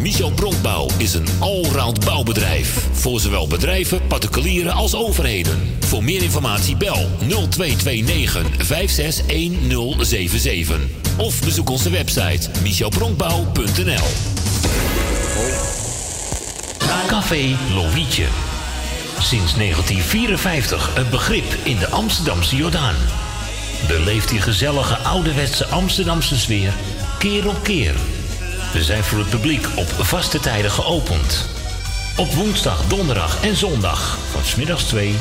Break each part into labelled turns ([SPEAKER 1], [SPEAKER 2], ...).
[SPEAKER 1] Michel Bronkbouw is een allround bouwbedrijf. Voor zowel bedrijven, particulieren als overheden. Voor meer informatie bel 0229 561077. Of bezoek onze website michelbronkbouw.nl Café Lovietje. Sinds 1954 een begrip in de Amsterdamse Jordaan. Beleeft die gezellige ouderwetse Amsterdamse sfeer keer op keer. We zijn voor het publiek op vaste tijden geopend. Op woensdag, donderdag en zondag van smiddags 2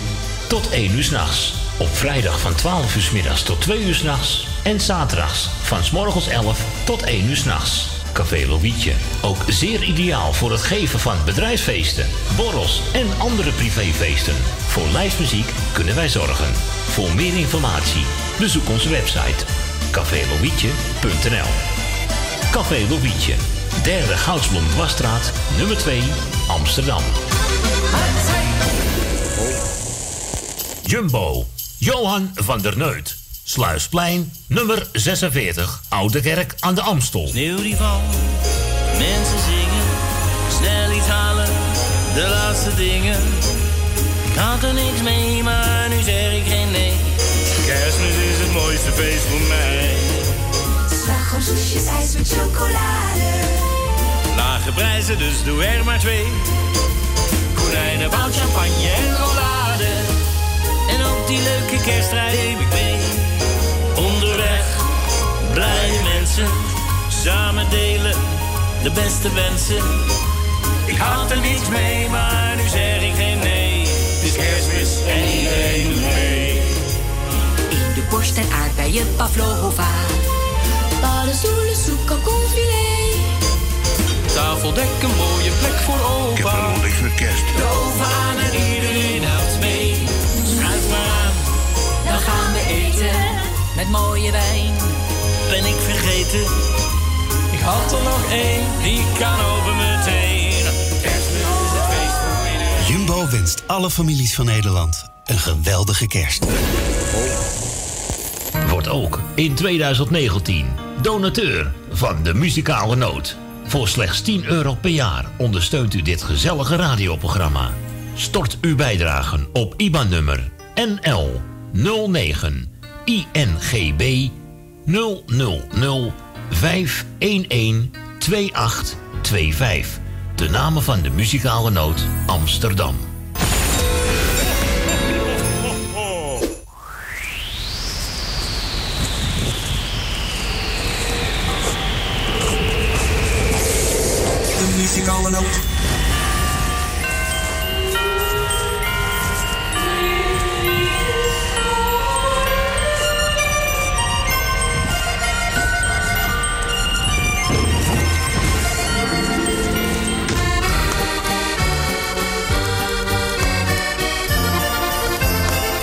[SPEAKER 1] tot 1 uur s'nachts. Op vrijdag van 12 uur s middags tot 2 uur s'nachts. En zaterdags van s morgens 11 tot 1 uur s'nachts. Café Lovietje. Ook zeer ideaal voor het geven van bedrijfsfeesten, borrels en andere privéfeesten. Voor lijstmuziek kunnen wij zorgen. Voor meer informatie bezoek onze website cafélovietje.nl Café Lovietje, derde Goudsblom Wasstraat, nummer 2, Amsterdam. Jumbo, Johan van der Neut. Sluisplein, nummer 46, Oude Kerk aan de Amstel.
[SPEAKER 2] Sneeuw die valt, mensen zingen, snel iets halen, de laatste dingen. Ik had er niks mee, maar nu zeg ik geen nee. Kerstmis is het mooiste feest voor mij.
[SPEAKER 3] Soesjes, ijs met chocolade.
[SPEAKER 2] Lage prijzen, dus doe er maar twee. Konijnen, bout, champagne en rollade. En ook die leuke kerststrijd neem ik mee. Onderweg, blije mensen, samen delen de beste wensen. Ik had er niks mee, maar nu zeg ik geen nee. Het is kerstmis en iedereen doet mee.
[SPEAKER 3] In de borst en aardbeien pavlova. Paddenstoelen, soep, kalkoenfilet.
[SPEAKER 2] Tafeldek, een mooie plek voor opa.
[SPEAKER 4] Ik heb niks met kerst.
[SPEAKER 2] De oven aan en iedereen helpt mee. Schuif maar aan,
[SPEAKER 3] Dan gaan we eten.
[SPEAKER 2] met mooie wijn. Ben ik vergeten? Ik had er nog één, die kan over meteen. Kerstmis is het feest voor iedereen.
[SPEAKER 5] Jumbo wenst alle families van Nederland een geweldige kerst.
[SPEAKER 1] Wordt ook in 2019 donateur van de muzikale noot. Voor slechts 10 euro per jaar ondersteunt u dit gezellige radioprogramma. Stort uw bijdragen op IBAN-nummer NL 09 INGB 000 511 2825. De namen van de muzikale noot Amsterdam.
[SPEAKER 6] Muzikale noot.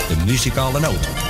[SPEAKER 7] De muzikale noot.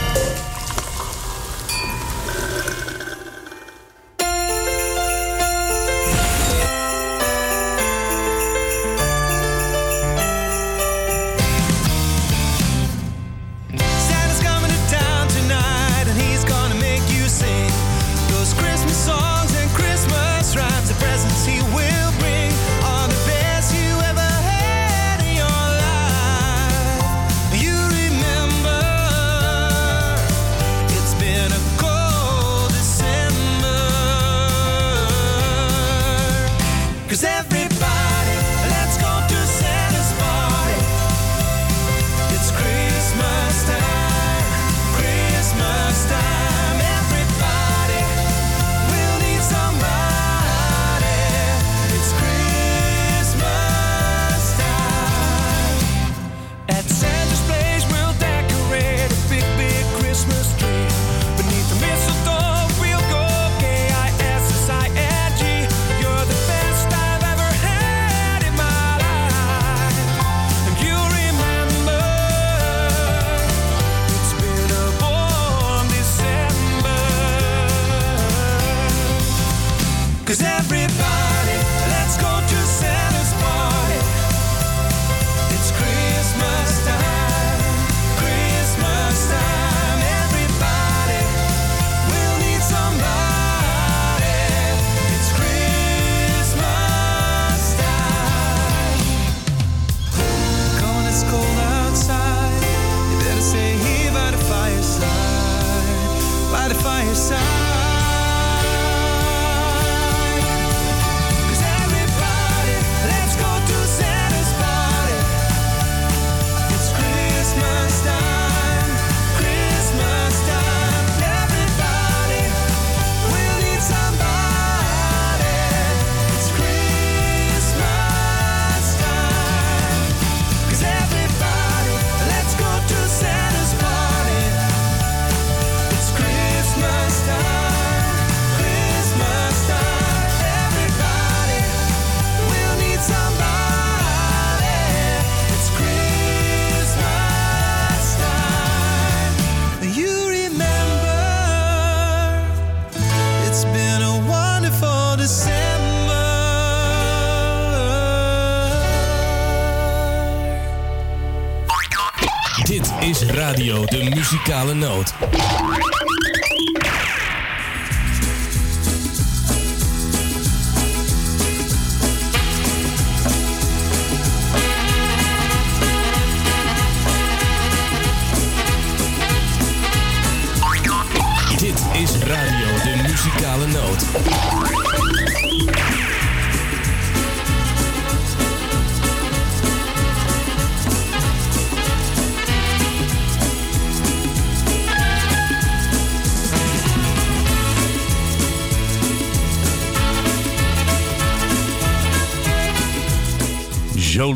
[SPEAKER 4] Muzikale Noot.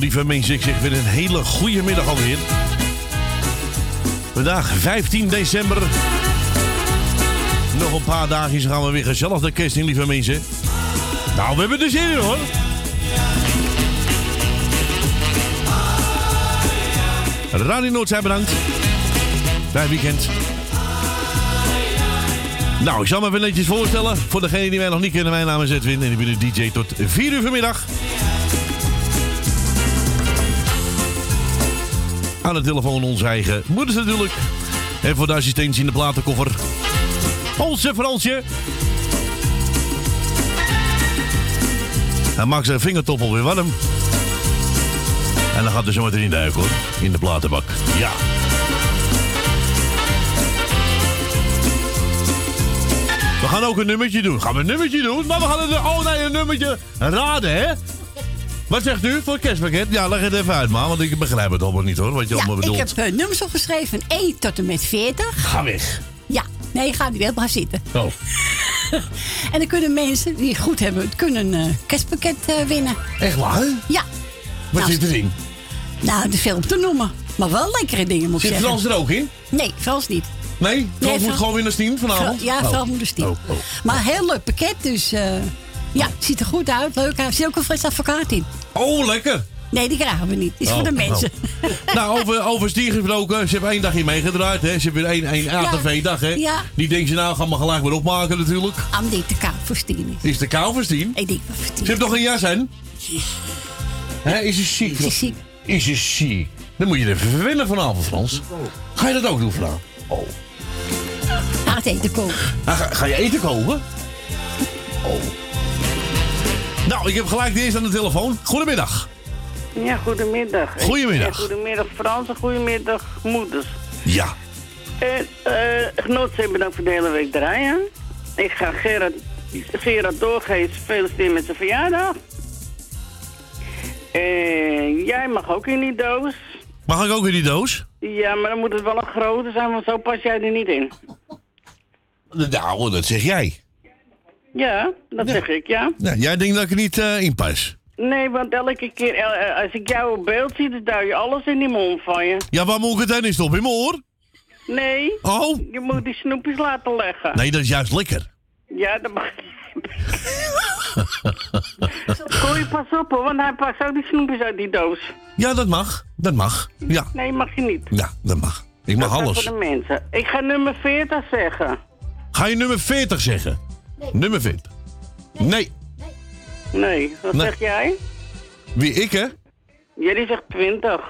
[SPEAKER 7] Lieve mensen, ik zeg weer een hele goede middag alweer. Vandaag 15 december. Nog een paar dagen gaan we weer gezellig de kerst in, lieve mensen. Nou, we hebben er zin in hoor. Radio Noord zijn bedankt. Bij weekend. Nou, ik zal me even netjes voorstellen. Voor degenen die mij nog niet kennen, mijn naam is Edwin en ik ben de DJ tot 4 uur vanmiddag. Aan de telefoon onze eigen moeders natuurlijk. En voor de assistentie in de platenkoffer. Onze Fransje. Hij maakt zijn vingertoppel weer warm. En dan gaat er zo meteen in duiken hoor. In de platenbak. Ja. We gaan ook een nummertje doen. Gaan we een nummertje doen? Maar we gaan het... Oh nee, een nummertje raden hè? Wat zegt u voor het kerstpakket? Ja, leg het even uit, maar, want ik begrijp het allemaal niet hoor, wat je
[SPEAKER 8] Ja,
[SPEAKER 7] allemaal
[SPEAKER 8] ik
[SPEAKER 7] bedoelt.
[SPEAKER 8] heb eh, nummers opgeschreven. 1 tot en met 40.
[SPEAKER 7] Ga weg.
[SPEAKER 8] Ja, nee, ga niet maar zitten.
[SPEAKER 7] Oh.
[SPEAKER 8] En dan kunnen mensen die het goed hebben, kunnen een eh, kerstpakket eh, winnen.
[SPEAKER 7] Echt waar?
[SPEAKER 8] Ja.
[SPEAKER 7] Wat
[SPEAKER 8] Nou,
[SPEAKER 7] zit erin?
[SPEAKER 8] Nou, veel om te noemen. Maar wel lekkere dingen, moet ik
[SPEAKER 7] Zit
[SPEAKER 8] zeggen.
[SPEAKER 7] Frans er ook in?
[SPEAKER 8] Nee, Frans niet.
[SPEAKER 7] Nee? Frans
[SPEAKER 8] Nee,
[SPEAKER 7] moet
[SPEAKER 8] Frans-
[SPEAKER 7] gewoon weer naar Stien vanavond?
[SPEAKER 8] Fra- ja,
[SPEAKER 7] Oh.
[SPEAKER 8] Frans moet dus niet.
[SPEAKER 7] Oh, oh.
[SPEAKER 8] Maar heel leuk pakket, dus ja, het ziet er goed uit. Leuk. Er zit ook een fris advocaat in.
[SPEAKER 7] Oh, lekker.
[SPEAKER 8] Nee, die krijgen we niet. Die is voor de
[SPEAKER 7] Oh,
[SPEAKER 8] mensen.
[SPEAKER 7] Nou, over, over Stien gesproken. Ze hebben één dagje meegedraaid. Hè. Ze hebben één, één ATV-dag. Hè.
[SPEAKER 8] Ja.
[SPEAKER 7] Die denkt ze nou, gaan we gelijk weer opmaken natuurlijk.
[SPEAKER 8] Am die te koud voor Stien is.
[SPEAKER 7] Is de kou voor Stien?
[SPEAKER 8] Ik denk wel voor Stien.
[SPEAKER 7] Ze heeft nog een jas aan. Hè, is ze ziek?
[SPEAKER 8] Is ze ziek?
[SPEAKER 7] Is ze ziek? Dan moet je er even verwennen vanavond, Frans. Ga je dat ook doen vanavond? Oh.
[SPEAKER 8] Ga het eten koken.
[SPEAKER 7] Ah, Ga, ga je eten koken? Oh. Nou, ik heb gelijk de eerste aan de telefoon. Goedemiddag.
[SPEAKER 9] Ja, goedemiddag.
[SPEAKER 7] Goedemiddag.
[SPEAKER 9] Ja, goedemiddag Frans en goedemiddag moeders.
[SPEAKER 7] Ja.
[SPEAKER 9] En eh genoten bedankt voor de hele week draaien. Ik ga Gerard, Gerard Doorgeest feliciteren met zijn verjaardag. En jij mag ook in die doos.
[SPEAKER 7] Mag ik ook in die doos?
[SPEAKER 9] Ja, maar dan moet het wel een grote zijn, want zo pas jij er niet in.
[SPEAKER 7] Nou, dat zeg jij.
[SPEAKER 9] Ja, dat zeg ik, ja.
[SPEAKER 7] Jij denkt dat ik er niet eh, in pas.
[SPEAKER 9] Nee, want elke keer eh, eh, als ik jou op beeld zie, dan duw je alles in die mond van je.
[SPEAKER 7] Ja, waar moet ik het dan in stoppen? In mijn oor?
[SPEAKER 9] Nee,
[SPEAKER 7] Oh?
[SPEAKER 9] je moet die snoepjes laten leggen.
[SPEAKER 7] Nee, dat is juist lekker.
[SPEAKER 9] Ja, dat mag Gooi pas op hoor, want hij pakt ook die snoepjes uit die doos.
[SPEAKER 7] Ja, dat mag. Dat mag. Ja,
[SPEAKER 9] Nee, mag je niet.
[SPEAKER 7] ja dat mag. Ik mag
[SPEAKER 9] Dat
[SPEAKER 7] alles.
[SPEAKER 9] voor de mensen. Ik ga nummer 40 zeggen.
[SPEAKER 7] Ga je nummer 40 zeggen? Nummer 40. Nee.
[SPEAKER 9] Nee, wat
[SPEAKER 7] Nee.
[SPEAKER 9] zeg jij?
[SPEAKER 7] Wie, ik hè?
[SPEAKER 9] Jullie zegt 20.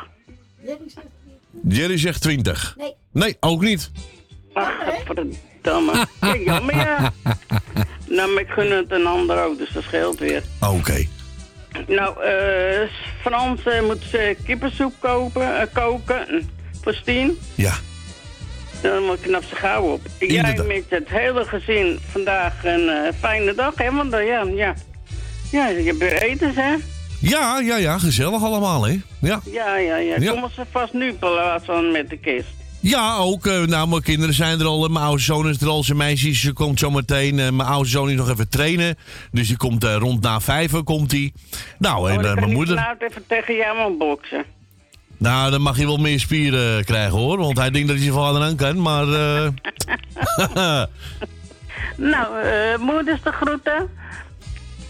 [SPEAKER 7] Jerry zegt 20. Nee. Nee, ook niet.
[SPEAKER 9] Ach, verdamme. Ja, jammer ja. Nou, maar ik gun het een ander ook, dus dat scheelt weer.
[SPEAKER 7] Oké.
[SPEAKER 9] Nou, eh Frans eh, moet eh, kippensoep kopen, eh, koken voor Stien.
[SPEAKER 7] Ja.
[SPEAKER 9] Dan moet knap ze gauw op. Jij met het hele gezin vandaag een eh, fijne dag, hè? Want eh, ja, ja. Ja, je hebt weer eten, hè?
[SPEAKER 7] Ja, ja, ja. Gezellig allemaal, hè? Ja.
[SPEAKER 9] Ja, ja, ja.
[SPEAKER 7] Ja.
[SPEAKER 9] Komen ze vast nu van met de kist.
[SPEAKER 7] Ja, ook. eh, nou, mijn kinderen zijn er al. Mijn oudste zoon is er al. Zijn meisje ze komt zo meteen. mijn oudste zoon is nog even trainen. Dus die komt rond na vijven komt hij. Nou, en
[SPEAKER 9] oh, dan
[SPEAKER 7] mijn
[SPEAKER 9] ik
[SPEAKER 7] moeder...
[SPEAKER 9] vanavond even tegen jou aan boksen.
[SPEAKER 7] Nou, dan mag hij wel meer spieren krijgen hoor. Want hij denkt dat hij zijn vader aan kan. Maar. eh,
[SPEAKER 9] Nou, eh moeders de groeten.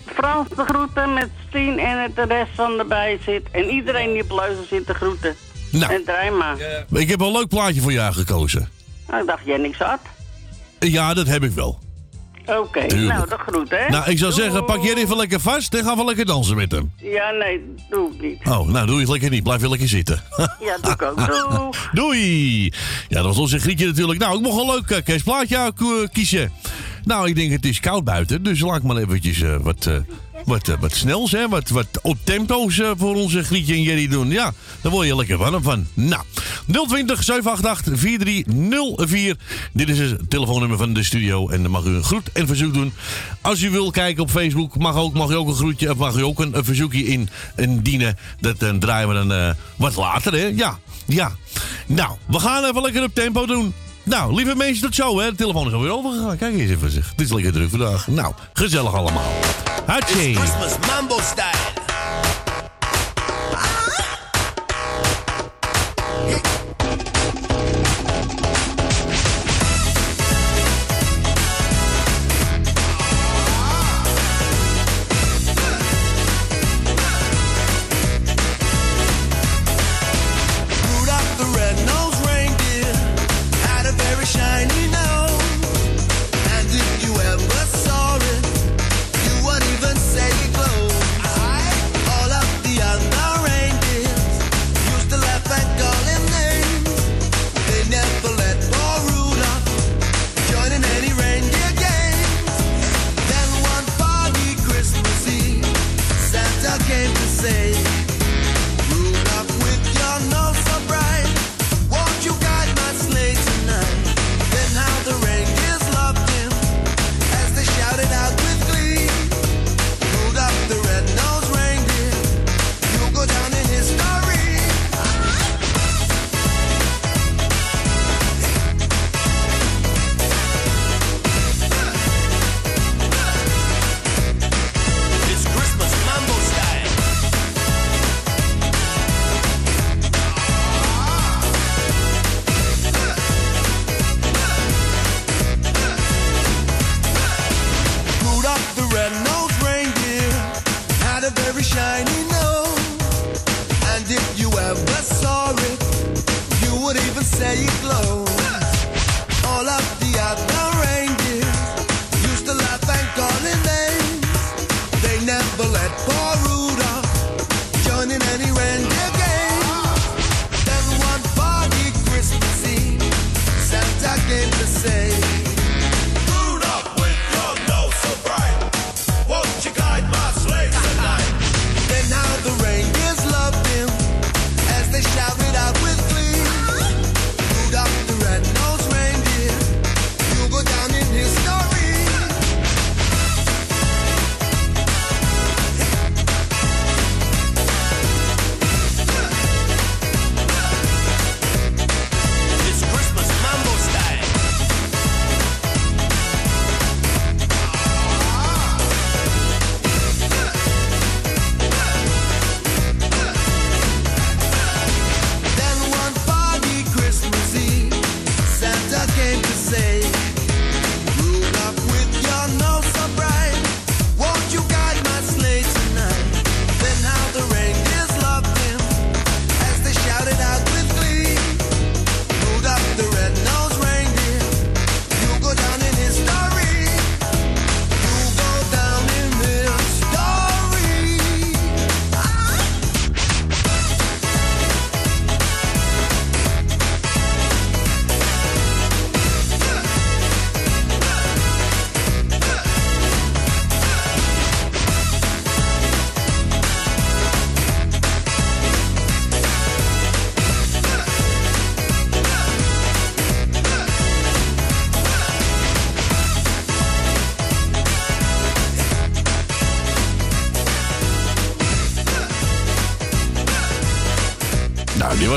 [SPEAKER 9] Frans de groeten met Stien en het de rest van erbij zit. En iedereen die op luister zit te groeten.
[SPEAKER 7] Nou.
[SPEAKER 9] En draai maar.
[SPEAKER 7] ik heb een leuk plaatje voor jou gekozen.
[SPEAKER 9] Nou, ik dacht jij niks had.
[SPEAKER 7] Ja, dat heb ik wel.
[SPEAKER 9] Oké, nou, dat groet, hè?
[SPEAKER 7] Nou, ik zou
[SPEAKER 9] Doei.
[SPEAKER 7] zeggen, pak jij even lekker vast en gaan we lekker dansen met hem.
[SPEAKER 9] Ja, nee, doe ik niet.
[SPEAKER 7] Oh, nou doe je het lekker niet. Blijf je lekker zitten.
[SPEAKER 9] Ja, doe ik ook. Doei.
[SPEAKER 7] Doei. Ja, dat was onze Grietje natuurlijk. Nou, ik mocht een leuk uh, kerstplaatje kiezen. Nou, ik denk het is koud buiten. Dus laat ik maar eventjes eh, wat, wat, eh, wat snels, hè. Wat, wat op tempo's eh, voor onze Grietje en Jerry doen. Ja, daar word je lekker warm van. Nou, 020 788 4304. Dit is het telefoonnummer van de studio. En dan mag u een groet en verzoek doen. Als u wil kijken op Facebook, mag, ook, mag u ook een groetje of mag u ook een, verzoekje in, in dienen. Dat dan draaien we dan eh, wat later, hè. Ja, ja. Nou, we gaan even lekker op tempo doen. Nou, lieve mensen, tot zo, hè. De telefoon is alweer overgegaan. Kijk eens even, zeg. Het is lekker druk vandaag. Nou, gezellig allemaal. Hatje.
[SPEAKER 10] Christmas mambo style.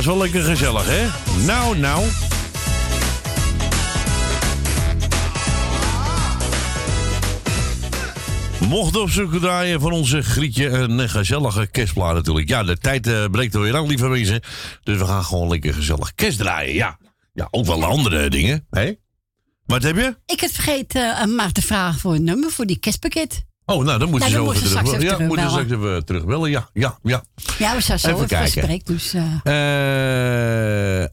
[SPEAKER 7] Was wel lekker gezellig, hè? Nou, nou. We mochten op zoek draaien van onze Grietje een gezellige kerstplaat natuurlijk. Ja, de tijd eh, breekt er weer aan, lieve mensen. Dus we gaan gewoon lekker gezellig kerst draaien, ja. Ja, ook wel andere dingen, hè? Wat heb je?
[SPEAKER 8] Ik had vergeten uh, maar te vragen voor een nummer voor die kerstpakket.
[SPEAKER 7] Oh, nou, dan moet je zo
[SPEAKER 8] terug,
[SPEAKER 7] ja,
[SPEAKER 8] moeten ze even terugbellen.
[SPEAKER 7] Ja, ja, ja.
[SPEAKER 8] Ja, we zijn zo
[SPEAKER 7] even,
[SPEAKER 8] even dus...
[SPEAKER 7] Uh...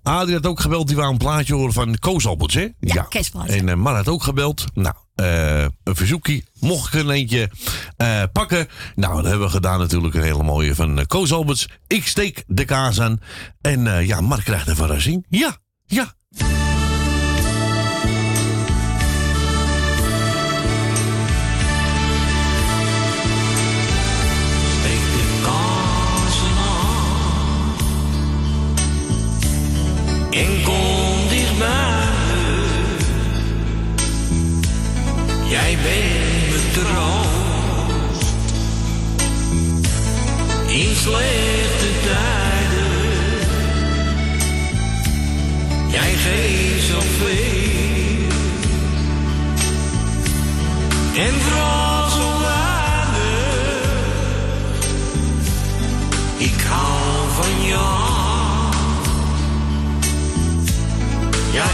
[SPEAKER 7] Had ook gebeld, die wou een plaatje horen van Koos Alberts, hè?
[SPEAKER 8] Ja, ja.
[SPEAKER 7] En eh, Mar had ook gebeld. Nou, eh, een verzoekje. Mocht ik er eentje pakken? Nou, dat hebben we gedaan natuurlijk. Een hele mooie van Koos Alberts. Ik steek de kaas aan. En ja, Mar krijgt een verrassing. Ja, ja.
[SPEAKER 2] en kom dichtbij. Jij bent mijn troost in slechte tijden. Jij geeft zoveel en vrolijk. Ja,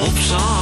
[SPEAKER 2] Op
[SPEAKER 10] wij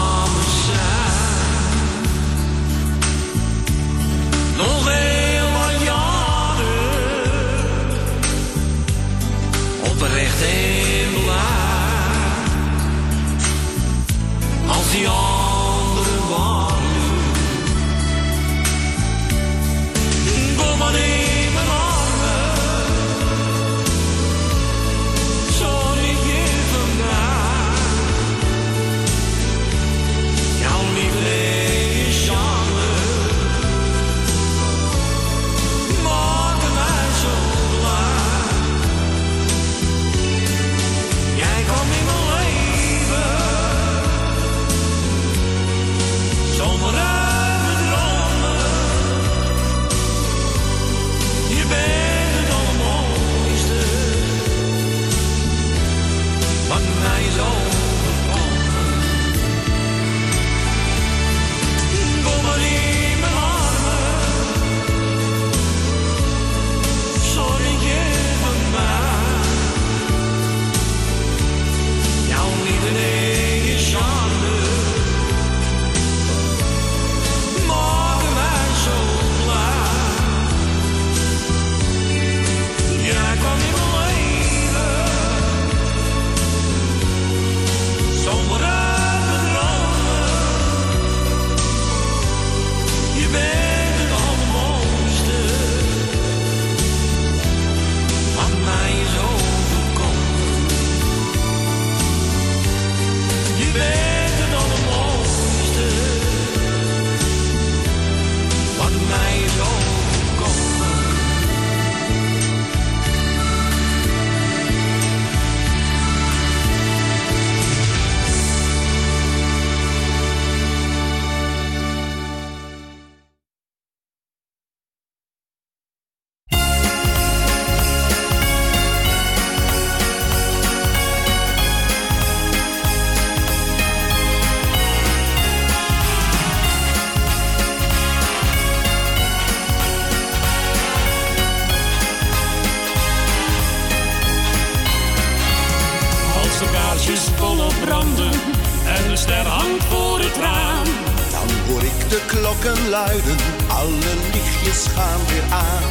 [SPEAKER 10] klokken luiden, alle lichtjes gaan weer aan.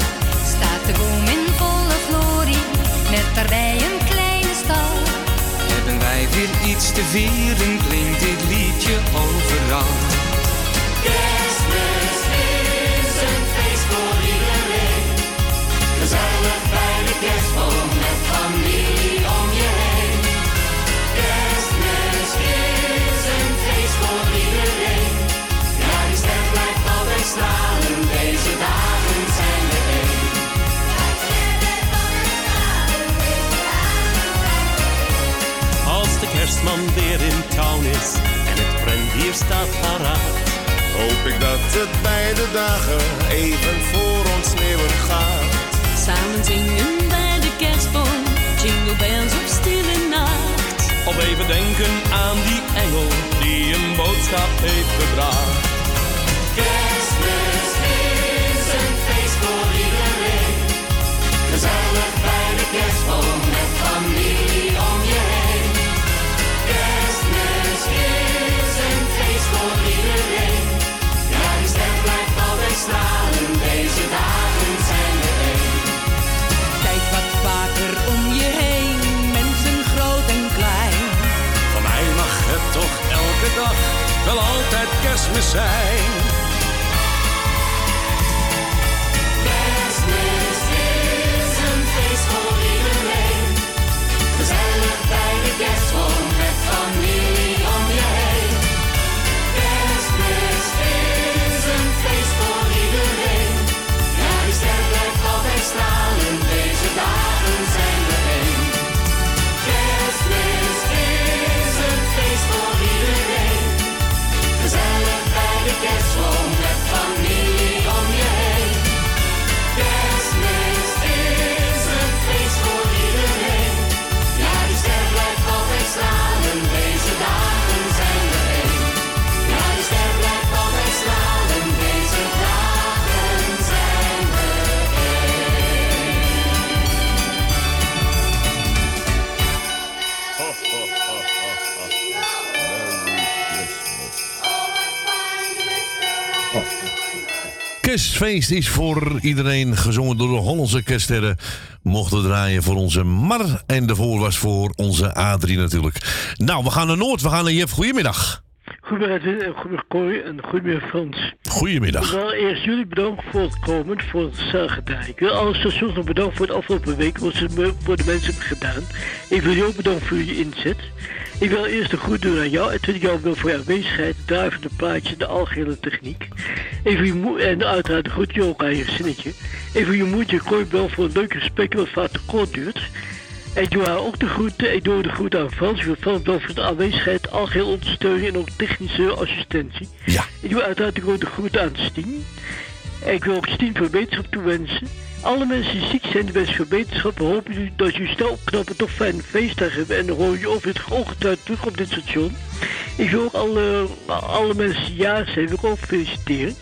[SPEAKER 11] Staat de boom in volle glorie, met daarbij een kleine stal.
[SPEAKER 12] Hebben wij weer iets te vieren, klinkt dit liedje overal.
[SPEAKER 3] Kerstmis is een feest voor iedereen, gezellig
[SPEAKER 2] bij de kerstboom. Kerstman weer in town is en het rendier staat paraat.
[SPEAKER 13] Hoop ik dat het beide dagen even voor ons sneeuwen gaat.
[SPEAKER 14] Samen zingen bij de kerstboom, jingle bells op stille nacht.
[SPEAKER 2] Of even denken aan die engel die een boodschap heeft gebracht.
[SPEAKER 3] Kerstmis is een feest voor iedereen. Gezellig bij de kerstboom met familie voor iedereen. Ja, die ster blijft altijd stralen, deze dagen zijn er één.
[SPEAKER 14] Kijk wat vaker om je heen, mensen groot en klein.
[SPEAKER 2] Van mij mag het toch elke dag wel altijd kerstmis zijn.
[SPEAKER 3] Kerstmis is een feest voor iedereen. Gezellig bij de kerstboom met familie
[SPEAKER 7] Kerstfeest is voor iedereen gezongen door de Hollandse kerststerren. Mochten draaien voor onze Mar. En de voor was voor onze Adrie natuurlijk. Nou, we gaan naar Noord. We gaan naar Jeff. Goedemiddag.
[SPEAKER 15] Goedemiddag, en goedemiddag Corrie en goedemiddag Frans.
[SPEAKER 7] Goedemiddag.
[SPEAKER 15] Ik wil eerst jullie bedanken voor het komen, voor het zagen Ik wil alle stations nog bedanken voor het afgelopen week, wat ze voor de mensen hebben gedaan. Ik wil jou ook bedanken voor je inzet. Ik wil eerst een goed doen aan jou en tweede jou wel voor je aanwezigheid, het draaien van de algehele techniek. Even je moe en uiteraard een goed je ook aan je zinnetje. Even je moedje, wel voor een leuk gesprek wat vaak te kort duurt. En ik doe haar ook de groeten. Ik doe de groeten aan Frans. Ik wil Frans wel voor de aanwezigheid, algeheel ondersteuning en ook technische assistentie.
[SPEAKER 7] Ja.
[SPEAKER 15] Ik doe uiteraard ook de groeten aan Stien. En ik wil ook Stien voor wetenschap toewensen. Alle mensen die ziek zijn, de wens voor wetenschap. We hopen dat jullie snel opknappen, toch fijne feestdag hebben. En dan hoor je over het ongetwijfeld terug op dit station. Ik wil ook alle, alle mensen die jarig zijn, wil ik ook feliciteren.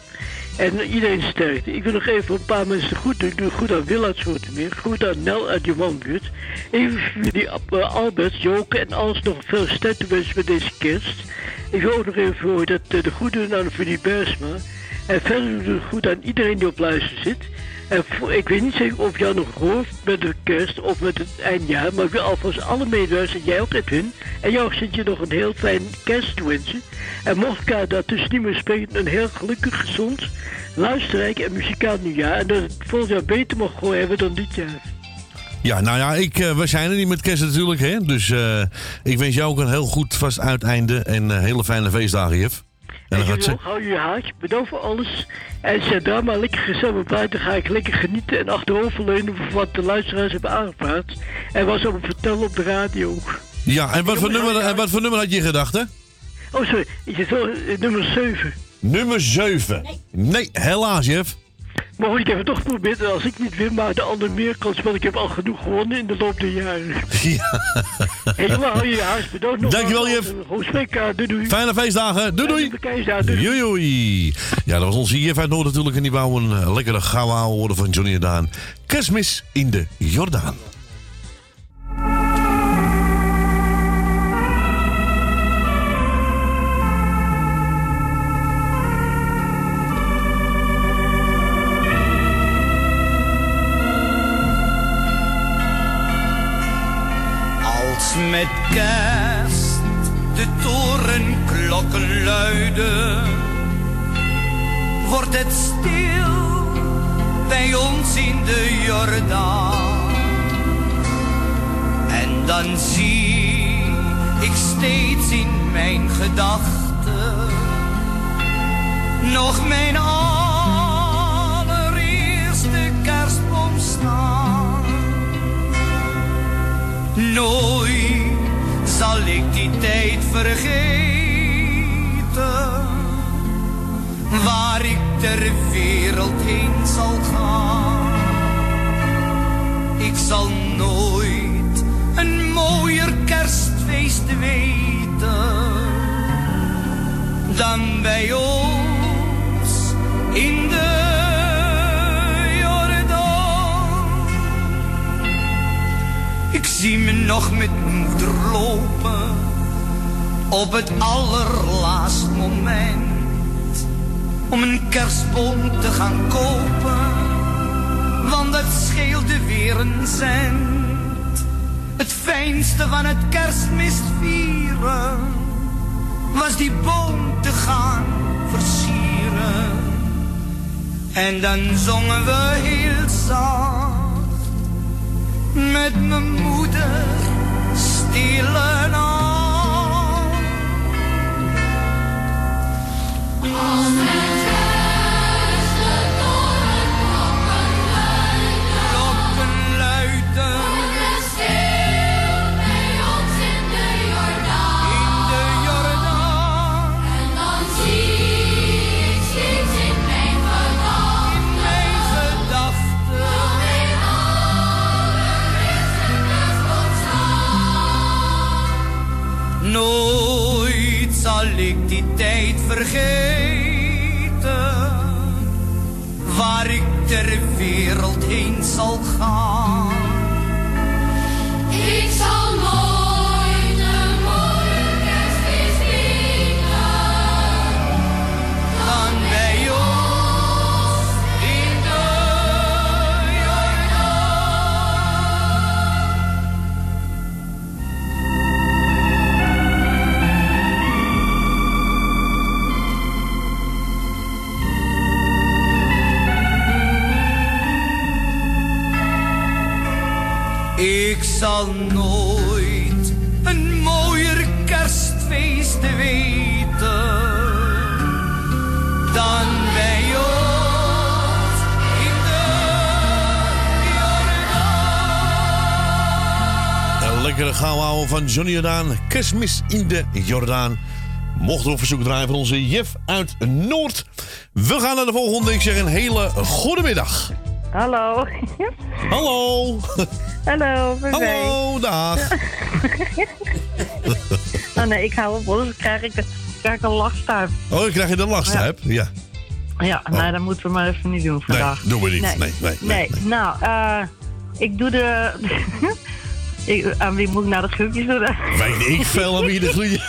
[SPEAKER 15] En iedereen sterkte. Ik wil nog even een paar mensen goed doen. Goed aan Wil uit Schotenmeer. Goed aan Nel uit Johanbuurt. Even voor die uh, Albert, Joke en alles nog veel sterkte wensen met deze kerst. Ik wil ook nog even voor dat uh, de goed doen aan Vinnie Bersma. En verder goed aan iedereen die op luister zit. En ik weet niet zeker of jou nog hoort met de kerst of met het eindjaar. Maar ik wil alvast alle medewerkers, en jij ook Edwin. En jou zit je nog een heel fijn kerst te wensen. En mocht ik elkaar daartussen niet meer spreken, een heel gelukkig, gezond, luisterrijk en muzikaal nieuwjaar. En dat het volgend jaar beter mag gewoon hebben dan dit jaar.
[SPEAKER 7] Ja, nou ja, ik, eh, we zijn er niet met kerst natuurlijk, hè. Dus eh, ik wens jou ook een heel goed vast uiteinde en eh, hele fijne feestdagen, Jeff. En dan gaat ze...
[SPEAKER 15] hou je haartje, bedankt voor alles. En zet daar maar lekker gezellig bij, dan ga ik lekker genieten en achteroverleunen voor wat de luisteraars hebben aangepraat. En wat ze allemaal vertellen op de radio.
[SPEAKER 7] Ja, en wat, voor nummer, en wat voor nummer had je gedacht, hè?
[SPEAKER 15] Oh, sorry, ik zit zo, eh, nummer 7.
[SPEAKER 7] Nummer 7. Nee, helaas, Jeff.
[SPEAKER 15] Maar goed, ik heb het toch geprobeerd. Als ik niet win, maakt de ander meer kans. Want ik heb al genoeg gewonnen in de loop der jaren.
[SPEAKER 7] Ja.
[SPEAKER 15] Helemaal hou je je huis. Bedankt nog.
[SPEAKER 7] Dankjewel, Jeff.
[SPEAKER 15] Goed spreken. Doei doei.
[SPEAKER 7] Fijne feestdagen. Doei doei. Joei, joei. Ja, dat was onze Jeff uit Noord natuurlijk. En die wou een eh, lekkere ouwe worden van Johnny en Daan. Kerstmis in de Jordaan.
[SPEAKER 16] Met kerst de torenklokken luiden, wordt het stil bij ons in de Jordaan.
[SPEAKER 17] dan zie ik steeds in mijn gedachten nog mijn allereerste kerstboom staan. Nooit zal ik die tijd vergeten, waar ik ter wereld heen zal gaan. Ik zal nooit een mooier kerstfeest weten dan bij ons in de zie me nog met moeder lopen op het allerlaatst moment om een kerstboom te gaan kopen, want dat scheelde weer een cent. Het fijnste van het kerstmis vieren was die boom te gaan versieren. En dan zongen we heel zacht met mijn moeder stille nacht. Als Nooit zal ik die tijd vergeten, waar ik ter wereld heen zal gaan. Zal nooit een mooier kerstfeest weten dan bij ons in de Een
[SPEAKER 7] lekkere gauwouwe van Johnny Jordaan. Kerstmis in de Jordaan. Mocht op verzoek draaien van onze Jef uit Noord. We gaan naar de volgende. Ik zeg een hele goede middag.
[SPEAKER 18] Hallo.
[SPEAKER 7] Hallo.
[SPEAKER 18] Hallo,
[SPEAKER 7] Hallo, dag.
[SPEAKER 18] oh nee, ik hou op, hoor. Dan krijg ik, krijg ik een lachstuip.
[SPEAKER 7] Oh, dan krijg je de lachstuip? Ja.
[SPEAKER 18] Ja, nee, dat moeten we maar even niet doen vandaag.
[SPEAKER 7] doen we niet. Nee, nee, nee.
[SPEAKER 18] Nee, nou, eh, ik doe de... ik, aan wie moet ik nou de groetjes doen?
[SPEAKER 7] Weet ik veel aan wie de groetje.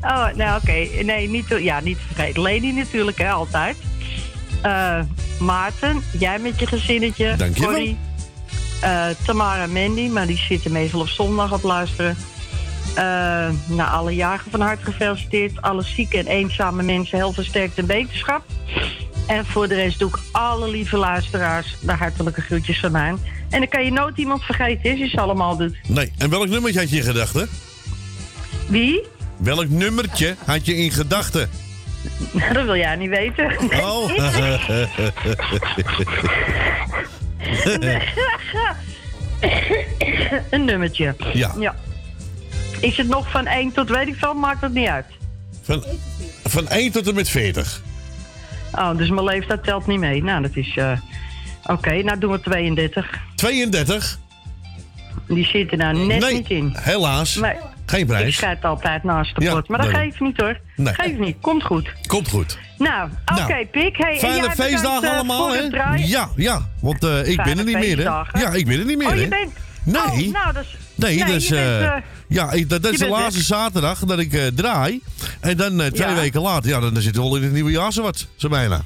[SPEAKER 18] oh, nou oké. Nee, niet, ja, niet te vergeten. Lady natuurlijk, hè, altijd. Eh, Maarten, jij met je gezinnetje.
[SPEAKER 7] Dankjewel.
[SPEAKER 18] Corrie. Eh, Tamara en Mandy, maar die zitten meestal op zondag op luisteren. Eh nou, alle jagen van harte gefeliciteerd. Alle zieke en eenzame mensen heel versterkt en beterschap. En voor de rest doe ik alle lieve luisteraars de hartelijke groetjes van mij. En dan kan je nooit iemand vergeten, als je ze allemaal doet.
[SPEAKER 7] Nee, en welk nummertje had je in gedachten?
[SPEAKER 18] Wie?
[SPEAKER 7] Welk nummertje had je in gedachten?
[SPEAKER 18] Dat wil jij niet weten.
[SPEAKER 7] Oh.
[SPEAKER 18] Een nummertje.
[SPEAKER 7] Ja.
[SPEAKER 18] ja. Is het nog van 1 tot weet ik veel, maakt het niet uit.
[SPEAKER 7] Van, van 1 tot en met 40.
[SPEAKER 18] Oh, dus mijn leeftijd telt niet mee. Nou, dat is... eh, Oké, nou doen we 32.
[SPEAKER 7] 32?
[SPEAKER 18] Die zitten nou net
[SPEAKER 7] nee,
[SPEAKER 18] niet in.
[SPEAKER 7] helaas.
[SPEAKER 18] Nee.
[SPEAKER 7] Geen prijs.
[SPEAKER 18] Ik schijt altijd naast de
[SPEAKER 7] Ja,
[SPEAKER 18] pot. Maar dat
[SPEAKER 7] daarom.
[SPEAKER 18] geeft niet hoor.
[SPEAKER 7] Nee.
[SPEAKER 18] Geeft niet. Komt goed.
[SPEAKER 7] Komt goed.
[SPEAKER 18] Nou, oké
[SPEAKER 7] Nou,
[SPEAKER 18] Pik. Hey,
[SPEAKER 7] Fijne feestdagen
[SPEAKER 18] eh,
[SPEAKER 7] allemaal, hè?
[SPEAKER 18] het.
[SPEAKER 7] Ja, ja. Want eh, ik ben er niet meer, hè? Ja, ik ben er niet meer,
[SPEAKER 18] Oh, je bent...
[SPEAKER 7] Nee.
[SPEAKER 18] Oh, nou, dat is...
[SPEAKER 7] Nee,
[SPEAKER 18] je bent,
[SPEAKER 7] eh,
[SPEAKER 18] eh,
[SPEAKER 7] ja, ik, dat, dat is
[SPEAKER 18] je
[SPEAKER 7] de laatste zaterdag dat ik draai. En dan twee
[SPEAKER 18] Ja.
[SPEAKER 7] weken later, ja, dan zitten we al in het nieuwe jaar zo wat. Zo bijna.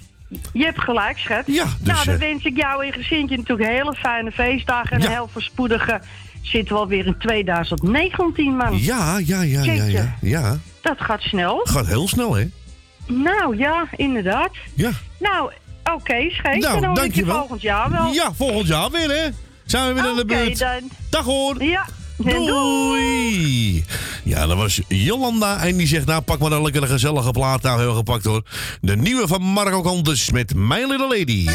[SPEAKER 18] Je hebt gelijk, schat.
[SPEAKER 7] Ja, dus,
[SPEAKER 18] nou, dan wens ik jou en gezintje natuurlijk hele fijne feestdagen. En
[SPEAKER 7] Ja.
[SPEAKER 18] een heel voorspoedige... Zitten we alweer in 2019, man.
[SPEAKER 7] Ja, ja, ja, ja, ja. Ja,
[SPEAKER 18] Dat gaat snel.
[SPEAKER 7] gaat heel snel, hè?
[SPEAKER 18] Nou, ja, inderdaad.
[SPEAKER 7] Ja.
[SPEAKER 18] Nou, oké, scheet.
[SPEAKER 7] Nou,
[SPEAKER 18] dan
[SPEAKER 7] dankjewel.
[SPEAKER 18] volgend jaar wel.
[SPEAKER 7] Ja, volgend jaar weer, hè?
[SPEAKER 19] Zijn we weer aan de beurt.
[SPEAKER 18] dan.
[SPEAKER 19] Dag hoor.
[SPEAKER 18] Ja.
[SPEAKER 19] Doei. Ja, dat was Jolanda. En die zegt, nou pak maar een lekkere gezellige plaat. Nou, heel gepakt hoor. De nieuwe van Marco Kantus met My Little Lady.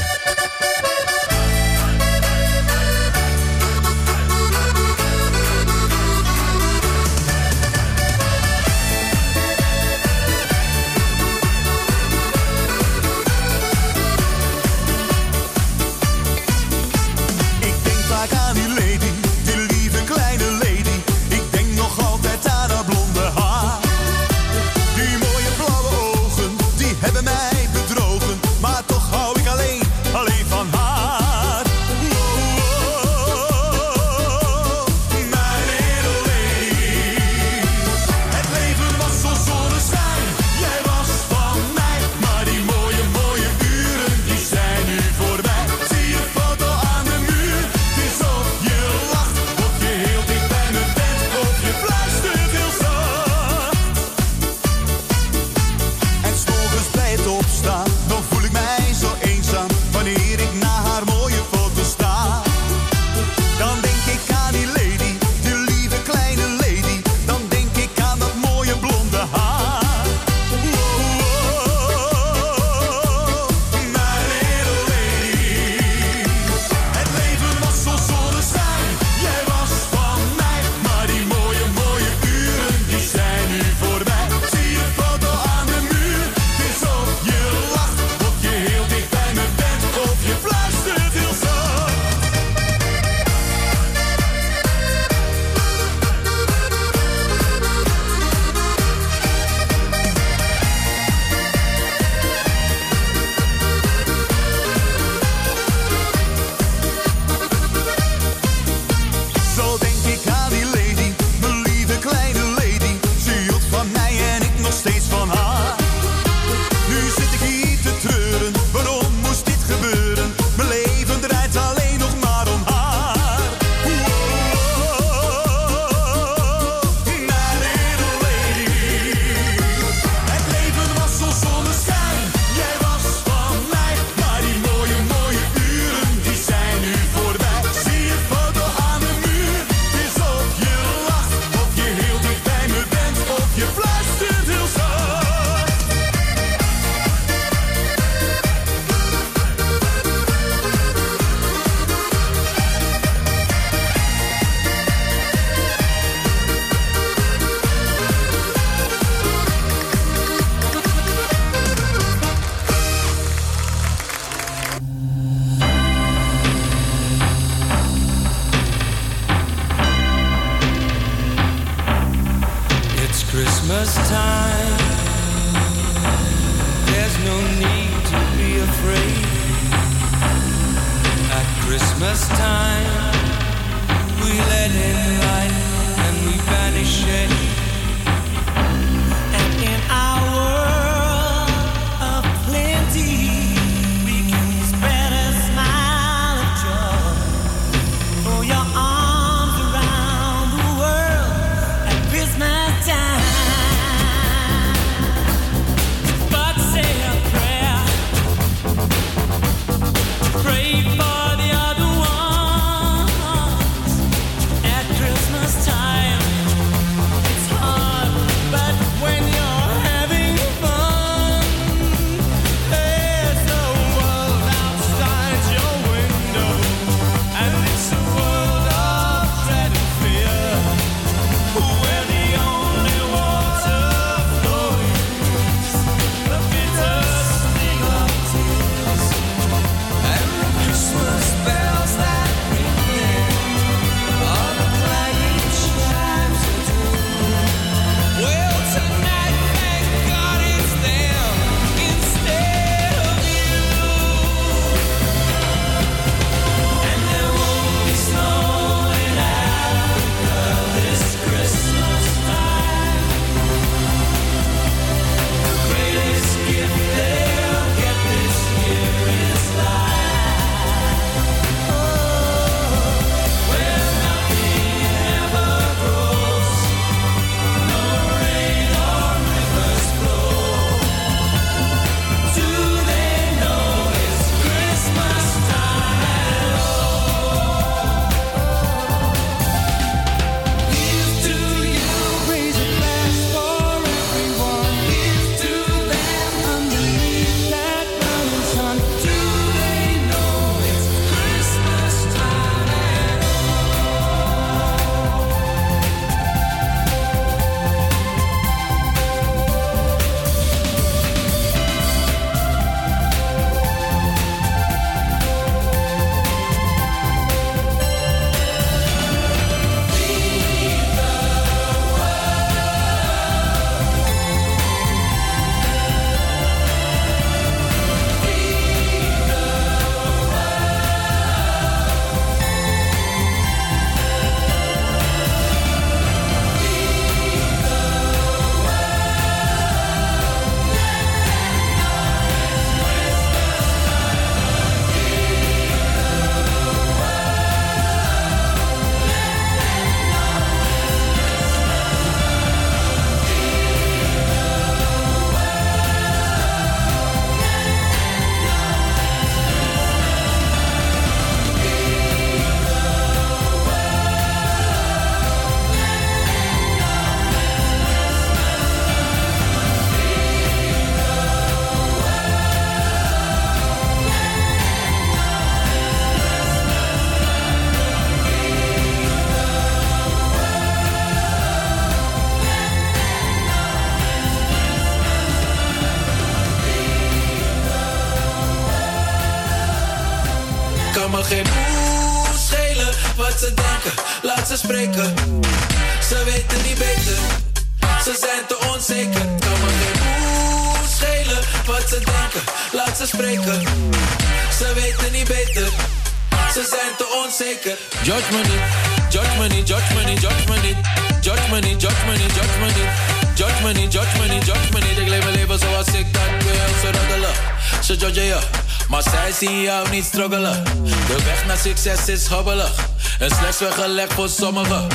[SPEAKER 20] Maar
[SPEAKER 21] zien jou niet struggelen. De weg naar succes is hobbelig. En slechts weggelegd voor sommigen.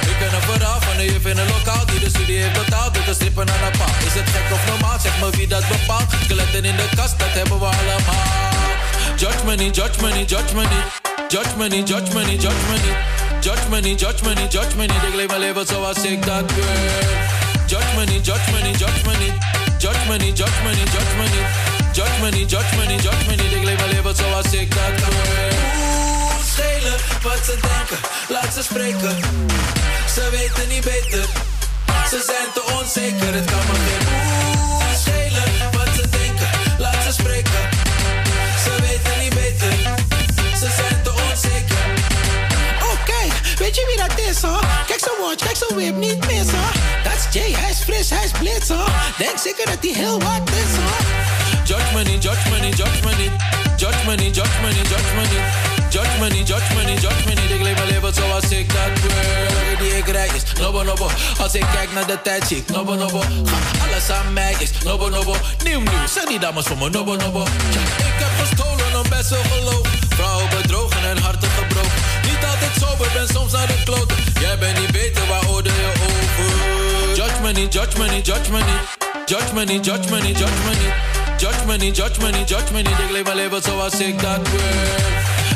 [SPEAKER 21] Ik ken een verhaal van een juf in een lokaal die de studie heeft betaald. Doet de strippen aan de paal. Is het gek of normaal? Zeg me wie dat bepaalt. Skeletten in de kast, dat hebben we allemaal. Judge me niet, judge me niet, judge me niet. Judge me judge me judge me. Judge me judge me judge me niet. Ik leef mijn leven zoals ik dat wil. Judge me niet, judge me niet, judge me. Judge me judge me judge me. Judge me niet, judge me judge me niet. Ik leef mijn leven zoals ik dat wil. Schelen wat ze denken, laat ze spreken. Ze weten niet beter, ze zijn te onzeker. Het kan me geen oeh schelen wat ze denken, laat ze spreken. Ze weten niet beter, ze zijn te onzeker.
[SPEAKER 22] Oh kijk, weet je wie dat is hoor? Kijk zo'n watch, kijk zo'n whip, niet mis hoor. Dat is Jay, hij is fris, hij is blitz hoor. Denk zeker dat hij heel wat is hoor.
[SPEAKER 21] Judge me niet, judge me niet, judge me niet. Judge me niet, judge me niet, judge me niet. Judge me niet, judge niet. Ik leef mijn leven zoals ik dat wil. Die ik rijk is nobbo nobbo. Als ik kijk naar de tijd zie ik nobbo nobbo. Alles aan mij is nobbo nobbo. Nieuw nieuw, zijn die dames voor me nobbo nobbo. Ik heb gestolen om best wel geloof. Vrouwen bedrogen en harten gebroken. Niet altijd sober, ben soms naar de kloten. Jij bent niet beter, waar oordeel je over? Judge me niet, judge me niet, judge me niet. Judge me niet, judge me niet, judge me niet. Judge me niet, judge me niet, judge me niet. Ik leef mijn leven zoals ik dat wil.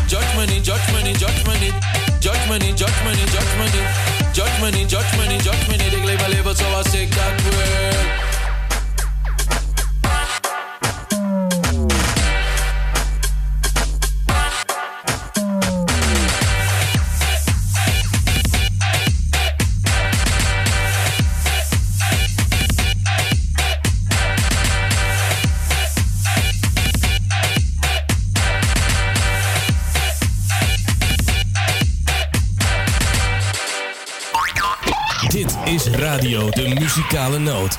[SPEAKER 21] Judge me niet, judge me niet, judge me niet. Judge me niet, judge me niet, judge me niet. Judge me niet, judge me niet, judge me niet. Ik leef mijn leven zoals ik dat wil.
[SPEAKER 4] Muzikale Noot.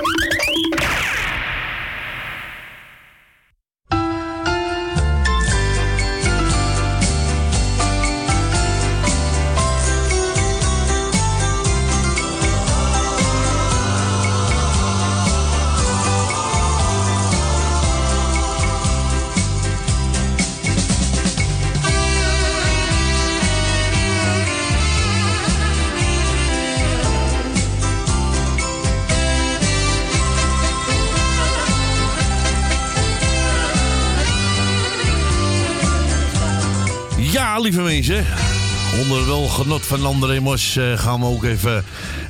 [SPEAKER 7] Genot van André Mos eh, gaan we ook even...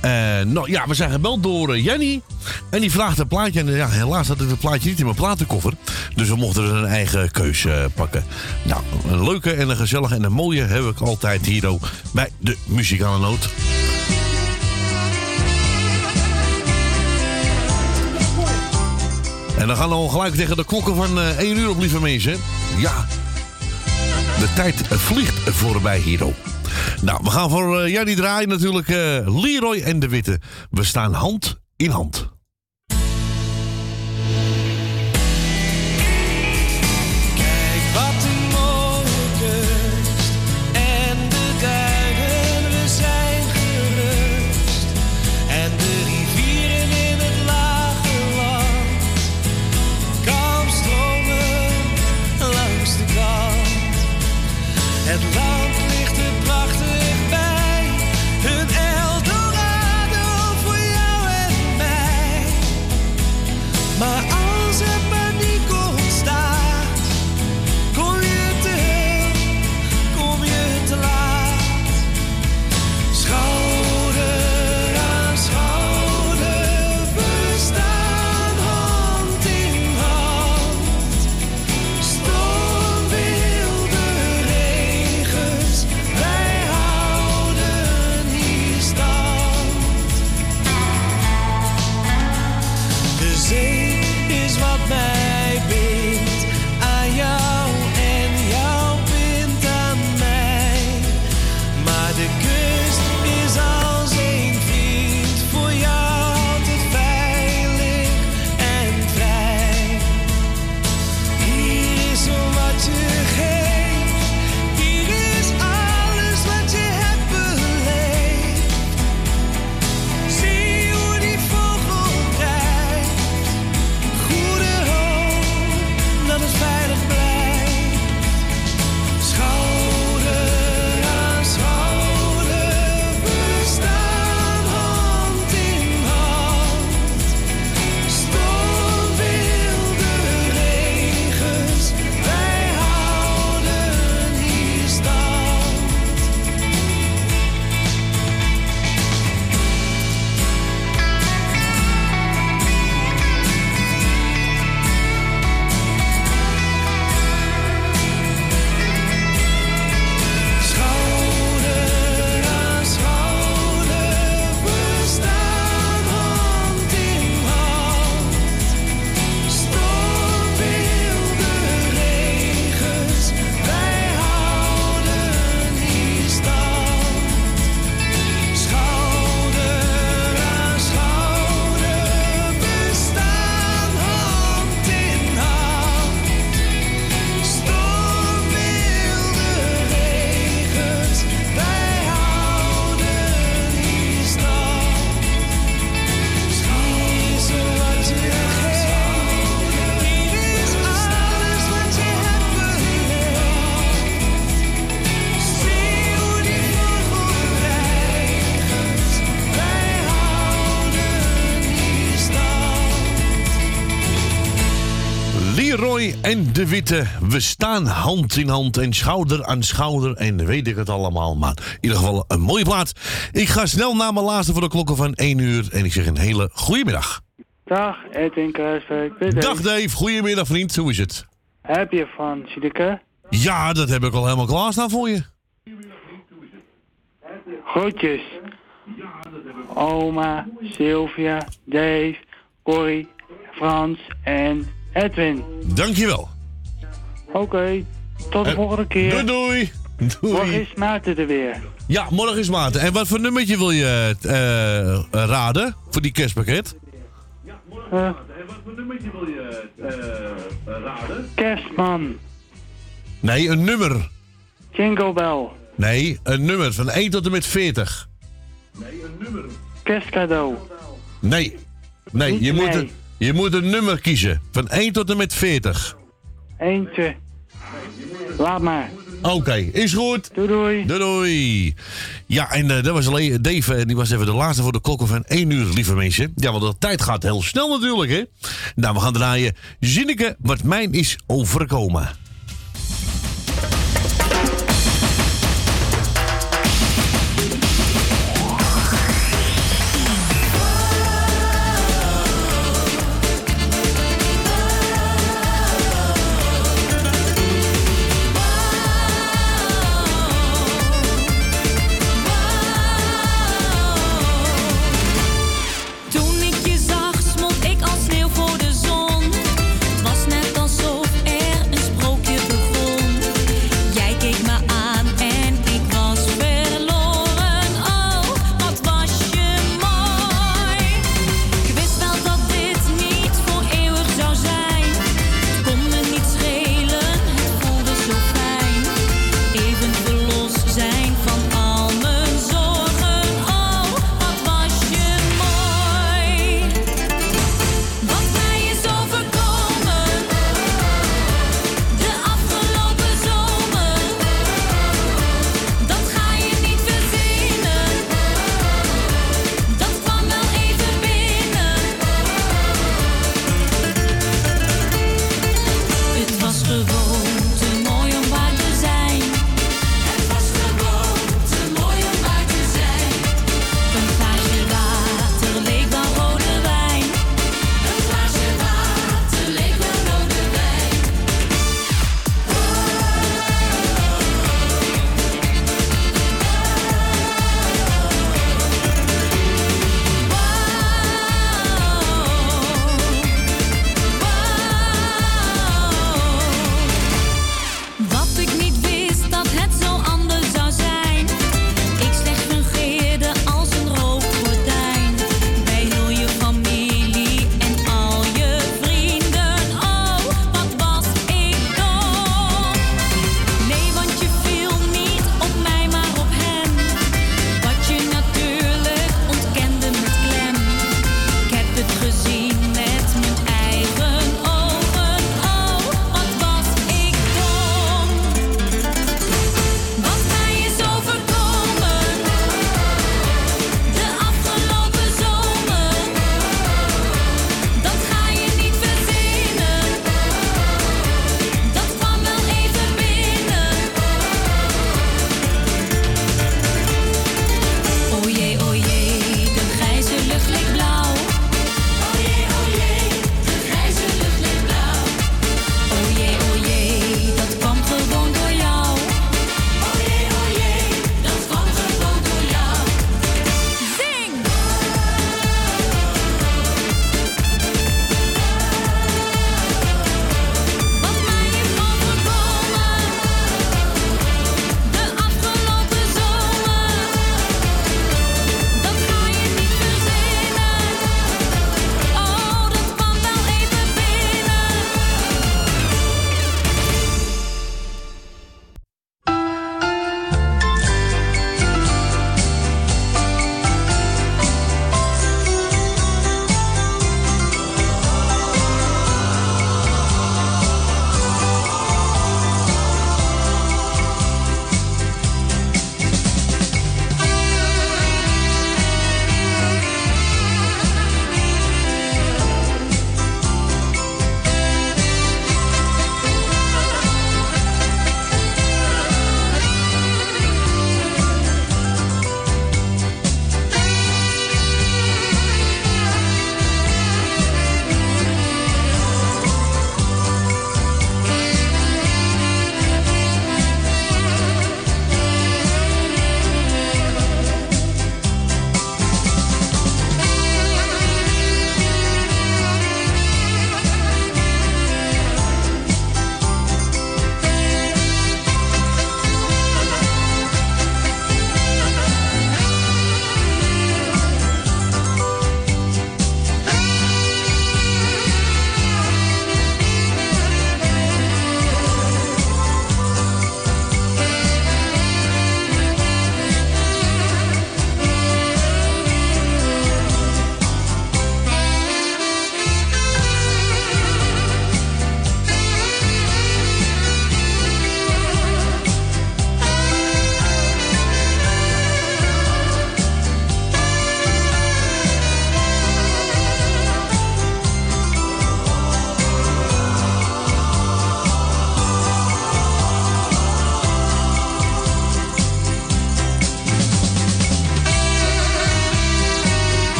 [SPEAKER 7] eh, nou, ja, we zijn gebeld door eh, Jenny. En die vraagt een plaatje. En ja, helaas had ik het plaatje niet in mijn platenkoffer. Dus we mochten er een eigen keus eh, pakken. Nou, een leuke en een gezellige en een mooie heb ik altijd hier ook bij de Muzikale Noot. En dan gaan we al gelijk tegen de klokken van eh 1 uur op, lieve mensen. Ja, de tijd vliegt voorbij hier ook. Nou, we gaan voor uh, Jannie draaien natuurlijk eh, Leroy en de Witte. We staan hand in hand. Witte. We staan hand in hand en schouder aan schouder. En weet ik het allemaal. Maar in ieder geval een mooie plaat. Ik ga snel naar mijn laatste voor de klokken van 1 uur. En ik zeg een hele goede middag.
[SPEAKER 23] Dag, Edwin Kruiswijk. Is-
[SPEAKER 7] Dag Dave, goedemiddag vriend. Hoe is het?
[SPEAKER 23] Heb je van Siedeke?
[SPEAKER 7] Ja, dat heb ik al helemaal klaarstaan voor je.
[SPEAKER 23] Groetjes. Oma, Sylvia, Dave, Corrie, Frans en Edwin.
[SPEAKER 7] Dankjewel.
[SPEAKER 23] Oké, tot de
[SPEAKER 7] En-
[SPEAKER 23] volgende keer.
[SPEAKER 7] Doei doei. Doei.
[SPEAKER 23] Morgen is Maarten er weer.
[SPEAKER 7] Ja, morgen is Maarten. En wat voor nummertje wil je eh, raden voor die kerstpakket?
[SPEAKER 23] Eh,
[SPEAKER 7] eh,
[SPEAKER 23] Kerstman,
[SPEAKER 7] Nee, een nummer.
[SPEAKER 23] Jingle Bell,
[SPEAKER 7] Nee, een nummer van 1 tot en met 40.
[SPEAKER 23] kerstcadeau,
[SPEAKER 7] Nee. Nee, je,
[SPEAKER 23] Nee.
[SPEAKER 7] Moet een, je moet een nummer kiezen. Van 1 tot en met 40.
[SPEAKER 23] Eentje. Laat maar.
[SPEAKER 7] Oké, is goed.
[SPEAKER 23] Doei doei.
[SPEAKER 7] Doei doei. Ja, en eh, dat was alleen Dave. En die was even de laatste voor de klokken van 1 uur, lieve mensen. Ja, want de tijd gaat heel snel natuurlijk, hè. Nou, we gaan draaien. Zinneke, wat mijn is overkomen.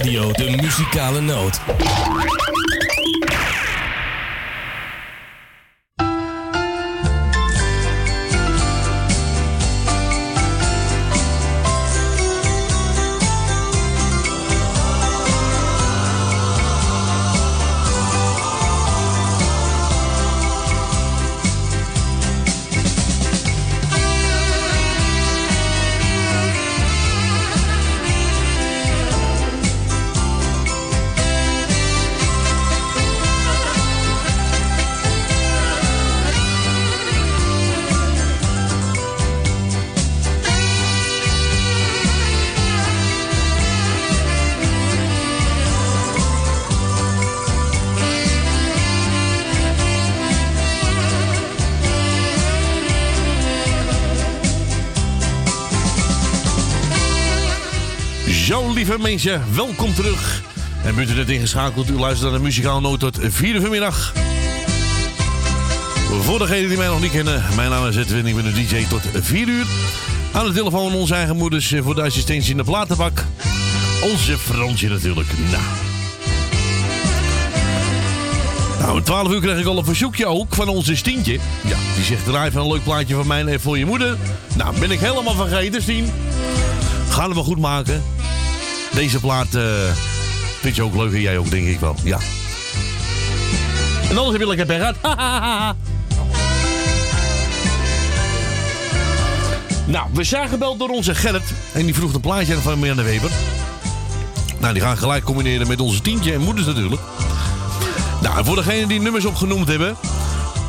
[SPEAKER 24] De
[SPEAKER 4] Muzikale Noot.
[SPEAKER 7] Lieve mensen, welkom terug. En bent u net ingeschakeld, u luistert naar de muzikale noot tot 4 uur vanmiddag. Voor degenen die mij nog niet kennen, mijn naam is Edwin, ik ben de DJ tot 4 uur. Aan de telefoon onze eigen moeders eh, voor de assistentie in de platenbak. Onze Fransje natuurlijk. Nou. Nou, om 12 uur krijg ik al een verzoekje ook van onze Stientje. Ja, die zegt draai van een leuk plaatje van mij en voor je moeder. Nou, ben ik helemaal vergeten, Stien. Gaan we goed maken. Deze plaat eh, vind je ook leuk en jij ook, denk ik wel. Ja. En anders heb je lekker pech gehad. nou, we zijn gebeld door onze Gerrit. En die vroeg een plaatje van Marianne Weber. Nou, die gaan gelijk combineren met onze tientje en moeders natuurlijk. Nou, en voor degenen die nummers opgenoemd hebben,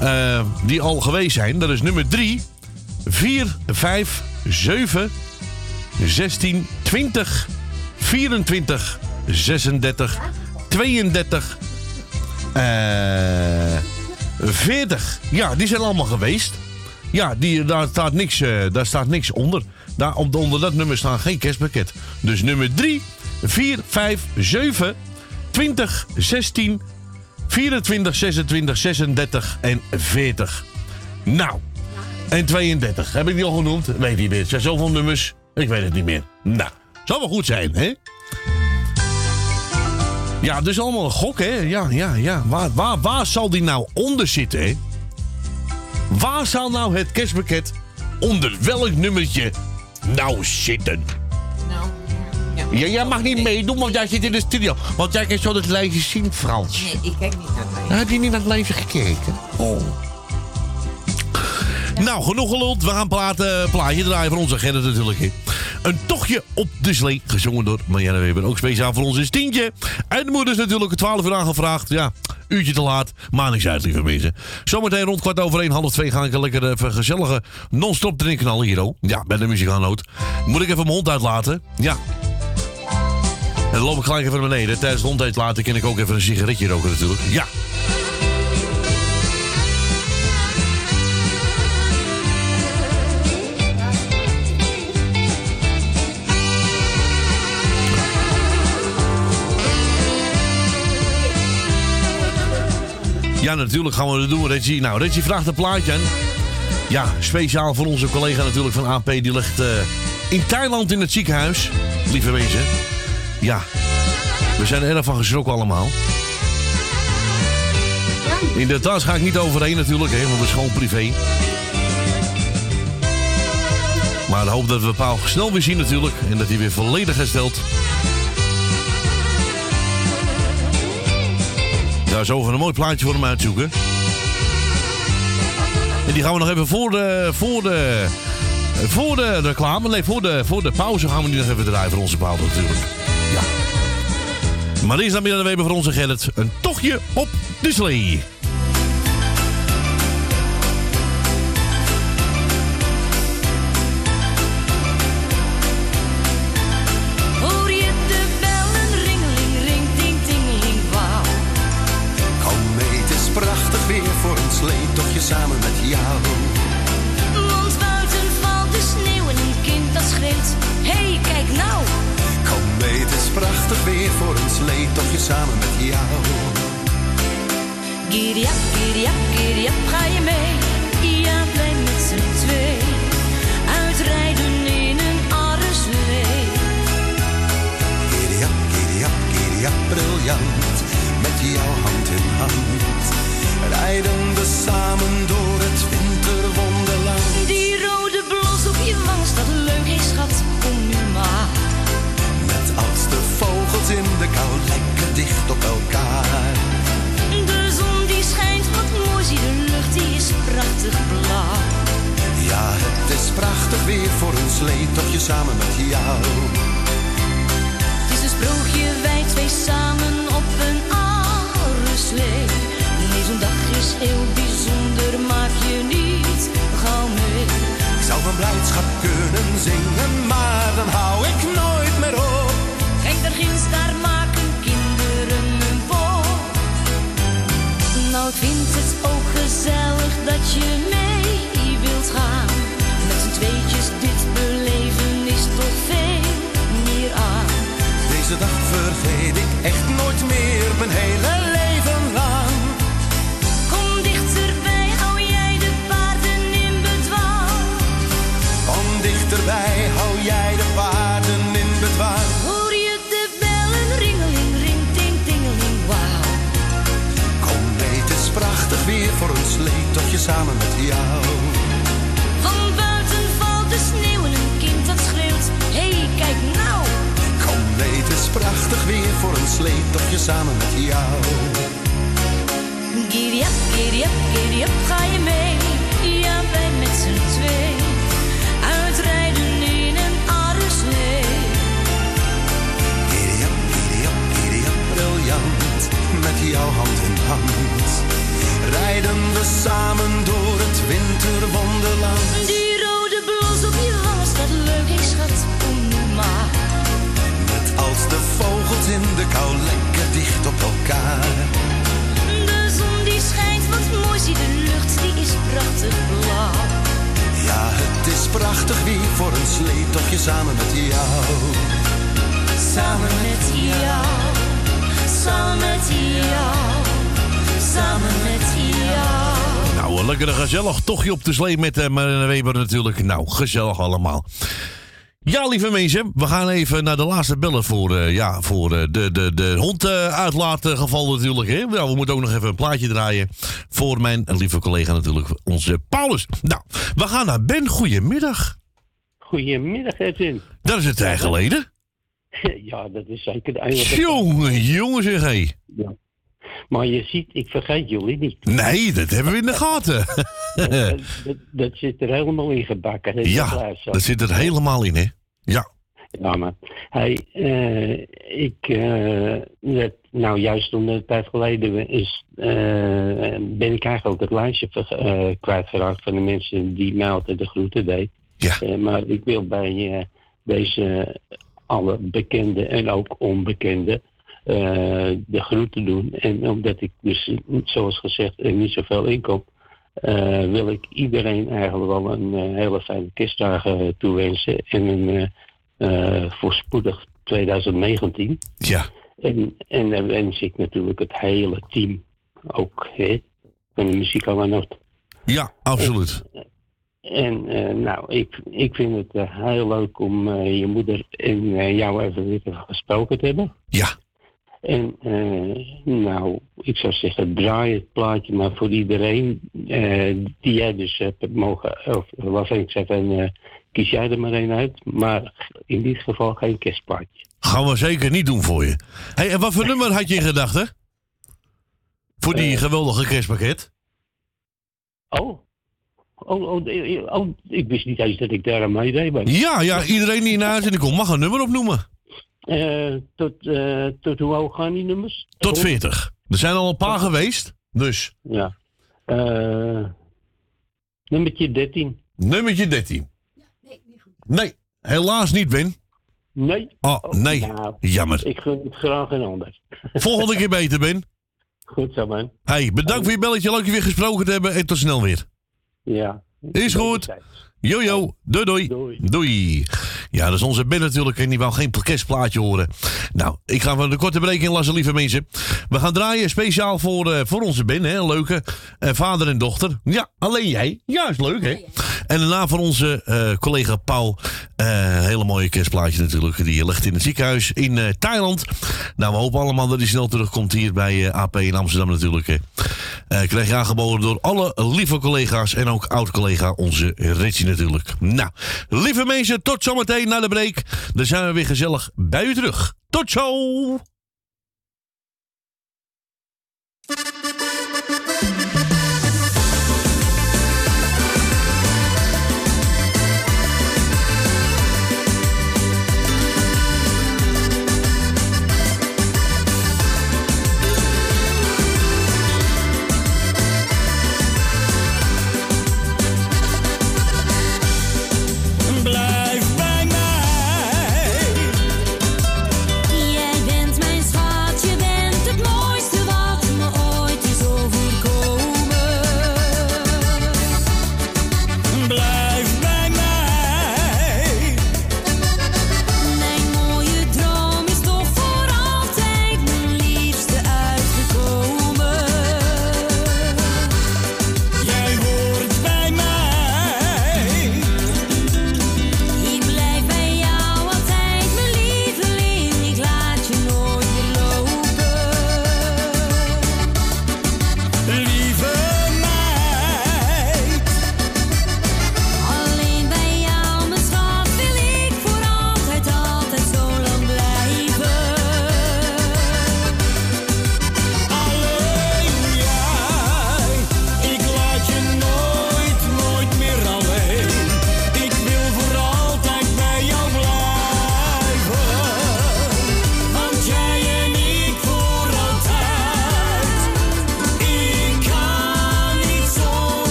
[SPEAKER 7] eh, die al geweest zijn, dat is nummer 3, 4, 5, 7, 16, 20, 24, 36, 32, eh 40. Ja, die zijn allemaal geweest. Ja, die, daar, staat niks, eh, daar staat niks onder. Daar, onder dat nummer staat geen kerstpakket. Dus nummer 3, 4, 5, 7, 20, 16, 24, 26, 36 en 40. Nou, en 32. Heb ik die al genoemd? Weet niet meer. Het zijn zoveel nummers. Ik weet het niet meer. Nou, zal wel goed zijn, hè? Ja, dus allemaal een gok, hè? Ja, ja, ja. Waar, waar, waar zal die nou onder zitten, hè? Waar zal nou het kerstpakket onder welk nummertje nou zitten? Ja, jij mag niet meedoen, want jij zit in de studio. Want jij kan zo het lijstje zien, Frans.
[SPEAKER 25] Nee, ik kijk niet naar het lijstje.
[SPEAKER 7] Heb je niet naar het lijstje gekeken? Oh. Nou, genoeg geluld. We gaan platen, plaatje draaien van onze Gerrit natuurlijk. Een tochtje op de slee, gezongen door Marianne Weber. Ook speciaal voor ons is Tientje. En de moeder is natuurlijk 12 uur aangevraagd. Ja, uurtje te laat, maar niks uit, lieve mensen. Zometeen rond kwart over één, half twee ga ik een lekker even gezellige non-stop erin knallen hier, oh. Ja, bij de muzikaannoot. Moet ik even mijn hond uitlaten? Ja. En dan loop ik gelijk even naar beneden. Tijdens de hond uitlaten kan ik ook even een sigaretje roken natuurlijk. Ja. Ja, natuurlijk gaan we dat doen, Reggie. Nou, Reggie vraagt een plaatje. Ja, speciaal voor onze collega natuurlijk van AP. Die ligt eh, in Thailand in het ziekenhuis. Lieve mensen. Ja, we zijn er erg van geschrokken allemaal. In de tas ga ik niet overheen natuurlijk, hè, want het gewoon privé. Maar ik hoop dat we Paul snel weer zien natuurlijk. En dat hij weer volledig herstelt. Daar zo even een mooi plaatje voor hem uitzoeken. En die gaan we nog even voor de, voor de, voor de reclame, nee, voor de, voor de pauze gaan we die nog even draaien voor onze Paul natuurlijk. Ja. Maar eerst dan weer de Weber voor onze Gerrit. Een tochtje op de slee.
[SPEAKER 26] samen met jou.
[SPEAKER 14] Want buiten valt de sneeuw en een kind dat schreeuwt, hey kijk nou.
[SPEAKER 26] Kom mee, het is prachtig weer voor een je samen met jou.
[SPEAKER 14] Giriap, giriap, giriap, ga je mee? Ja, blij met z'n twee. Uitrijden in een arreslee.
[SPEAKER 26] Giriap,
[SPEAKER 10] giriap, giriap, briljant. Met jou hand in hand. Rijden we samen door het winterwonderland.
[SPEAKER 14] Die rode blos op je wang staat leuk, is, schat, kom nu maar.
[SPEAKER 10] Met als de vogels in de kou, lekker dicht op elkaar.
[SPEAKER 14] De zon die schijnt wat mooi, zie de lucht, die is prachtig blauw.
[SPEAKER 10] Ja, het is prachtig weer voor ons je samen met jou.
[SPEAKER 14] Het is een sprookje, wij twee samen op een arreslee. Nee, zo'n dag is heel bijzonder, maak je niet gauw mee.
[SPEAKER 10] Ik zou van blijdschap kunnen zingen, maar dan hou ik nooit meer op.
[SPEAKER 14] Kijk, daar ginds, daar maken kinderen een pop. Nou, ik vind het ook gezellig dat je mee wilt gaan. Met z'n tweetjes dit beleven is toch veel meer aan.
[SPEAKER 10] Deze dag vergeet ik echt nooit meer, mijn hele leven samen met jou.
[SPEAKER 14] Van buiten valt de sneeuw en een kind dat schreeuwt, hey, kijk nou.
[SPEAKER 10] Kom mee, het is prachtig weer voor een sleetochtje samen met jou.
[SPEAKER 14] Giddy up, giddy up, giddy up, ga je mee? Ja, wij met z'n twee. Uitrijden in een arreslee.
[SPEAKER 10] Giddy up, giddy up, giddy up, briljant. Met jouw hand in hand. Rijden we samen door het winterwonderland.
[SPEAKER 14] Die rode blos op je wang staat leuk, hey schat, nu maar.
[SPEAKER 10] Net als de vogels in de kou lekker dicht op elkaar.
[SPEAKER 14] De zon die schijnt, wat mooi, zie de lucht, die is prachtig blauw.
[SPEAKER 10] Ja, het is prachtig weer voor een sleetochtje samen met jou.
[SPEAKER 14] Samen met jou, samen met jou, samen met jou.
[SPEAKER 7] Nou, een lekker gezellig tochtje op de slee met uh, Marina Weber natuurlijk. Nou, gezellig allemaal. Ja, lieve mensen, we gaan even naar de laatste bellen voor, eh, ja, voor eh, de, de, de hond eh, uitlaatgeval natuurlijk. Hè? Nou, we moeten ook nog even een plaatje draaien voor mijn lieve collega natuurlijk, onze Paulus. Nou, we gaan naar Ben. Goedemiddag.
[SPEAKER 25] Goedemiddag, Edwin.
[SPEAKER 7] Dat is het tijd geleden.
[SPEAKER 25] Ja, dat is zeker de enige.
[SPEAKER 7] Jongen, jongen zeg hé.
[SPEAKER 25] Ja. Maar je ziet, ik vergeet jullie niet.
[SPEAKER 7] Nee, dat hebben we in de gaten.
[SPEAKER 25] dat, dat, dat zit er helemaal in gebakken. dat
[SPEAKER 7] ja, dat zit er helemaal in, hè? Ja.
[SPEAKER 25] Ja, maar hij, eh, ik, eh, net, nou juist om een tijd geleden is, eh, ben ik eigenlijk het lijstje ver, kwijtgeraakt van de mensen die mij altijd de groeten deed.
[SPEAKER 7] Ja.
[SPEAKER 25] Maar ik wil bij deze alle bekende en ook onbekende de groeten doen. En omdat ik dus, zoals gezegd, er niet zoveel inkom, eh, wil ik iedereen eigenlijk wel een eh, hele fijne kerstdagen toewensen. En een eh, eh, voorspoedig 2019.
[SPEAKER 7] Ja.
[SPEAKER 25] En, en dan wens ik natuurlijk het hele team ook, hè, van de muziek aan noot.
[SPEAKER 7] Ja, absoluut.
[SPEAKER 25] En eh, nou, ik, ik vind het eh, heel leuk om eh, je moeder en eh, jou even weer gesproken te hebben.
[SPEAKER 7] Ja.
[SPEAKER 25] En eh, nou, ik zou zeggen, draai het plaatje maar voor iedereen eh, die jij dus hebt mogen, of waarvan ik zeg, van, eh, kies jij er maar één uit. Maar in dit geval geen kerstplaatje.
[SPEAKER 7] Gaan we zeker niet doen voor je. Hey, en wat voor nummer had je in gedachten? Voor die geweldige kerstpakket?
[SPEAKER 25] Oh. Oh, oh, oh, ik wist niet eens dat ik daar aan meedeed.
[SPEAKER 7] Ja, ja, iedereen die in huis en ik kom mag een nummer opnoemen.
[SPEAKER 25] Eh, tot, eh, tot hoe hoog gaan die nummers?
[SPEAKER 7] Tot 40. Er zijn al een paar geweest, dus.
[SPEAKER 25] Ja. Eh nummertje 13.
[SPEAKER 7] Nummertje 13. Nee, helaas niet, Ben.
[SPEAKER 25] Nee.
[SPEAKER 7] Oh, nee.
[SPEAKER 25] Nou,
[SPEAKER 7] Jammer.
[SPEAKER 25] Ik gun het graag een ander.
[SPEAKER 7] Volgende keer beter, Ben.
[SPEAKER 25] Goed zo, man.
[SPEAKER 7] Hey, bedankt voor je belletje. Leuk je weer gesproken te hebben. En tot snel weer.
[SPEAKER 25] Ja.
[SPEAKER 7] Is goed. Jojo. Doei doei. Doei. Ja, dat is onze Ben natuurlijk. En die wou geen kerstplaatje horen. Nou, ik ga van de korte break inlassen, lieve mensen. We gaan draaien speciaal voor, eh, voor onze Ben. Hè? Leuke eh, vader en dochter. Ja, alleen jij. Ja, is leuk, hè? En daarna voor onze eh, collega Paul. eh, hele mooie kerstplaatje natuurlijk. Die ligt in het ziekenhuis in eh, Thailand. Nou, we hopen allemaal dat hij snel terugkomt hier bij AP in Amsterdam natuurlijk. krijg je aangeboden door alle lieve collega's en ook oud-collega onze Ritchie natuurlijk. Nou, lieve mensen, tot zometeen na de break. Dan zijn we weer gezellig bij u terug. Tot zo!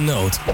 [SPEAKER 4] Muzikale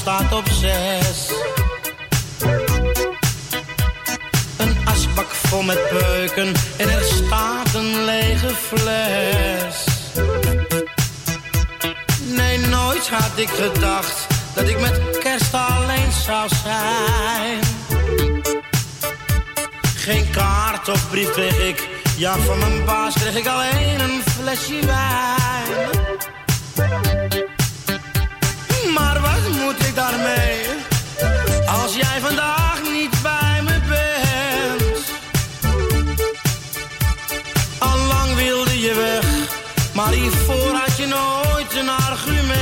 [SPEAKER 27] staat
[SPEAKER 28] op zes. Een asbak vol met peuken en er staat een lege fles. Nee, nooit had ik gedacht dat ik met kerst alleen zou zijn. Geen kaart of brief kreeg ik, ja van mijn baas kreeg ik alleen een flesje wijn. Moet ik daarmee? Als jij vandaag niet bij me bent. Allang wilde je weg, maar hiervoor had je nooit een argument.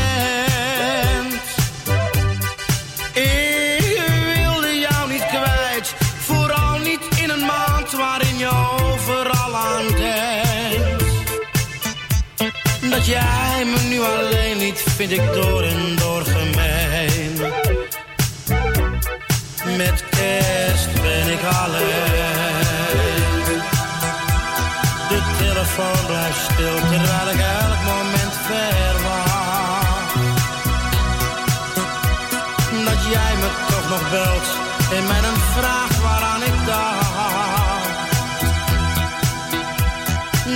[SPEAKER 28] Ik wilde jou niet kwijt, vooral niet in een maand waarin je overal aan denkt. Dat jij me nu alleen niet, vind ik door en door Met kerst ben ik alleen. De telefoon blijft stil terwijl ik elk moment verwacht. Dat jij me toch nog belt en mij dan vraagt waaraan ik dacht.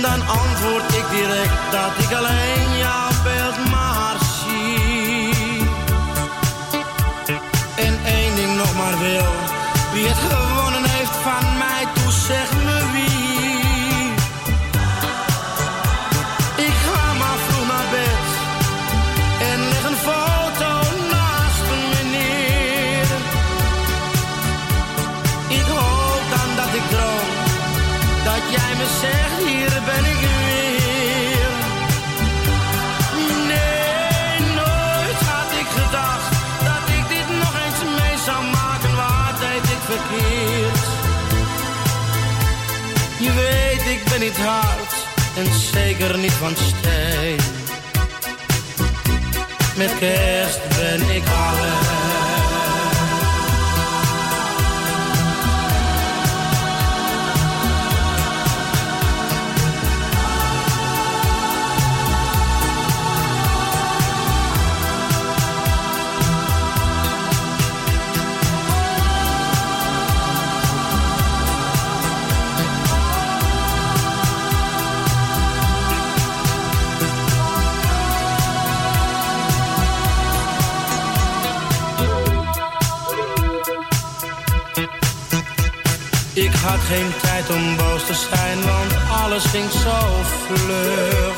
[SPEAKER 28] Dan antwoord ik direct dat ik alleen zeker niet van steen. Met kerst ben ik alleen. Had geen tijd om boos te zijn, want alles ging zo vlug.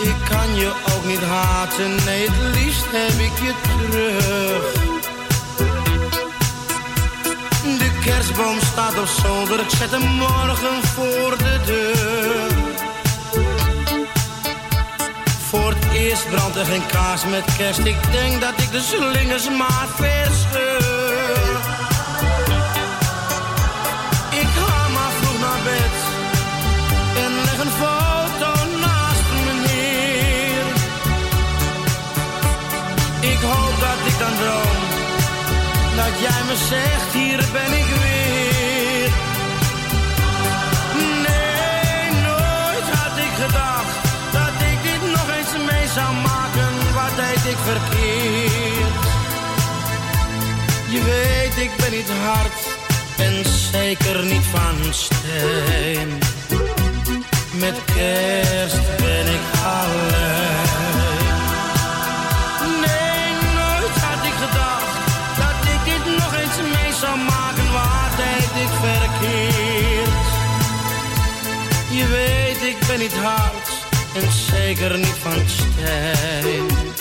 [SPEAKER 28] Ik kan je ook niet haten, nee, het liefst heb ik je terug. De kerstboom staat op zolder, ik zet hem morgen voor de deur. Voor het eerst brandt er geen kaas met kerst, ik denk dat ik de slingers maar verscheur. Me zegt, hier ben ik weer. Nee, nooit had ik gedacht dat ik dit nog eens mee zou maken. Wat deed ik verkeerd? Je weet, ik ben niet hard en zeker niet van steen. Met kerst ben ik alleen. Ben niet hard en zeker niet van steen.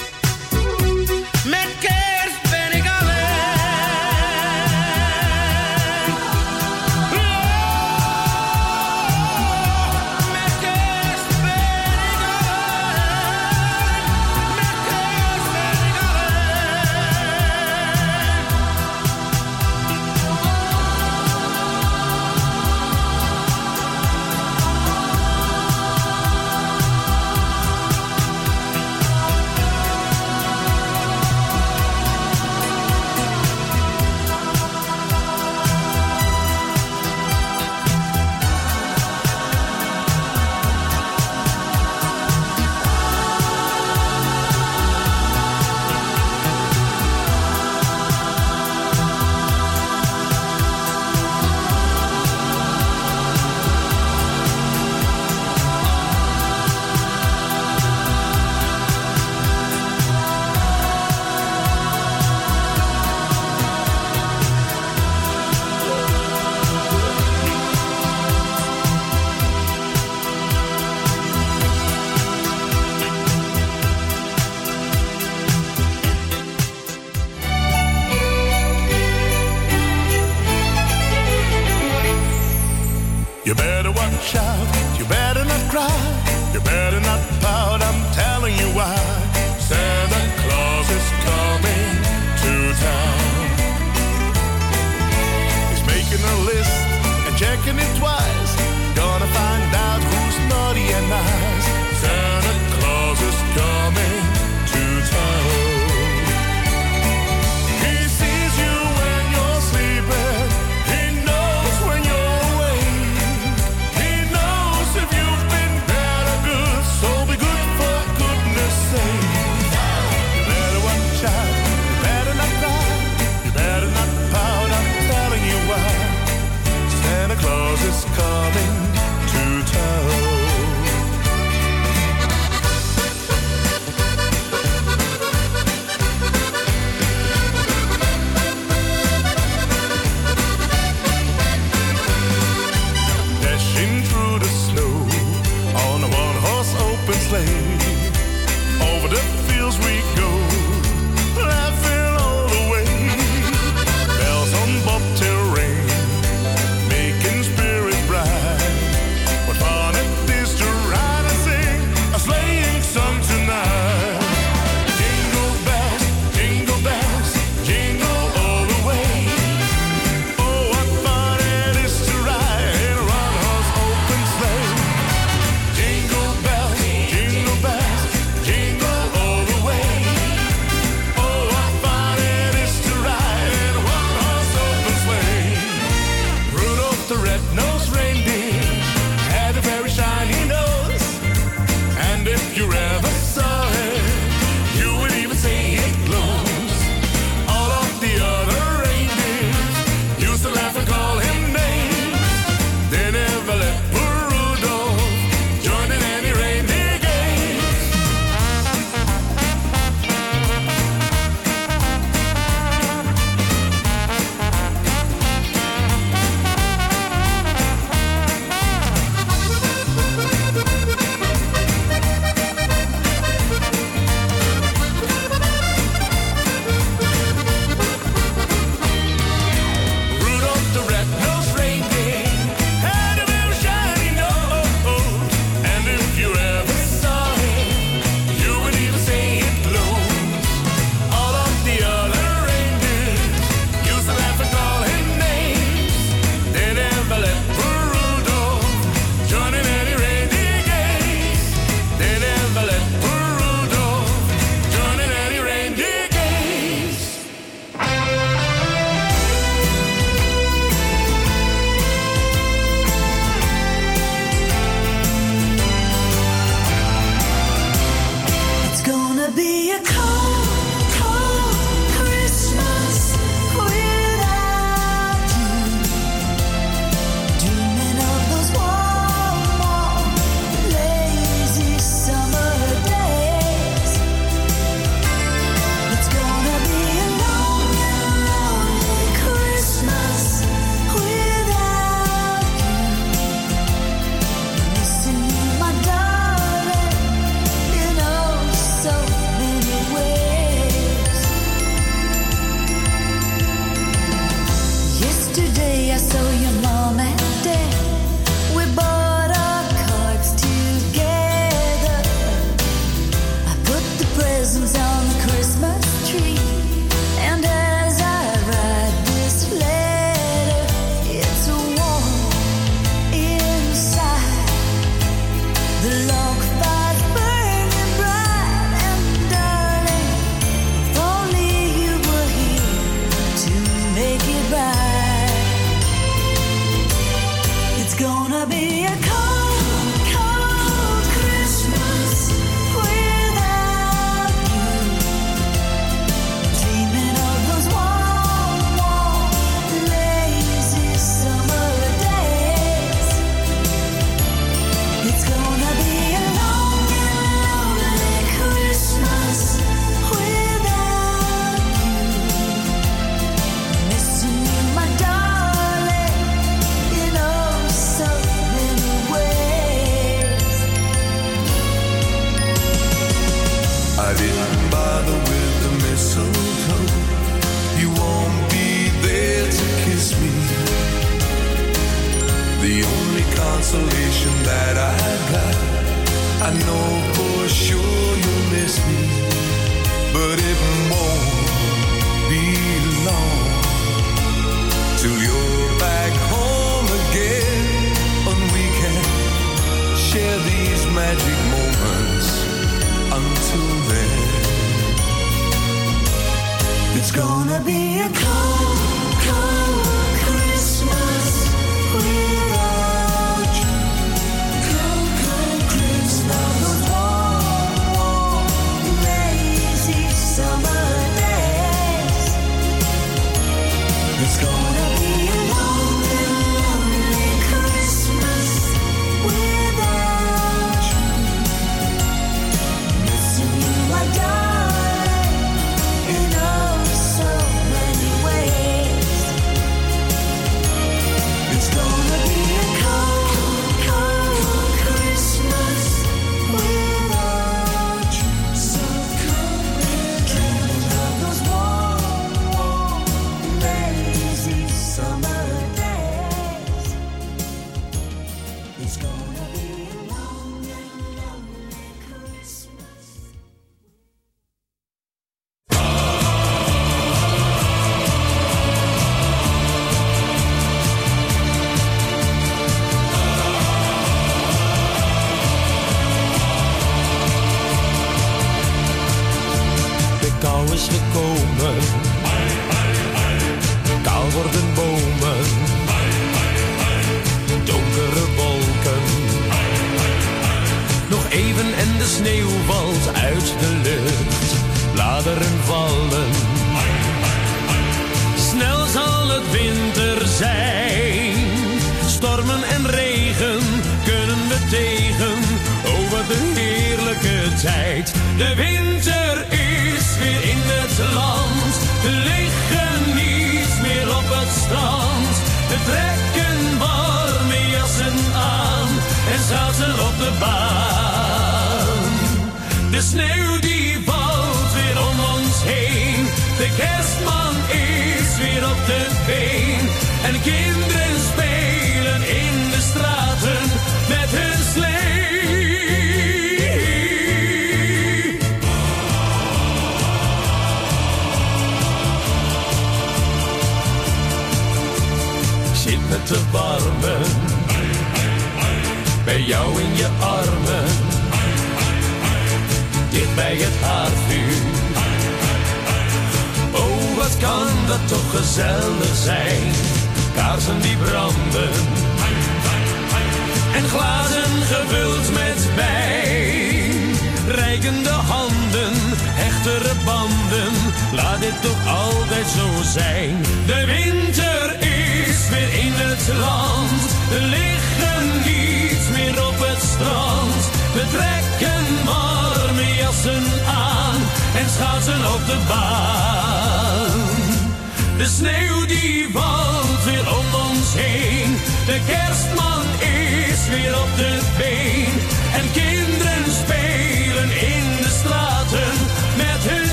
[SPEAKER 29] De sneeuw die valt weer om ons heen. De kerstman is weer op de been.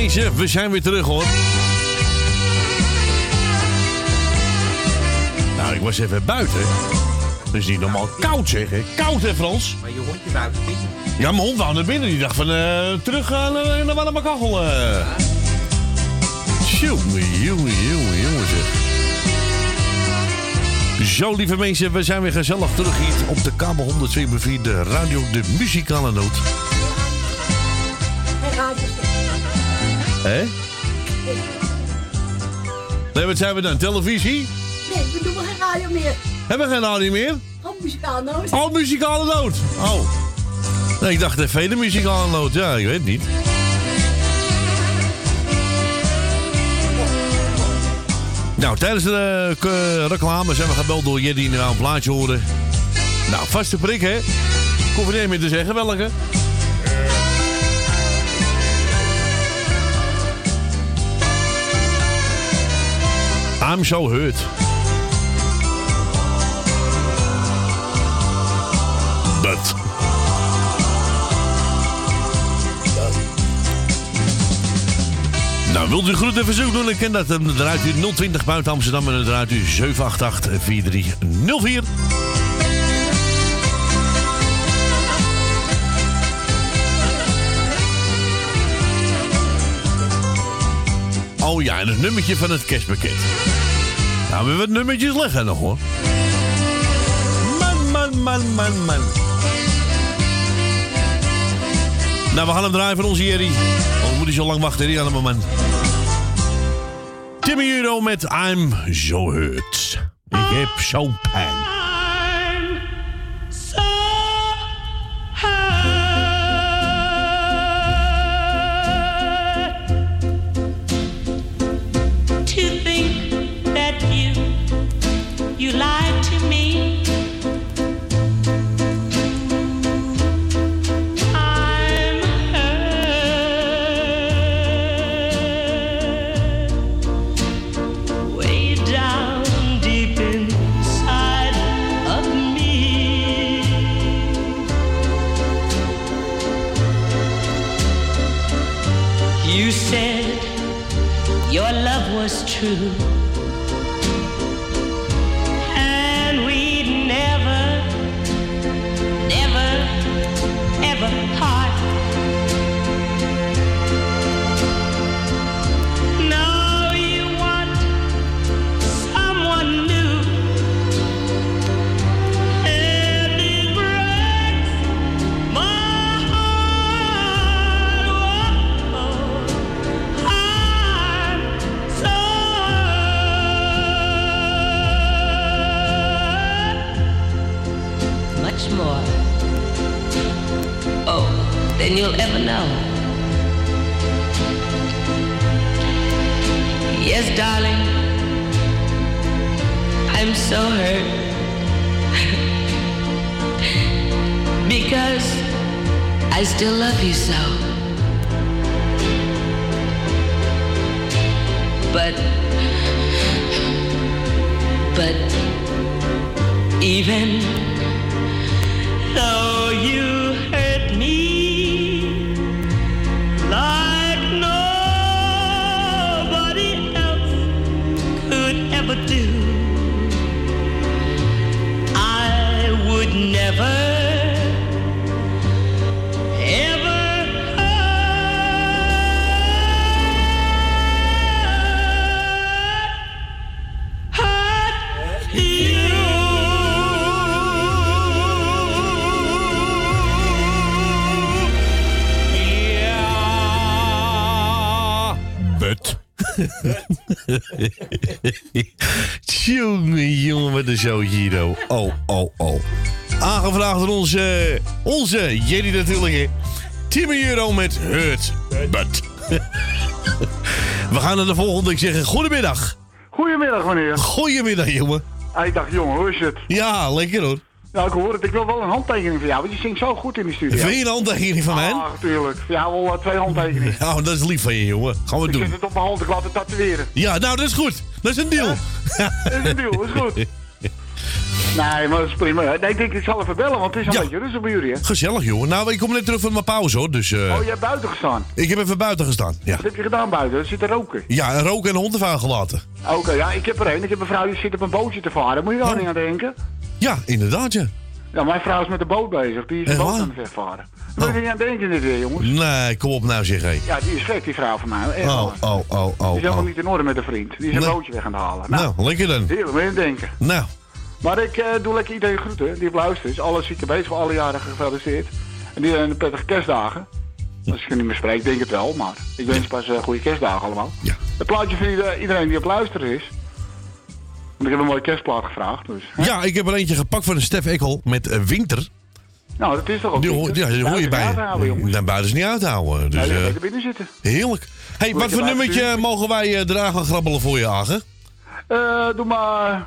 [SPEAKER 7] Mensen, we zijn weer terug hoor. Nou, ik was even buiten. Het is niet normaal koud zeg, hè? Koud hè, Frans?
[SPEAKER 30] Maar je hondje buiten binnen.
[SPEAKER 7] Ja, mijn hond wou naar binnen. Die dacht van, eh, terug gaan naar, naar warme kachel. eh. Jongen, jongen, jongen, jongen zeg. Zo, lieve mensen, we zijn weer gezellig terug hier op de kabel 102.4, de radio, de muzikale noot. Hè? Nee, wat zijn we dan? Televisie?
[SPEAKER 31] Nee, we doen geen radio meer.
[SPEAKER 7] Hebben we geen radio meer?
[SPEAKER 31] Gewoon muzikaal noot.
[SPEAKER 7] Oh, muzikale noot. Oh. Nee, ik dacht even de muzikale noot. Ja, ik weet het niet. Nou, tijdens de eh, reclame zijn we gebeld door Jeddy die nou een plaatje horen. Nou, vaste prik, hè? Ik hoef er niet meer te zeggen welke. I'm so hurt. But. Nou, wilt u groet en verzoek doen? Ik ken dat. Dan draait u 020 buiten Amsterdam en dan draait u 788 4304. Oh ja, en het nummertje van het kerstpakket. Nou, we hebben wat nummertjes liggen nog hoor. Man, man, man, man, man. Nou, we gaan hem draaien van onze Jerry. Anders moet hij zo lang wachten hier aan het moment. Timmy Euro met I'm So Hurt. Ik heb zo'n pijn. Door onze, onze Jelly natuurlijk. 10 euro met Hurt But. We gaan naar de volgende. Ik zeg goedemiddag.
[SPEAKER 32] Goedemiddag, meneer.
[SPEAKER 7] Goedemiddag, jongen.
[SPEAKER 32] Ah, ik dacht, jongen, hoe is het?
[SPEAKER 7] Ja, lekker hoor.
[SPEAKER 32] Ja, ik hoor het. Ik wil wel een handtekening van jou, want je zingt zo goed in die studio.
[SPEAKER 7] Je een handtekening van mij?
[SPEAKER 32] Ah, natuurlijk. Jou wel eh, twee handtekeningen.
[SPEAKER 7] Ja, dat is lief van je, jongen. Gaan we
[SPEAKER 32] ik
[SPEAKER 7] doen.
[SPEAKER 32] zet het op mijn hand, ik laat het tatoeëren.
[SPEAKER 7] Ja, nou, dat is goed. Dat is een deal.
[SPEAKER 32] Dat is een deal, dat is goed. Nee, maar dat is prima. Nee, ik denk, ik zal even bellen, want het is een
[SPEAKER 7] Ja.
[SPEAKER 32] beetje rustig bij jullie, hè?
[SPEAKER 7] Gezellig, jongen. Nou, ik kom net terug van mijn pauze, hoor. Dus, eh,
[SPEAKER 32] Oh, je hebt buiten gestaan.
[SPEAKER 7] ik heb even buiten gestaan. Ja,
[SPEAKER 32] Wat heb je gedaan buiten? Er zit er roken.
[SPEAKER 7] ja een rook en een hondenvuil gelaten.
[SPEAKER 32] Oké, ja, ik heb er een. Ik heb een vrouw die zit op een bootje te varen. Moet je daar niet aan denken?
[SPEAKER 7] Ja, inderdaad, ja.
[SPEAKER 32] Ja, mijn vrouw is met de boot bezig. Die is een
[SPEAKER 7] Echt
[SPEAKER 32] boot aan het wegvaren. Moet je er niet aan denken dit weer, jongens?
[SPEAKER 7] Nee, kom op nou, zeg hé.
[SPEAKER 32] Ja, die is gek, die vrouw van mij. Echt
[SPEAKER 7] Oh,
[SPEAKER 32] waar.
[SPEAKER 7] oh, oh,
[SPEAKER 32] Die
[SPEAKER 7] oh,
[SPEAKER 32] is helemaal
[SPEAKER 7] oh.
[SPEAKER 32] niet in orde met een vriend. Die is een
[SPEAKER 7] Nee.
[SPEAKER 32] bootje weg aan het halen.
[SPEAKER 7] Nou, lekker dan.
[SPEAKER 32] Heerlijk, moet je aan denken.
[SPEAKER 7] Nou,
[SPEAKER 32] Maar ik eh, doe lekker iedereen groeten die op luistert is. Alle zieke bezig voor alle jaren gefeliciteerd. En die een prettige kerstdagen. Als ik er niet meer spreek, denk het wel. Maar ik wens pas eh, goede kerstdagen allemaal.
[SPEAKER 7] Ja.
[SPEAKER 32] Het plaatje voor ieder- iedereen die op luisteren is. Want ik heb een mooie kerstplaat gevraagd. Dus.
[SPEAKER 7] ja, ik heb er eentje gepakt van de Stef Ekkel met eh, Winter.
[SPEAKER 32] Nou, dat is toch ook
[SPEAKER 7] Die, hoor,
[SPEAKER 32] dus
[SPEAKER 7] ja, die hoor je bij. Dan buiten ze niet uithouden. Dus,
[SPEAKER 32] Nee, die
[SPEAKER 7] eh,
[SPEAKER 32] lekker binnen zitten.
[SPEAKER 7] heerlijk. hey, wat voor nummertje mogen wij eh eraan gaan grabbelen voor je, Agen?
[SPEAKER 32] Eh, doe maar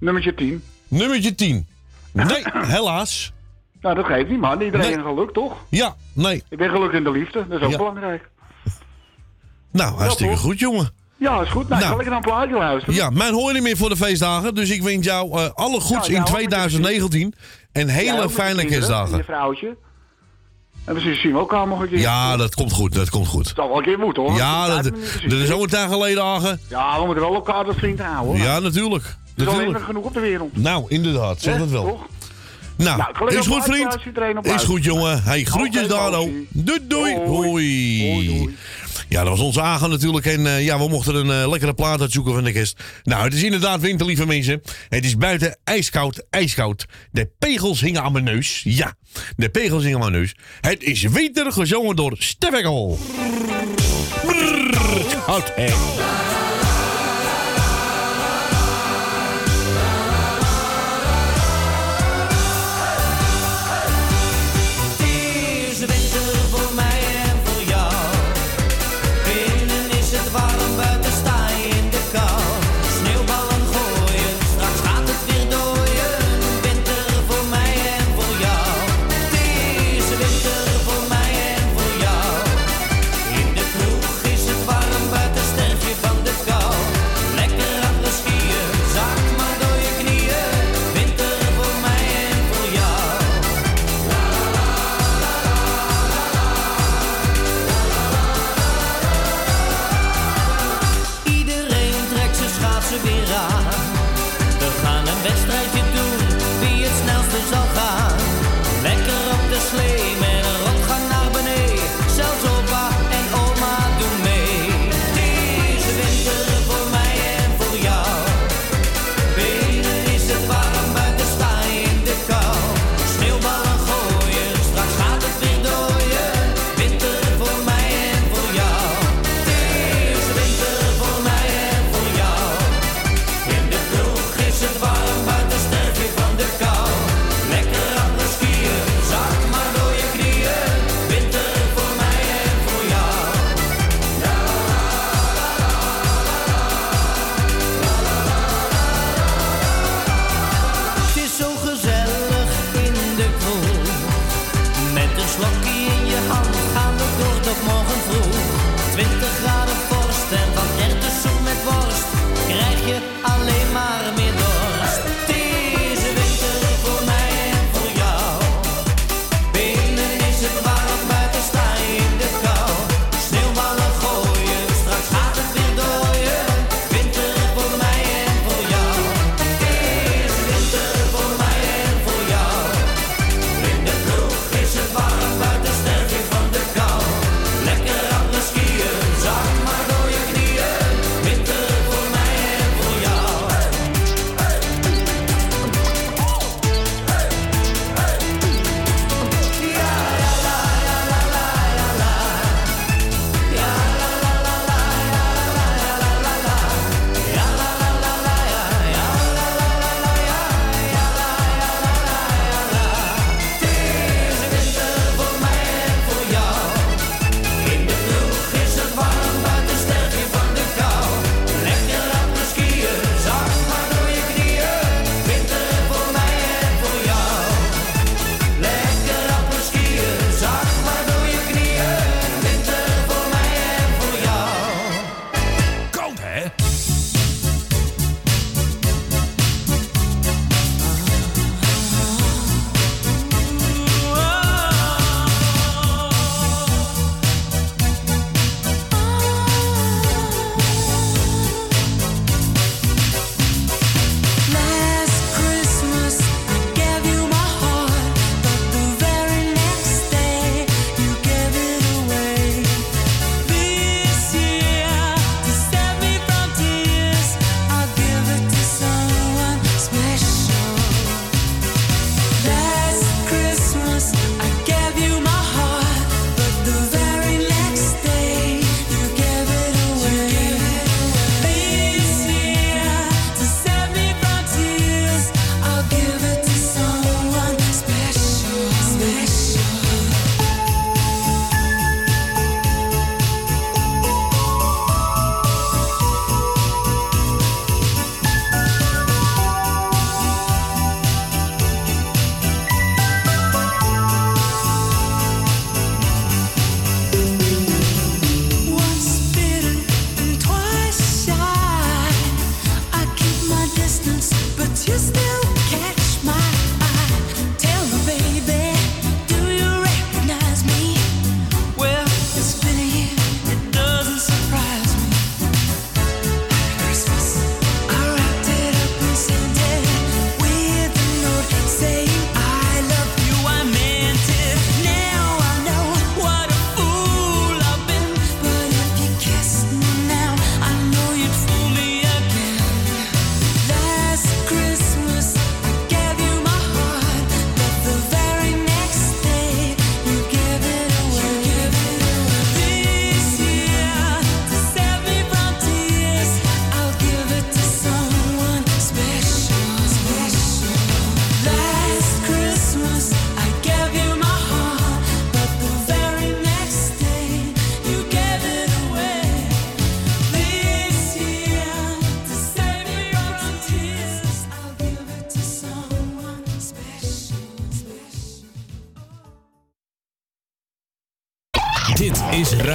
[SPEAKER 32] nummertje 10.
[SPEAKER 7] Nummertje 10. Nee, helaas.
[SPEAKER 32] Nou, dat geeft niet, man. Iedereen
[SPEAKER 7] Nee.
[SPEAKER 32] geluk, toch?
[SPEAKER 7] Ja, nee.
[SPEAKER 32] Ik ben gelukkig in de liefde. Dat is ook
[SPEAKER 7] Ja.
[SPEAKER 32] belangrijk.
[SPEAKER 7] Nou, hartstikke goed, jongen.
[SPEAKER 32] Ja, is goed. Nou,
[SPEAKER 7] Nou.
[SPEAKER 32] ik ga lekker naar een plaatje luisteren.
[SPEAKER 7] Ja, mijn hoor niet meer voor de feestdagen. Dus ik wens jou eh, alle goeds
[SPEAKER 32] Ja,
[SPEAKER 7] in
[SPEAKER 32] jou ook met je
[SPEAKER 7] 2019. En
[SPEAKER 32] ook
[SPEAKER 7] hele fijne kerstdagen.
[SPEAKER 32] je vrouwtje. En misschien zien we elkaar nog een keer.
[SPEAKER 7] Ja, dat komt goed. Dat komt goed.
[SPEAKER 32] Het zal wel een keer moeten, hoor.
[SPEAKER 7] Ja,
[SPEAKER 32] Dat
[SPEAKER 7] dat,
[SPEAKER 32] is
[SPEAKER 7] dat ook een tijd geleden, Agen.
[SPEAKER 32] Ja, we moeten wel elkaar als vriend houden. hoor.
[SPEAKER 7] Ja, natuurlijk.
[SPEAKER 32] Er is alleen genoeg op de wereld.
[SPEAKER 7] Nou, inderdaad. Zeg dat wel.
[SPEAKER 32] toch?
[SPEAKER 7] Nou,
[SPEAKER 32] Nou,
[SPEAKER 7] is goed, vriend. Is goed, jongen. Hey, groetjes daar,
[SPEAKER 32] Bosie.
[SPEAKER 7] Doei, doei. Hoi. Ja, dat was onze Agen natuurlijk. En eh, ja, we mochten een eh, lekkere plaat uitzoeken van de kerst. Nou, het is inderdaad winter, lieve mensen. Het is buiten ijskoud, ijskoud. De pegels hingen aan mijn neus. Ja, de pegels hingen aan mijn neus. Het is winter, gezongen door Steffekkel. Houd hè.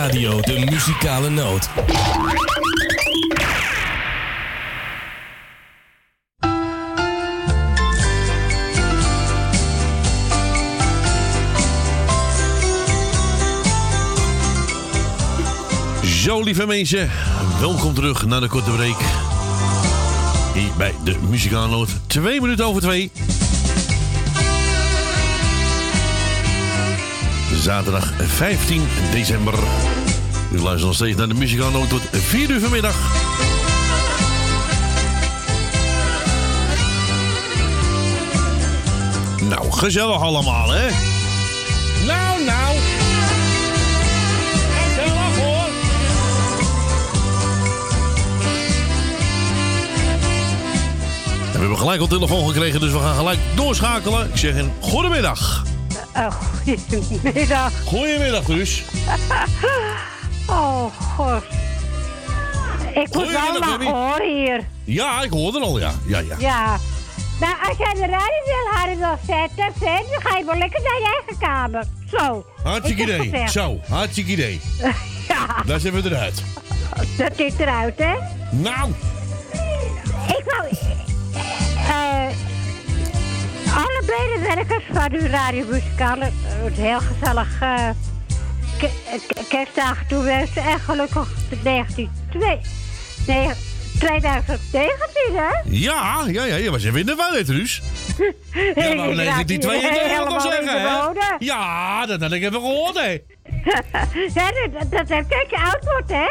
[SPEAKER 4] Radio de Muzikale Noot.
[SPEAKER 7] Zo, lieve mensen, welkom terug naar de korte break. Hier bij de Muzikale Noot. Twee minuten over twee. Zaterdag 15 december. U luistert nog steeds naar de Muzikale Noot tot 4 uur vanmiddag. Nou, gezellig allemaal, hè? Nou, nou. Gezellig, hoor. En we hebben gelijk al telefoon gekregen, dus we gaan gelijk doorschakelen. Ik zeg een goedemiddag.
[SPEAKER 30] Oh, goedemiddag.
[SPEAKER 7] Goedemiddag, dus.
[SPEAKER 30] Oh, god. Ik moet wel
[SPEAKER 7] Debbie.
[SPEAKER 30] hoor hier.
[SPEAKER 7] Ja, ik hoorde al, ja. Ja, ja.
[SPEAKER 30] Ja. Nou, als jij de radio wil harder wil zetten, zet, dan ga je wel lekker naar je eigen kamer. Zo.
[SPEAKER 7] Hartstikke idee.
[SPEAKER 30] gezegd.
[SPEAKER 7] Zo, hartstikke idee.
[SPEAKER 30] ja.
[SPEAKER 7] Daar zijn we eruit.
[SPEAKER 30] Dat is eruit, hè?
[SPEAKER 7] Nou.
[SPEAKER 30] Ik wou... eh alle medewerkers van uw radiomuzikale... Het heel gezellig... eh ke- ke- kerstdagen toewensen. En gelukkig 19... twee- nee, 2019, hè?
[SPEAKER 7] Ja, ja, ja, je was even in de waarheid, Ruus. Ja,
[SPEAKER 30] Ik hier
[SPEAKER 7] 1992 wil ik al
[SPEAKER 30] in
[SPEAKER 7] zeggen, hè? Ja, dat had ik even gehoord, hè.
[SPEAKER 30] ja, dat, dat heeft kijk je oud wordt, hè?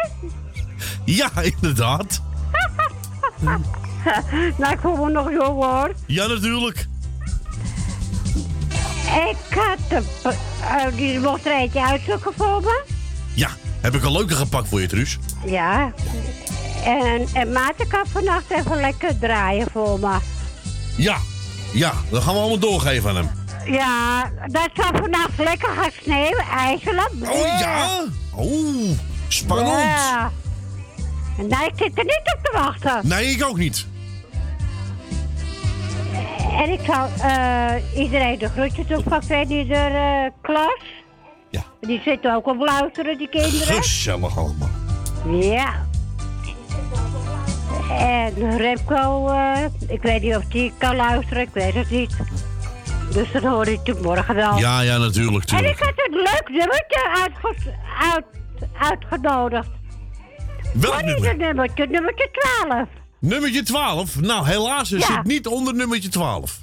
[SPEAKER 7] Ja, inderdaad.
[SPEAKER 30] nou, ik voel me nog jong, hoor.
[SPEAKER 7] Ja, natuurlijk.
[SPEAKER 30] Ik had een... eh, die mocht er eentje uitzoeken voor me.
[SPEAKER 7] Ja, heb ik een leuke gepakt voor je, Truus.
[SPEAKER 30] Ja. En, en Maarten kan vannacht even lekker draaien voor me.
[SPEAKER 7] Ja, ja, dan gaan we allemaal doorgeven aan hem.
[SPEAKER 30] Ja, dat zal vannacht lekker gaan sneeuwen, ijzelen.
[SPEAKER 7] Oh ja? Oh, spannend.
[SPEAKER 30] Ja. Nee, ik zit er niet op te wachten.
[SPEAKER 7] Nee, ik ook niet.
[SPEAKER 30] En ik zal eh, iedereen de groetjes doen van eh klas.
[SPEAKER 7] Ja.
[SPEAKER 30] Die zitten ook op luisteren, die kinderen.
[SPEAKER 7] Gezellig allemaal.
[SPEAKER 30] Ja. En Remco, eh, ik weet niet of die kan luisteren, ik weet het niet. Dus dan hoor ik het morgen wel.
[SPEAKER 7] Ja, ja, natuurlijk,
[SPEAKER 30] En ik had een leuk nummertje uitge- uit, uitgenodigd.
[SPEAKER 7] Welk
[SPEAKER 30] Wat is
[SPEAKER 7] nummer?
[SPEAKER 30] het nummertje? Nummertje 12.
[SPEAKER 7] Nummertje 12? Nou, helaas,
[SPEAKER 30] Ja.
[SPEAKER 7] zit niet onder nummertje 12.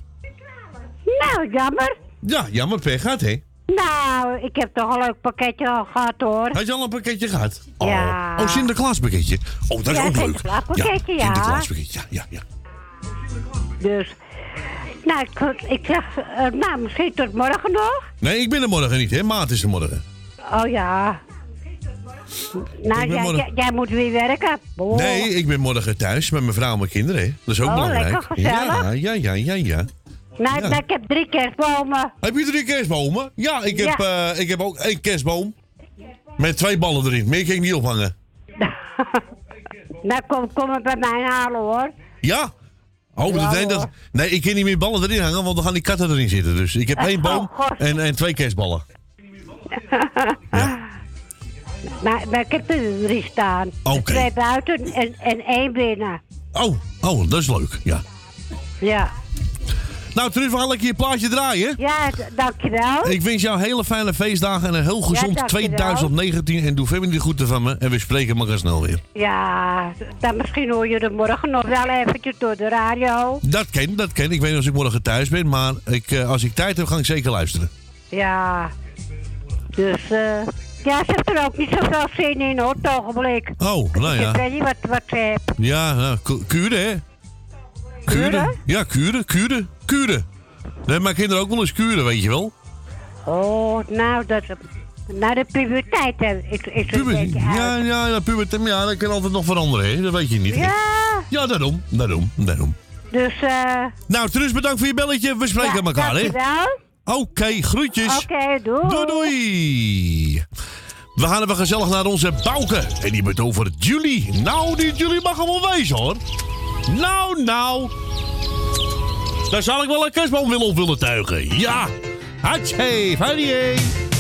[SPEAKER 30] Nou, jammer.
[SPEAKER 7] Ja, jammer, pech gehad, hè?
[SPEAKER 30] Nou, ik heb toch een leuk pakketje al gehad hoor.
[SPEAKER 7] Had je al een pakketje gehad? Oh,
[SPEAKER 30] Ja.
[SPEAKER 7] oh Sinterklaas pakketje. Oh, dat is
[SPEAKER 30] Ja,
[SPEAKER 7] ook leuk.
[SPEAKER 30] Sinterklaaspakketje, ja.
[SPEAKER 7] Sinterklaas pakketje, ja, ja, ja.
[SPEAKER 30] Dus, nou, ik, ik zeg, eh, nou, misschien tot morgen nog.
[SPEAKER 7] Nee, ik ben er morgen niet, hè? Maat is er morgen.
[SPEAKER 30] Oh ja. Nou, jij,
[SPEAKER 7] morgen-
[SPEAKER 30] jij, jij moet weer werken. Oh.
[SPEAKER 7] Nee, ik ben morgen thuis met mijn vrouw en mijn kinderen? Dat is ook
[SPEAKER 30] Oh,
[SPEAKER 7] belangrijk. Ja, ja, ja, ja, ja.
[SPEAKER 30] Nou,
[SPEAKER 7] Ja.
[SPEAKER 30] ik heb drie kerstbomen.
[SPEAKER 7] Heb je drie kerstbomen? Ja, ik heb,
[SPEAKER 30] Ja.
[SPEAKER 7] eh, ik heb ook één kerstboom. Met twee ballen erin. Meer kan ik niet ophangen.
[SPEAKER 30] Nou, kom, kom het bij mij halen hoor.
[SPEAKER 7] Ja? Oh,
[SPEAKER 30] Ja,
[SPEAKER 7] dat, nee, dat,
[SPEAKER 30] hoor.
[SPEAKER 7] nee, ik kan niet meer ballen erin hangen, want dan gaan die katten erin zitten. Dus ik heb één boom
[SPEAKER 30] Oh, God.
[SPEAKER 7] en, en twee kerstballen.
[SPEAKER 30] Maar, maar ik heb er drie staan.
[SPEAKER 7] Oké.
[SPEAKER 30] Twee buiten en, en één binnen.
[SPEAKER 7] Oh, oh, dat is leuk, ja.
[SPEAKER 30] Ja.
[SPEAKER 7] Nou, we gaan lekker je plaatje draaien.
[SPEAKER 30] Ja, dankjewel.
[SPEAKER 7] Ik wens jou hele fijne feestdagen en een heel gezond
[SPEAKER 30] dankjewel.
[SPEAKER 7] 2019. En doe verder die groeten van me. En we spreken elkaar snel weer.
[SPEAKER 30] Ja, dan misschien hoor je er morgen nog wel eventjes door de radio.
[SPEAKER 7] Dat ken, dat ken. Ik weet niet of ik morgen thuis ben, maar ik, eh, als ik tijd heb, ga ik zeker luisteren.
[SPEAKER 30] Ja. Dus, eh ja, ze heeft er ook niet zoveel zin in hoor, het ogenblik.
[SPEAKER 7] Oh, nou
[SPEAKER 30] Ik
[SPEAKER 7] ja.
[SPEAKER 30] weet niet wat, wat ze.
[SPEAKER 7] Ja, nou, ku- kuren, hè? Kuren? Ja, kuren, kuren, kuren. Hebben mijn kinderen ook wel eens kuren, weet je wel.
[SPEAKER 30] Oh, nou, dat... Nou, de puberteit hè, is,
[SPEAKER 7] ja, ja, ja, puberteit, ja, dat kan altijd nog veranderen, hè? Dat weet je niet.
[SPEAKER 30] Ja.
[SPEAKER 7] Ja, daarom, daarom, daarom.
[SPEAKER 30] Dus, eh...
[SPEAKER 7] Nou, Truus, bedankt voor je belletje. We spreken
[SPEAKER 30] ja,
[SPEAKER 7] elkaar, hè?
[SPEAKER 30] dankjewel.
[SPEAKER 7] Oké, groetjes.
[SPEAKER 30] Oké, doei.
[SPEAKER 7] Doei, doei. We gaan even gezellig naar onze Bouke. En die bent over Julie. Nou, die Julie mag wel wezen, hoor. Nou, nou. Daar zal ik wel een kerstboom willen op willen tuigen. Ja. Hatje, hadier.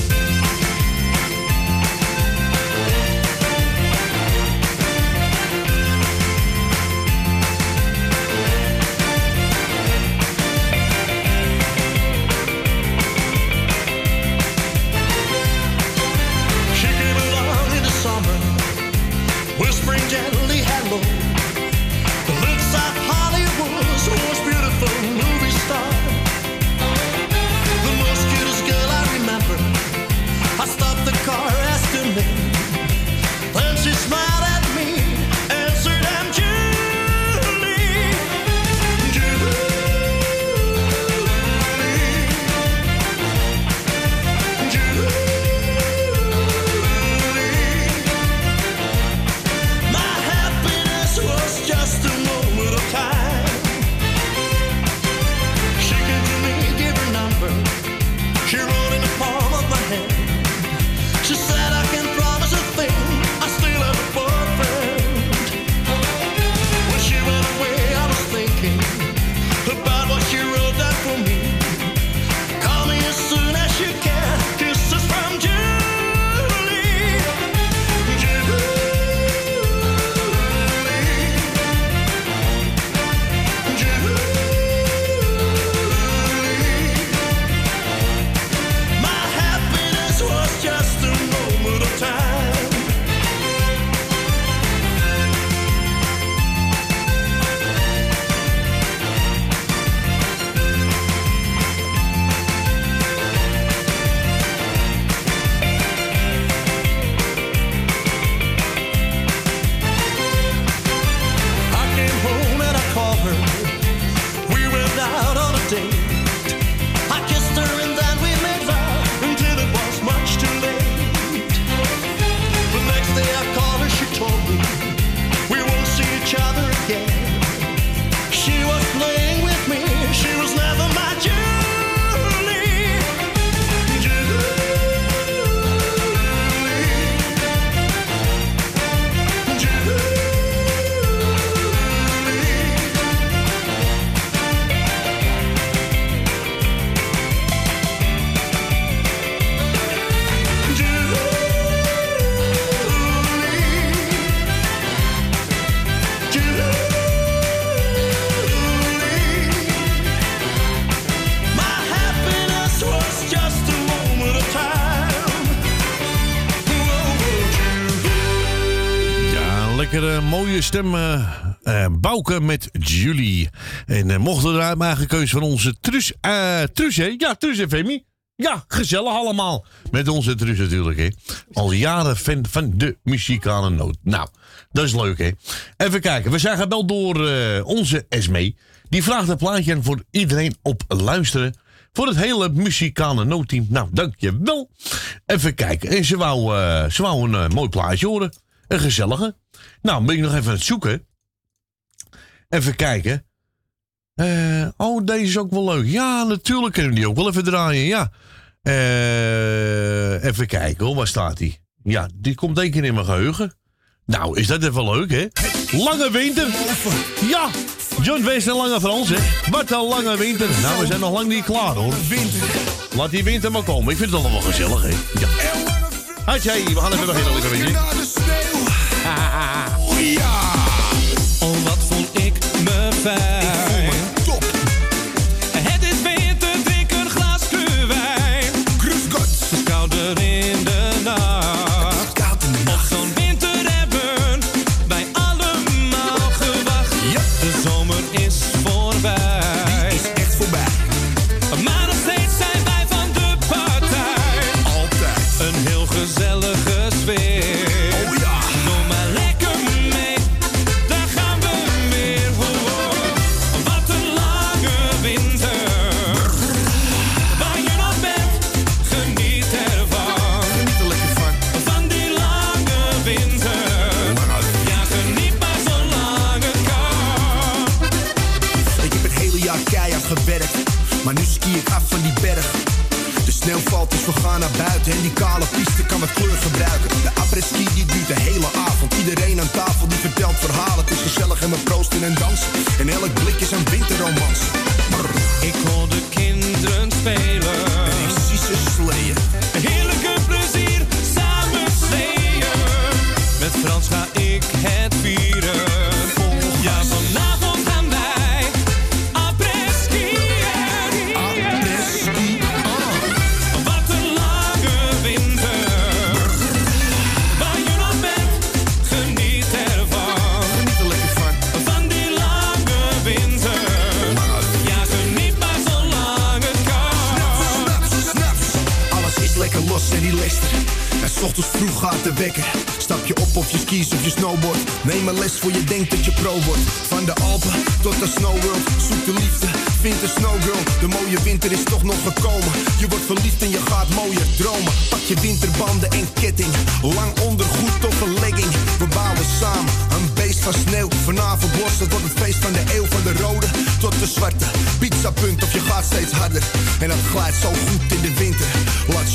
[SPEAKER 7] Mooie stem. eh eh, Bouke met Julie. En eh, mochten eruit mijn eigen keuze van onze Trus. Trus, hè? Ja, Trus en Femi. Ja, gezellig allemaal. Met onze Trus natuurlijk, hè. Al jaren fan van de muzikale noot. Nou, dat is leuk, hè. Even kijken. We zijn gebeld door onze Esme. Die vraagt een plaatje aan voor iedereen op luisteren. Voor het hele muzikale noodteam. Nou, dankjewel. Even kijken. En ze wou, ze wou een mooi plaatje horen. Een gezellige. Nou, ben ik nog even aan het zoeken. Even kijken. Eh, oh, deze is ook wel leuk. Ja, natuurlijk kunnen we die ook wel even draaien. Ja. Eh, even kijken hoor, waar staat die? Ja, die komt één keer in mijn geheugen. Nou, is dat even leuk, hè? Lange winter. Ja, John West en Lange Frans, hè? Wat een lange winter. Nou, we zijn nog lang niet klaar, hoor. Laat die winter maar komen. Ik vind het allemaal wel gezellig, hè? Ja. Hartje, we gaan even beginnen, mensen.
[SPEAKER 33] Uia! Buiten. En die kale piste kan wat kleur gebruiken. De après-ski die duurt de hele avond. Iedereen aan tafel die vertelt verhalen. Het is gezellig en we proosten en dansen. En elk blik is een winterromans.
[SPEAKER 29] Ik hoor de kinderen
[SPEAKER 33] s ochtends vroeg gaat de wekker. Stap je op of je skis of je snowboard. Neem een les voor je denkt dat je pro wordt. Van de Alpen tot de Snow World. Zoek de liefde, vind de snowgirl. De mooie winter is toch nog gekomen. Je wordt verliefd en je gaat mooier dromen. Pak je winterbanden en ketting. Lang ondergoed of een legging. We bouwen samen een beest van sneeuw. Vanavond los, het wordt het feest van de eeuw. Van de rode tot de zwarte. Pizzapunt of je gaat steeds harder. En dat glijdt zo goed in de winter. Laat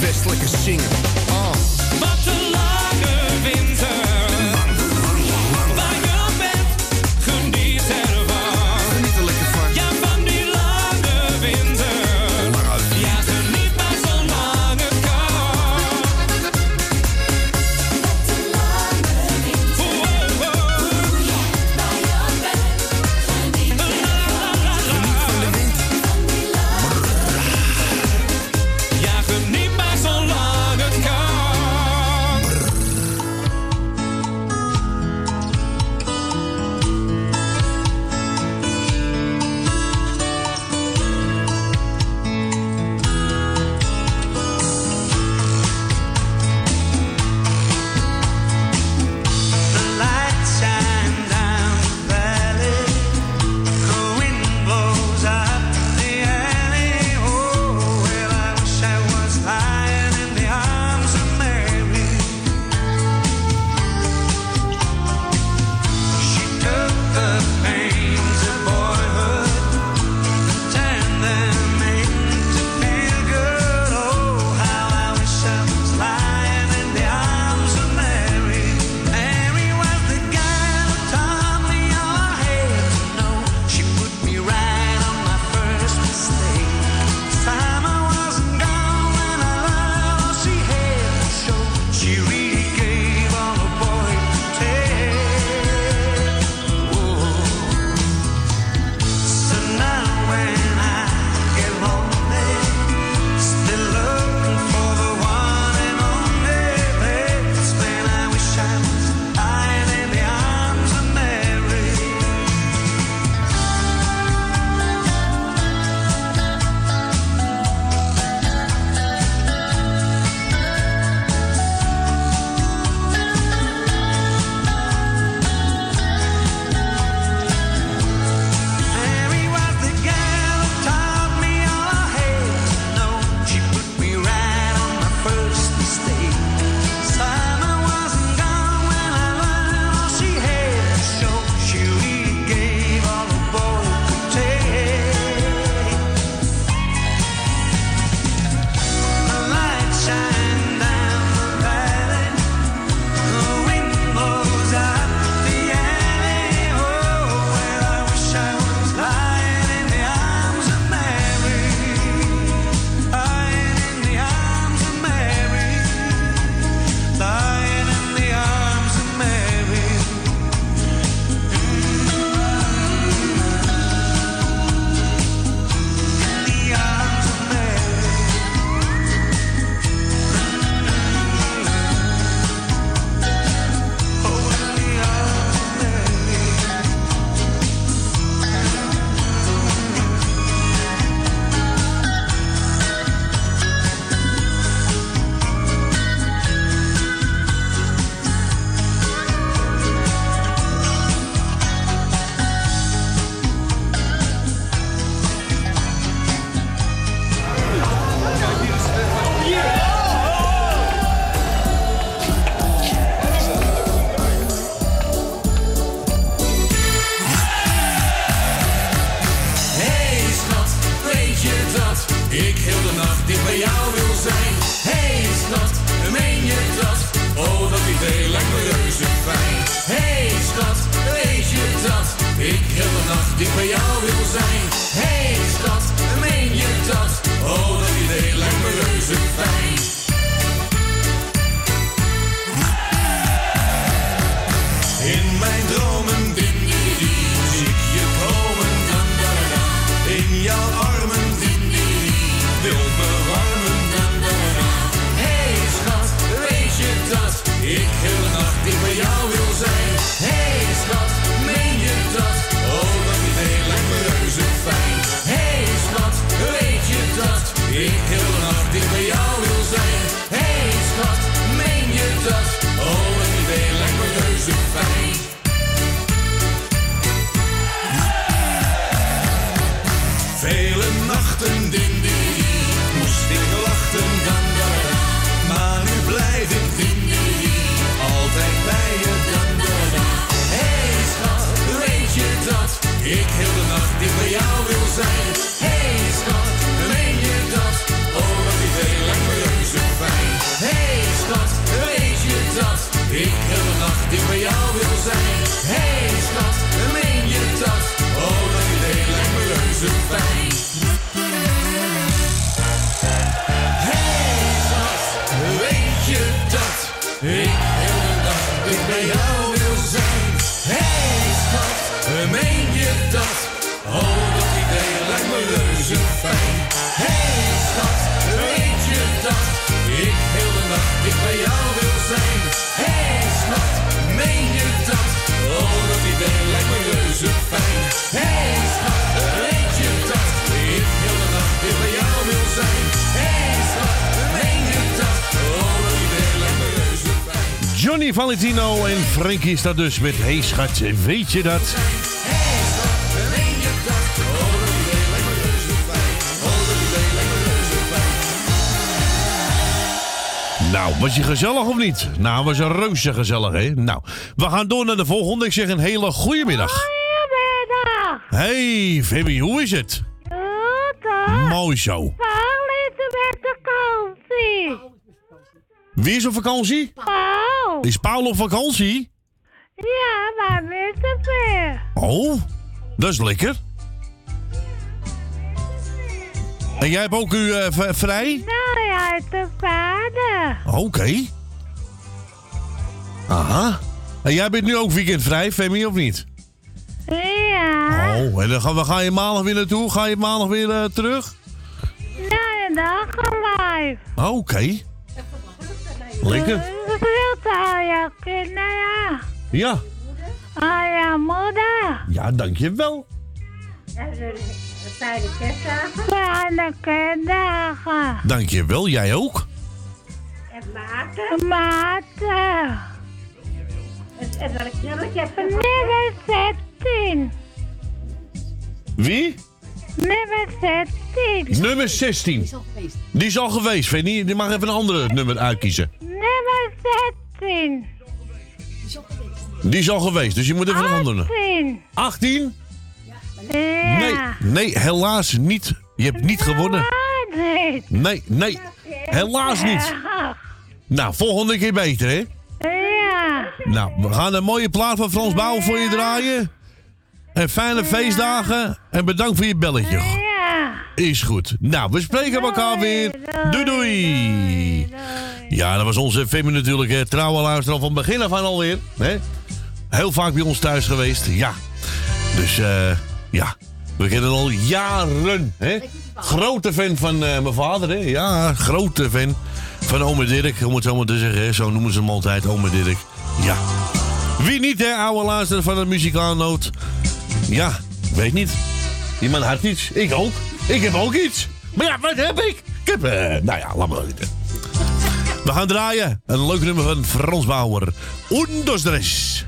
[SPEAKER 33] best lekker zingen. Ah.
[SPEAKER 29] Wat een lange
[SPEAKER 34] reuze fijn. Hey schat, weet je dat ik heel de nacht dicht bij jou wil zijn? Hey schat, meen je dat? Oh, dat idee lijkt me reuze fijn. Hey schat, weet je dat ik heel de nacht dicht bij jou wil zijn? Hey schat, meen je dat? Oh, dat idee lijkt me reuze fijn.
[SPEAKER 7] Johnny Valentino en Frankie dat dus met Hey schat, weet je dat? Was je gezellig of niet? Nou, was een reuze gezellig, hè? Nou, we gaan door naar de volgende. Ik zeg een hele goede middag.
[SPEAKER 27] Goedemiddag.
[SPEAKER 7] Hey, Femi, hoe is het?
[SPEAKER 27] Goed
[SPEAKER 7] Mooi zo.
[SPEAKER 27] Paul is met vakantie.
[SPEAKER 7] Wie is op vakantie?
[SPEAKER 27] Paul.
[SPEAKER 7] Is Paul op vakantie?
[SPEAKER 27] Ja, maar met de weer.
[SPEAKER 7] Oh, dat is lekker. En jij hebt ook u eh, vrij?
[SPEAKER 27] Nou, jij de vader.
[SPEAKER 7] Oké. Aha. En jij bent nu ook weekendvrij, Femi, of niet?
[SPEAKER 27] Ja.
[SPEAKER 7] Oh, en dan ga, waar ga je maandag weer naartoe? Ga je maandag weer eh, terug?
[SPEAKER 27] Nou, dag live.
[SPEAKER 7] Oké. Lekker.
[SPEAKER 27] Veel aan je kinderen.
[SPEAKER 7] Ja.
[SPEAKER 27] Aan je moeder.
[SPEAKER 7] Ja, dankjewel.
[SPEAKER 27] Fijne kerstdagen. Fijne kerstdagen.
[SPEAKER 7] Dankjewel, jij ook.
[SPEAKER 27] En Maarten? Maarten. En welk nummertje heb je? Nummer 16.
[SPEAKER 7] Wie?
[SPEAKER 27] Nummer 16.
[SPEAKER 7] Nummer 16. Die is al geweest, Femi. Die mag even een andere nummer uitkiezen.
[SPEAKER 27] Nummer 16.
[SPEAKER 7] Die is al geweest, dus je moet even een andere.
[SPEAKER 27] 18.
[SPEAKER 7] 18? Nee, nee, helaas niet. Je hebt niet gewonnen.
[SPEAKER 27] Nee.
[SPEAKER 7] Nee, helaas niet. Nou, volgende keer beter, hè?
[SPEAKER 27] Ja.
[SPEAKER 7] Nou, we gaan een mooie plaat van Frans Bauer voor je draaien. En fijne feestdagen. En bedankt voor je belletje.
[SPEAKER 27] Ja.
[SPEAKER 7] Is goed. Nou, we spreken elkaar weer. Doei doei. Ja, dat was onze Femi natuurlijk. Hè. Trouwe luisteraar van begin af aan alweer. Hè? Heel vaak bij ons thuis geweest. Ja. Dus eh, ja, we kennen al jaren. Hè? Grote fan van eh, mijn vader. Hè? Ja, grote fan van ome Dirk. Om het zo maar te zeggen. Hè? Zo noemen ze hem altijd, ome Dirk. Ja. Wie niet, hè? Oude luisteraar van de muzikaalnoot. Ja, weet niet. Die man had iets. Ik ook. Ik heb ook iets. Maar ja, wat heb ik? Ik heb, eh, nou ja, laat maar weten. We gaan draaien. Een leuk nummer van Frans Bauer. Understress.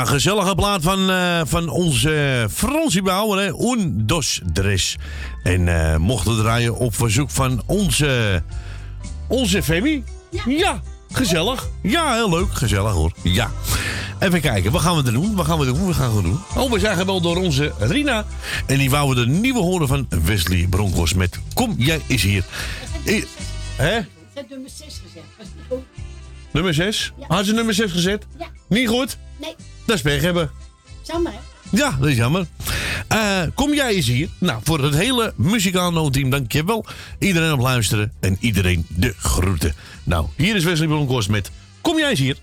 [SPEAKER 35] Een
[SPEAKER 33] gezellige plaat van, eh, van onze eh, Fransie Bauer. Un, dos, tres. En eh, mochten draaien op verzoek van onze, onze Femi. Ja. ja. gezellig. Ja, heel leuk. Gezellig hoor. Ja. Even kijken, wat gaan we er doen? Wat gaan we doen? Wat gaan doen? Oh, we zijn gebeld door onze Rina. En die wou de nieuwe horen van Wesley Broncos met Kom, jij is hier.
[SPEAKER 7] Ik heb nummer 6 gezet.
[SPEAKER 33] Nummer 6? Had ze nummer 6 gezet?
[SPEAKER 7] Ja.
[SPEAKER 33] Niet goed?
[SPEAKER 7] Nee.
[SPEAKER 33] Dat is hebben.
[SPEAKER 7] Jammer.
[SPEAKER 33] Ja, dat is jammer. Eh, kom jij eens hier. Nou, voor het hele Muzikano-team wel Iedereen op luisteren en iedereen de groeten. Nou, hier is Wesley Bronkhorst met Kom jij eens hier.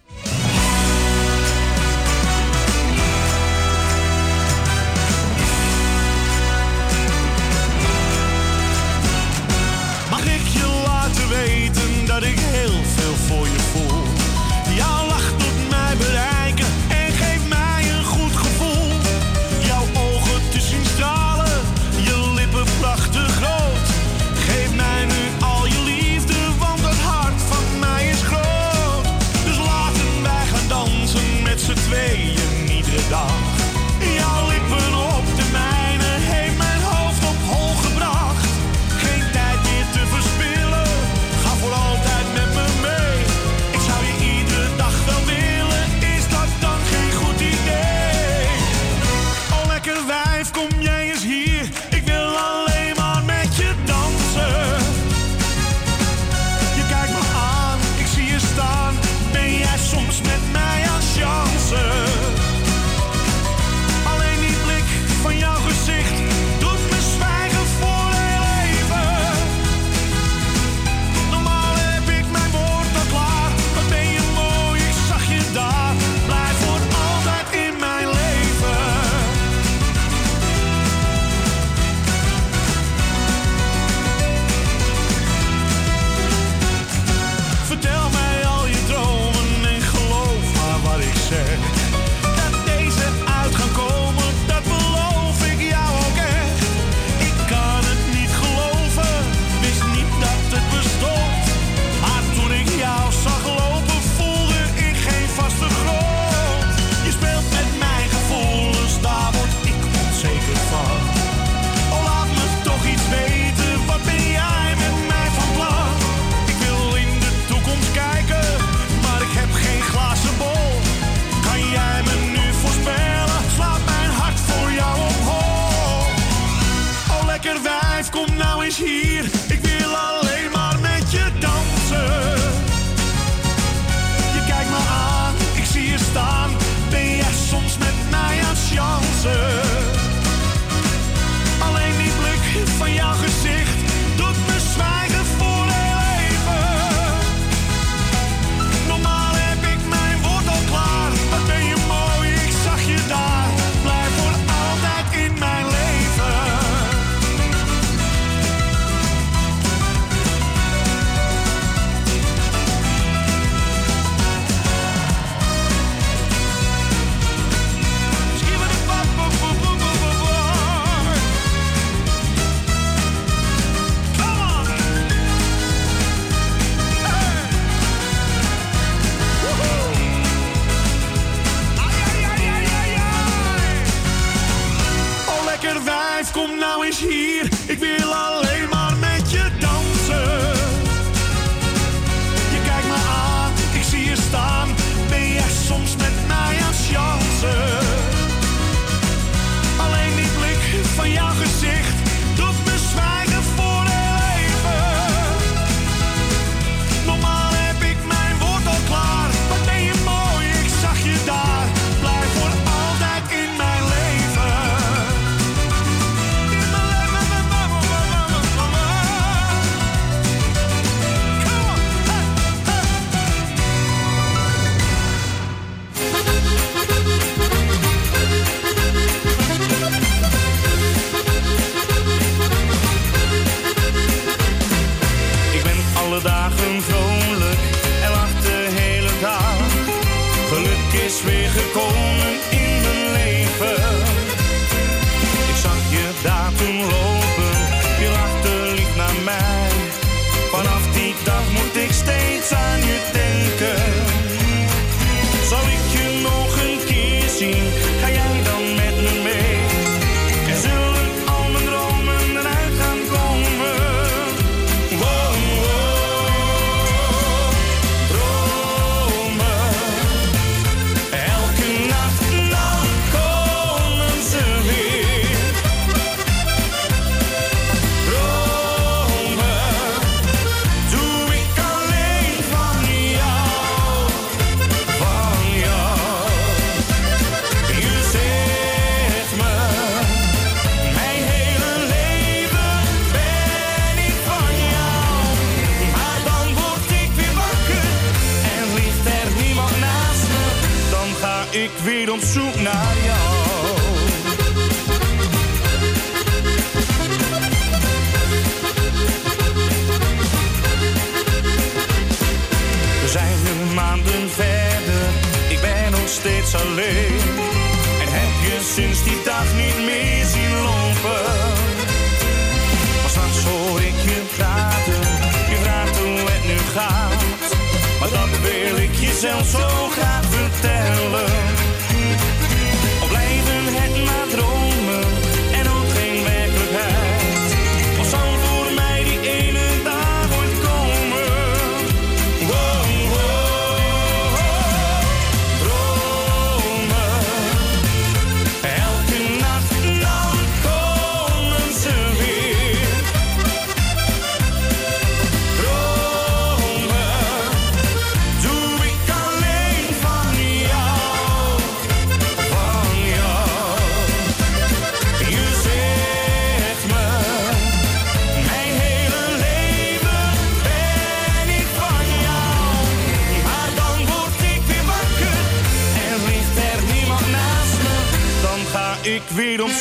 [SPEAKER 36] Wil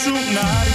[SPEAKER 33] zoek naar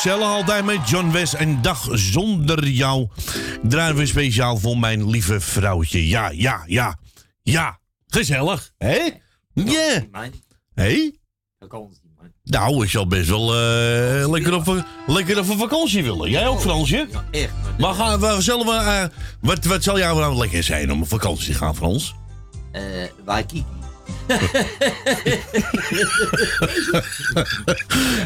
[SPEAKER 7] Gezellig altijd met John West en dag zonder jou. Draaien we speciaal voor mijn lieve vrouwtje. Ja, ja, ja. Ja, gezellig. Hé? Ja. Hé? Nou, ik zal best wel eh, lekker, op, lekker op een vakantie willen. Jij ook, Fransje? Ja,
[SPEAKER 37] echt.
[SPEAKER 7] Maar gaan we, zullen we, eh, wat, wat zal jou nou lekker zijn om op vakantie te gaan, Frans?
[SPEAKER 37] Eh, Waikiki.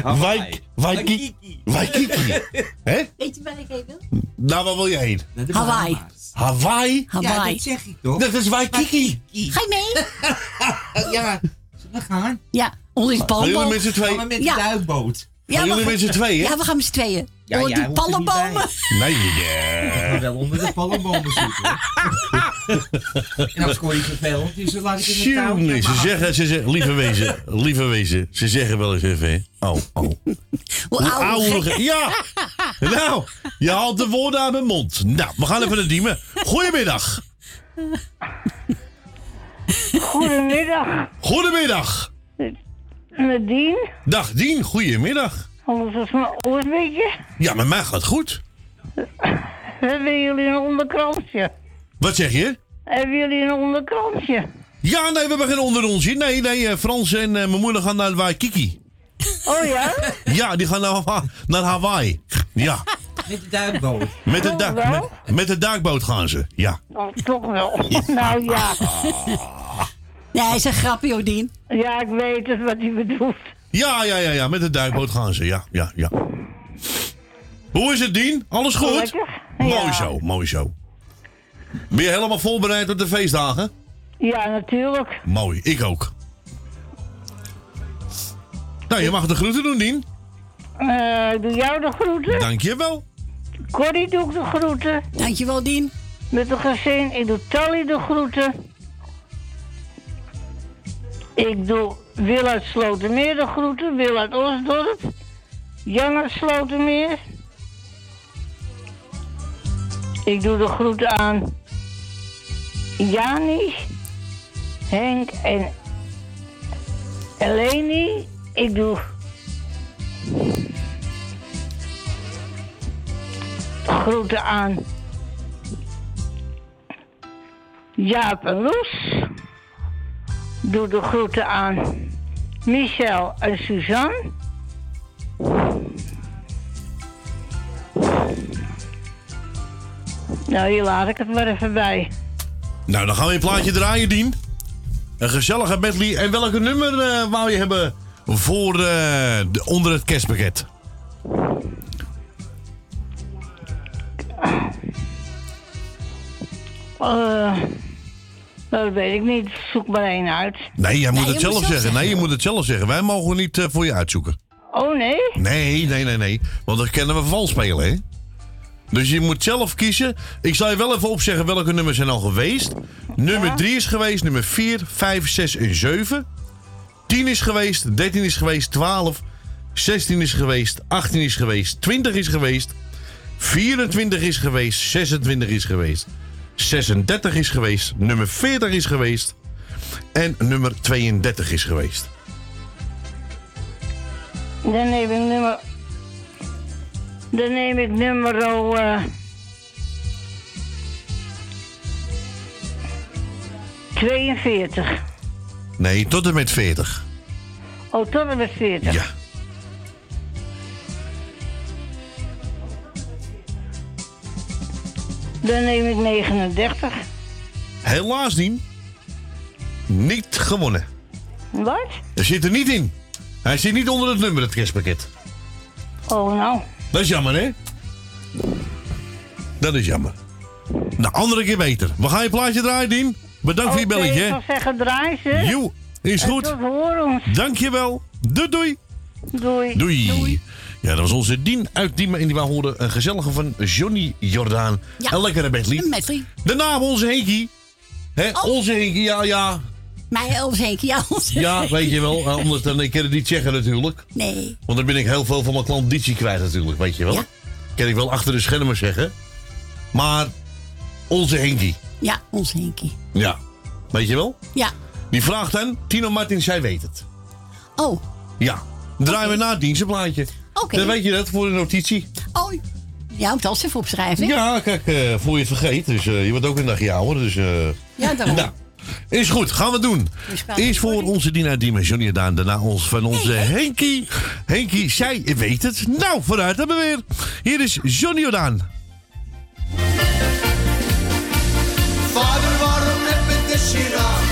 [SPEAKER 7] Wijk, Waikiki. Waikiki. Hè?
[SPEAKER 31] Weet je waar ik heen wil?
[SPEAKER 7] Nou, waar wil je heen?
[SPEAKER 31] Hawaii.
[SPEAKER 7] Hawaii?
[SPEAKER 31] Hawaii.
[SPEAKER 37] Ja, dat zeg ik toch?
[SPEAKER 7] Dat is Waikiki.
[SPEAKER 31] Ga je mee?
[SPEAKER 37] ja, we gaan.
[SPEAKER 31] Ja, onder die
[SPEAKER 7] Gaan
[SPEAKER 31] palmboom.
[SPEAKER 7] jullie met z'n tweeën?
[SPEAKER 37] Gaan we met de duikboot.
[SPEAKER 31] Ja,
[SPEAKER 7] Gaan jullie
[SPEAKER 31] gaan-
[SPEAKER 7] met z'n tweeën?
[SPEAKER 31] Ja, we gaan met z'n tweeën.
[SPEAKER 37] Ja,
[SPEAKER 31] die palmbomen.
[SPEAKER 7] Nee,
[SPEAKER 37] Ik
[SPEAKER 7] ja.
[SPEAKER 37] ga wel onder de palmbomen zitten. en als kon je vervelend, dus dan laat ik het in de touw.
[SPEAKER 7] Ze zeggen, ze zeggen, lieve wezen, lieve wezen, ze zeggen wel eens even. Oh, oh.
[SPEAKER 31] Hoe ouder
[SPEAKER 7] Ja! Nou, je haalt de woorden uit mijn mond. Nou, we gaan even naar Diemen. Goedemiddag.
[SPEAKER 38] Goedemiddag,
[SPEAKER 7] Goedemiddag.
[SPEAKER 38] Nadine.
[SPEAKER 7] Dag Dien, goedemiddag.
[SPEAKER 38] Anders is mijn oor een beetje.
[SPEAKER 7] Ja, met mij gaat het goed.
[SPEAKER 38] Hebben jullie een onderkransje?
[SPEAKER 7] Wat zeg je?
[SPEAKER 38] Hebben jullie een onderkransje?
[SPEAKER 7] Ja, nee, we hebben geen onderonsje. Nee, nee, eh, Frans en eh, mijn moeder gaan naar Waikiki.
[SPEAKER 38] Oh ja?
[SPEAKER 7] Ja, die gaan naar, Hawa- naar Hawaii. Ja,
[SPEAKER 37] Met de duikboot.
[SPEAKER 7] met de,
[SPEAKER 38] wel?
[SPEAKER 7] met, met de duikboot gaan ze. Ja.
[SPEAKER 38] Oh, toch wel. Nou ja.
[SPEAKER 31] Nee, hij is een grapje, Jodien.
[SPEAKER 38] Ja, ik weet het wat hij bedoelt.
[SPEAKER 7] Ja, ja, ja, ja, met de duikboot gaan ze. Ja, ja, ja. Hoe is het, Dien? Alles goed? Mooi zo, mooi zo. Ben je helemaal voorbereid op de feestdagen?
[SPEAKER 38] Ja, natuurlijk.
[SPEAKER 7] Mooi, ik ook. Nou, je mag de groeten doen, Dien.
[SPEAKER 38] Eh, ik doe jou de groeten.
[SPEAKER 7] Dankjewel.
[SPEAKER 38] Corrie doe ik de groeten.
[SPEAKER 31] Dankjewel, Dien.
[SPEAKER 38] Met de gezin. Ik doe Tally de groeten. Ik doe Wil uit Slotermeer de groeten. Wil uit Osdorp. Jan uit Slotermeer. Ik doe de groeten aan Jani, Henk en Eleni. Ik doe groeten aan Jaap en Loes. Doe de groeten aan Michel en Suzanne. Nou, hier laat ik het maar even bij.
[SPEAKER 7] Nou, dan gaan we een plaatje draaien, Dien. Een gezellige medley. En welke nummer eh, wou je hebben voor eh, de, onder het kerstpakket?
[SPEAKER 38] Eh, dat weet ik niet. Zoek maar één uit.
[SPEAKER 7] Nee, jij moet
[SPEAKER 38] Nee,
[SPEAKER 7] het
[SPEAKER 38] je moet
[SPEAKER 7] zelf zeggen. Nee, je moet het zelf zeggen. Wij mogen niet eh, voor je uitzoeken.
[SPEAKER 38] Oh nee?
[SPEAKER 7] Nee, nee, nee, nee. Want dan kennen we vals spelen, hè? Dus je moet zelf kiezen. Ik zal je wel even opzeggen welke nummers zijn al geweest. Nummer 3 is geweest, nummer 4, 5, 6 en 7. 10 is geweest, 13 is geweest, 12, 16 is geweest, 18 is geweest, 20 is geweest, 24 is geweest, 26 is geweest, 36 is geweest, nummer 40 is geweest en nummer 32 is geweest.
[SPEAKER 38] Dan neem ik nummer... Dan neem ik nummer... eh 42.
[SPEAKER 7] Nee, tot en met 40.
[SPEAKER 38] Oh, tot en met 40.
[SPEAKER 7] Ja.
[SPEAKER 38] Dan neem ik 39.
[SPEAKER 7] Helaas niet. Niet gewonnen.
[SPEAKER 38] Wat?
[SPEAKER 7] Er zit er niet in. Hij zit niet onder het nummer, het kerstpakket.
[SPEAKER 38] Oh, nou.
[SPEAKER 7] Dat is jammer, hè? Dat is jammer. Nou, andere keer beter. We gaan je plaatje draaien, Dien. Bedankt voor je belletje.
[SPEAKER 38] Ik zal zeggen, draai ze.
[SPEAKER 7] Jo, is
[SPEAKER 38] En
[SPEAKER 7] goed.
[SPEAKER 38] Tot horens.
[SPEAKER 7] Dankjewel. Doei, doei.
[SPEAKER 38] Doei.
[SPEAKER 7] Doei. Ja, dat was onze Dien uit Diemen. En die wij hoorden een gezellige van Johnny Jordaan.
[SPEAKER 31] Ja.
[SPEAKER 7] Een lekkere medley. Daarna hebben we onze Henkie. Hè,
[SPEAKER 31] Oh.
[SPEAKER 7] Onze Henkie, ja, ja.
[SPEAKER 31] Mij ons heen, ja, ons
[SPEAKER 7] Ja, weet je wel. eh, Anders dan, ik kan het niet zeggen natuurlijk.
[SPEAKER 31] Nee.
[SPEAKER 7] Want dan ben ik heel veel van mijn klanditie kwijt natuurlijk, weet je wel. Kan ik wel achter de schermen zeggen. Maar onze Henkie,
[SPEAKER 31] Ja, ons Henkie.
[SPEAKER 7] ja. Weet je wel?
[SPEAKER 31] Ja.
[SPEAKER 7] Die vraagt dan, Tino Martin, zij weet het.
[SPEAKER 31] Oh,
[SPEAKER 7] Ja. Draaien we na het dienstenplaatje.
[SPEAKER 31] Oké.
[SPEAKER 7] Dan weet je dat voor de notitie.
[SPEAKER 31] Oh, ja, moet alles even opschrijven.
[SPEAKER 7] Ja, kijk, eh, voor je het vergeet. Dus eh, je wordt ook een dagje ouder. Dus, eh,
[SPEAKER 31] Ja, daarom.
[SPEAKER 7] nou, is goed, gaan we doen. Eerst voor onze Dina Daan. Daarna ons van onze Henkie. Henkie, zij weet het. Nou, vooruit hebben we weer. Hier is Johnny Jordaan.
[SPEAKER 39] Vader, waarom heb ik de giraffe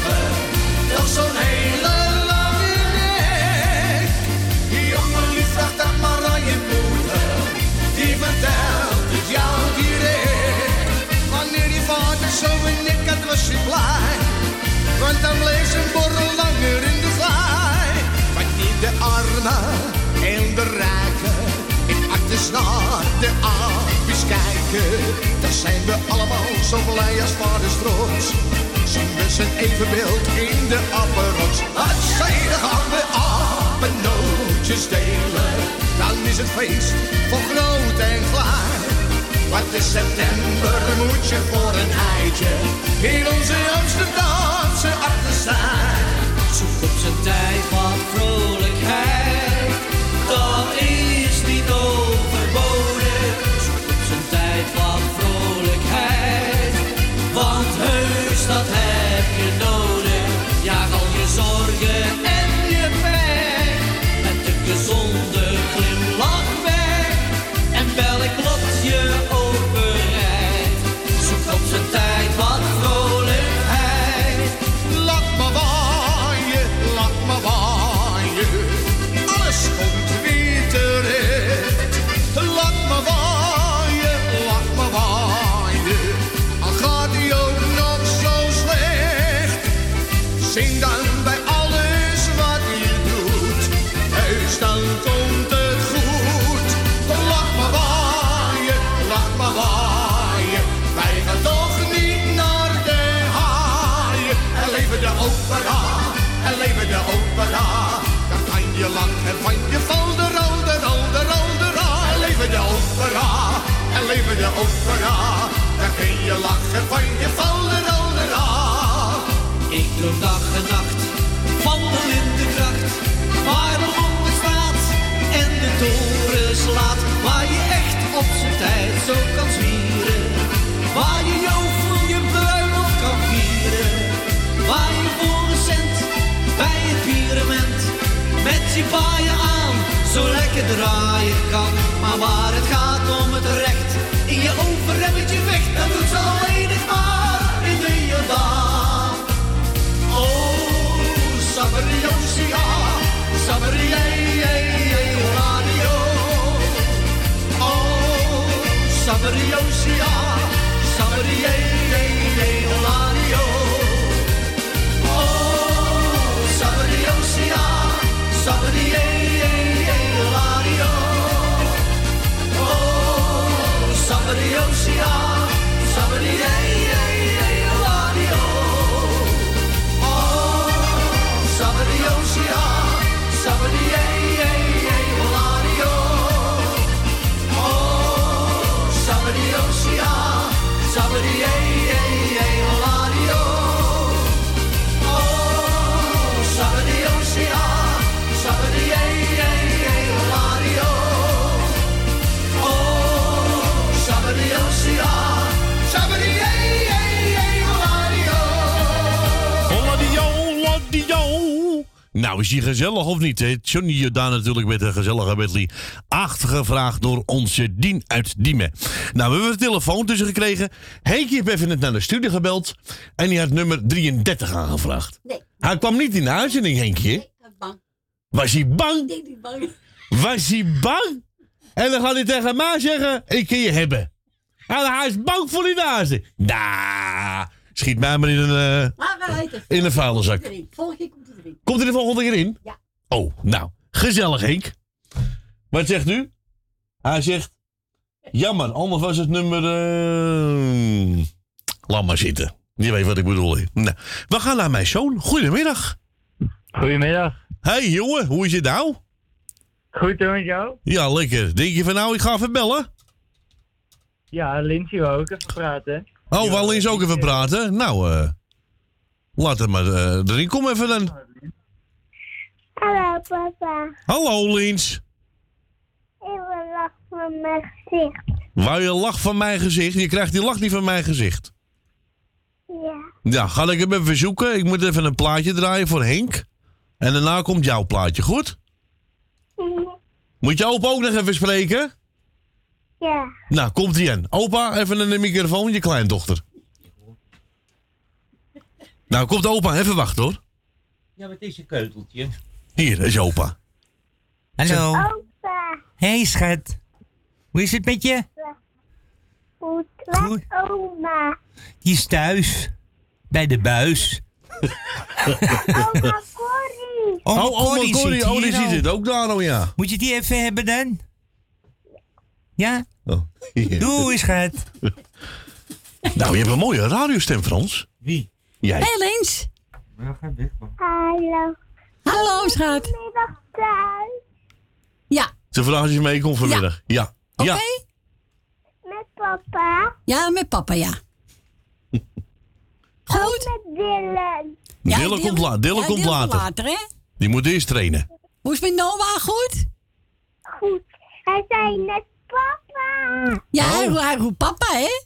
[SPEAKER 39] armen en de rijken in actes naar de aapjes kijken. Zijn we allemaal zo blij als vaders trots. Zien we zijn evenbeeld in de appenrots. Wat zij gaan we apennootjes delen. Dan is het feest voor groot en klein. Wat is september moet je voor een eitje in onze Amsterdamse zijn.
[SPEAKER 17] Zoek op zijn tijd wat vrolijkheid,
[SPEAKER 39] opera. Dan kun je lachen van je val de rol, de rol.
[SPEAKER 17] Ik droom dag en nacht van de lindenkracht, waar de hond staat en de toren slaat, waar je echt op zijn tijd zo kan zwieren, waar je jovel je bruiloft kan vieren, waar je voor een cent bij het pyramid met je paaien aan zo lekker draaien kan, maar waar het gaat om het recht je over je weg, dan doet ze alleen maar in de Jordaan. Oh, Sabriosia, Sabriei, radio. Oh, Sabriosia,
[SPEAKER 7] Sabriei, comedy. Yeah. Is die gezellig of niet? hè? Johnny Jordaan natuurlijk met een gezellige medley. Achtergevraagd door onze Dien uit Diemen. Nou, we hebben een telefoon tussen gekregen. Heekje heeft even net naar de studio gebeld. En die had nummer 33 aangevraagd.
[SPEAKER 31] Nee.
[SPEAKER 7] Hij kwam niet in de uitzending, Henkje.
[SPEAKER 31] bang.
[SPEAKER 7] Was hij bang?
[SPEAKER 31] Nee, niet bang.
[SPEAKER 7] Was hij bang? En dan gaat hij tegen mij zeggen, ik kan je hebben. En hij is bang voor die nazen. Nou, schiet mij maar in een,
[SPEAKER 31] weten.
[SPEAKER 7] in een vuilniszak.
[SPEAKER 31] Erin. Volgende keer komt
[SPEAKER 7] hij de volgende keer in?
[SPEAKER 31] Ja.
[SPEAKER 7] Oh, nou, gezellig Henk. Wat zegt u? Hij zegt, jammer, anders was het nummer... eh, laat maar zitten. Je weet wat ik bedoel. Nou, we gaan naar mijn zoon. Goedemiddag.
[SPEAKER 40] Goedemiddag.
[SPEAKER 7] Hey jongen, hoe is het nou?
[SPEAKER 40] Goed hoor met jou?
[SPEAKER 7] Ja, lekker. Denk je van nou, ik ga even bellen?
[SPEAKER 40] Ja, Lindsay wou ook even praten.
[SPEAKER 7] Oh, wel eens ook even praten? Nou, eh laat het maar eh, erin. Kom even dan.
[SPEAKER 41] Hallo papa.
[SPEAKER 7] Hallo, Lins.
[SPEAKER 42] Even lach van mijn gezicht.
[SPEAKER 7] Wou je lach van mijn gezicht? Je krijgt die lach niet van mijn gezicht.
[SPEAKER 42] Ja.
[SPEAKER 7] Ja, ga ik hem even zoeken. Ik moet even een plaatje draaien voor Henk. En daarna komt jouw plaatje, goed? Moet je opa ook nog even spreken?
[SPEAKER 42] Ja.
[SPEAKER 7] Nou, komt ie aan. Opa, even een microfoon, je kleindochter. Nou, komt opa, even wachten hoor.
[SPEAKER 43] Ja, wat is een keuteltje?
[SPEAKER 7] Hier is opa.
[SPEAKER 43] Hallo.
[SPEAKER 42] Opa.
[SPEAKER 43] Hey schat. Hoe is het met je?
[SPEAKER 42] Goed. Met oma.
[SPEAKER 43] Die is thuis. Bij de buis.
[SPEAKER 42] Oma Corrie.
[SPEAKER 7] Oh, oma
[SPEAKER 43] Corrie
[SPEAKER 7] oh, die
[SPEAKER 43] hier al.
[SPEAKER 7] zit ook daar, oh ja.
[SPEAKER 43] Moet je die even hebben dan? Ja?
[SPEAKER 7] Oh, hier.
[SPEAKER 43] Doei schat.
[SPEAKER 7] Nou, je hebt een mooie radiostem, Frans.
[SPEAKER 43] Wie?
[SPEAKER 7] Jij.
[SPEAKER 31] Hey Lins.
[SPEAKER 42] Hallo.
[SPEAKER 31] Hallo schat.
[SPEAKER 42] Middag thuis.
[SPEAKER 31] Ja.
[SPEAKER 7] Ze vraagt of je meekomt vanmiddag. Ja.
[SPEAKER 31] Oké?
[SPEAKER 7] Ja.
[SPEAKER 42] Met papa.
[SPEAKER 31] Ja, met papa, ja. Goed.
[SPEAKER 42] Met Dylan.
[SPEAKER 31] Ja,
[SPEAKER 7] Dylan komt, la Dylan
[SPEAKER 31] ja,
[SPEAKER 7] komt
[SPEAKER 31] Dylan
[SPEAKER 7] later.
[SPEAKER 31] later, hè?
[SPEAKER 7] Die moet eerst trainen.
[SPEAKER 31] Hoe is het met Noah? Goed?
[SPEAKER 42] Goed. Hij zei net papa.
[SPEAKER 31] Ja, hij,
[SPEAKER 7] Oh.
[SPEAKER 31] hij roept papa, hè?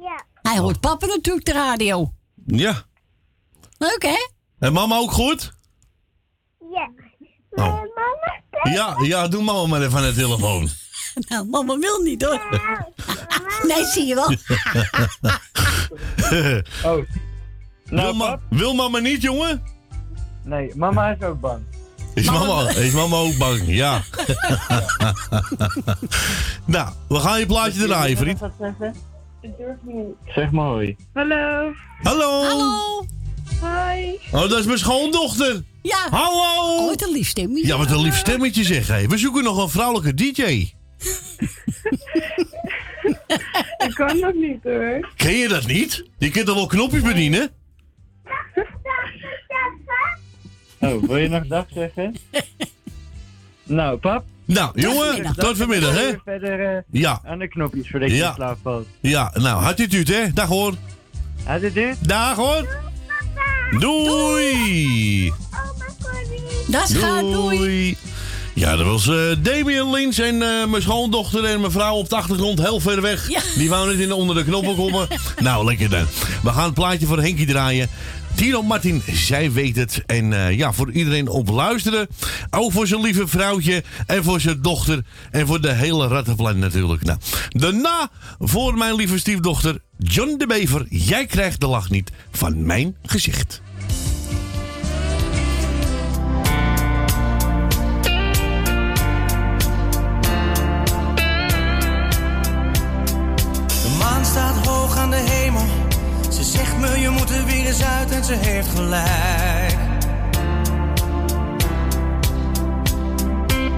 [SPEAKER 42] Ja.
[SPEAKER 31] Hij hoort papa natuurlijk de radio.
[SPEAKER 7] Ja.
[SPEAKER 31] Leuk, hè?
[SPEAKER 7] En mama ook goed?
[SPEAKER 42] Ja.
[SPEAKER 7] Oh.
[SPEAKER 42] Mama.
[SPEAKER 7] Ja, ja, doe mama maar even aan de telefoon.
[SPEAKER 31] Nou, mama wil niet, hoor. nee, zie je wel.
[SPEAKER 40] Oh.
[SPEAKER 7] wil, ma- wil mama niet, jongen?
[SPEAKER 40] Nee, mama is ook bang.
[SPEAKER 7] Is mama, is mama ook bang? Ja. nou, we gaan je plaatje draaien, vriend.
[SPEAKER 40] Zeg maar hoi.
[SPEAKER 42] Hallo.
[SPEAKER 7] Hallo.
[SPEAKER 31] Hallo.
[SPEAKER 42] Hoi.
[SPEAKER 7] Oh, dat is mijn schoondochter.
[SPEAKER 31] Ja.
[SPEAKER 7] Hallo.
[SPEAKER 31] Oh, wat een lief stemmetje.
[SPEAKER 7] Ja, wat een lief stemmetje zeg. We zoeken nog een vrouwelijke DJ.
[SPEAKER 42] Ik kan nog niet hoor.
[SPEAKER 7] Ken je dat niet? Je kunt toch wel knopjes bedienen?
[SPEAKER 40] Oh, wil je nog dag zeggen? nou, pap.
[SPEAKER 7] Nou, jongen, tot vanmiddag, hè?
[SPEAKER 40] Verder eh,
[SPEAKER 7] Ja.
[SPEAKER 40] aan de knopjes voordat je
[SPEAKER 7] Ja.
[SPEAKER 40] slaap valt.
[SPEAKER 7] Ja, nou, had dit u hè? Dag hoor.
[SPEAKER 40] Had dit u?
[SPEAKER 7] Dag hoor. Doei.
[SPEAKER 31] Dat gaat doei.
[SPEAKER 7] Ja, dat was eh Damien Lins en eh, mijn schoondochter en mijn vrouw op de achtergrond heel ver weg. Die wou niet in onder de knoppen komen. nou, lekker dan. We gaan het plaatje voor Henkie draaien. Tino Martin, zij weet het. En eh, ja, voor iedereen op luisteren. Ook voor zijn lieve vrouwtje en voor zijn dochter. En voor de hele rattenplan natuurlijk. Nou, daarna voor mijn lieve stiefdochter John de Bever. Jij krijgt de lach niet van mijn gezicht.
[SPEAKER 28] En ze heeft gelijk.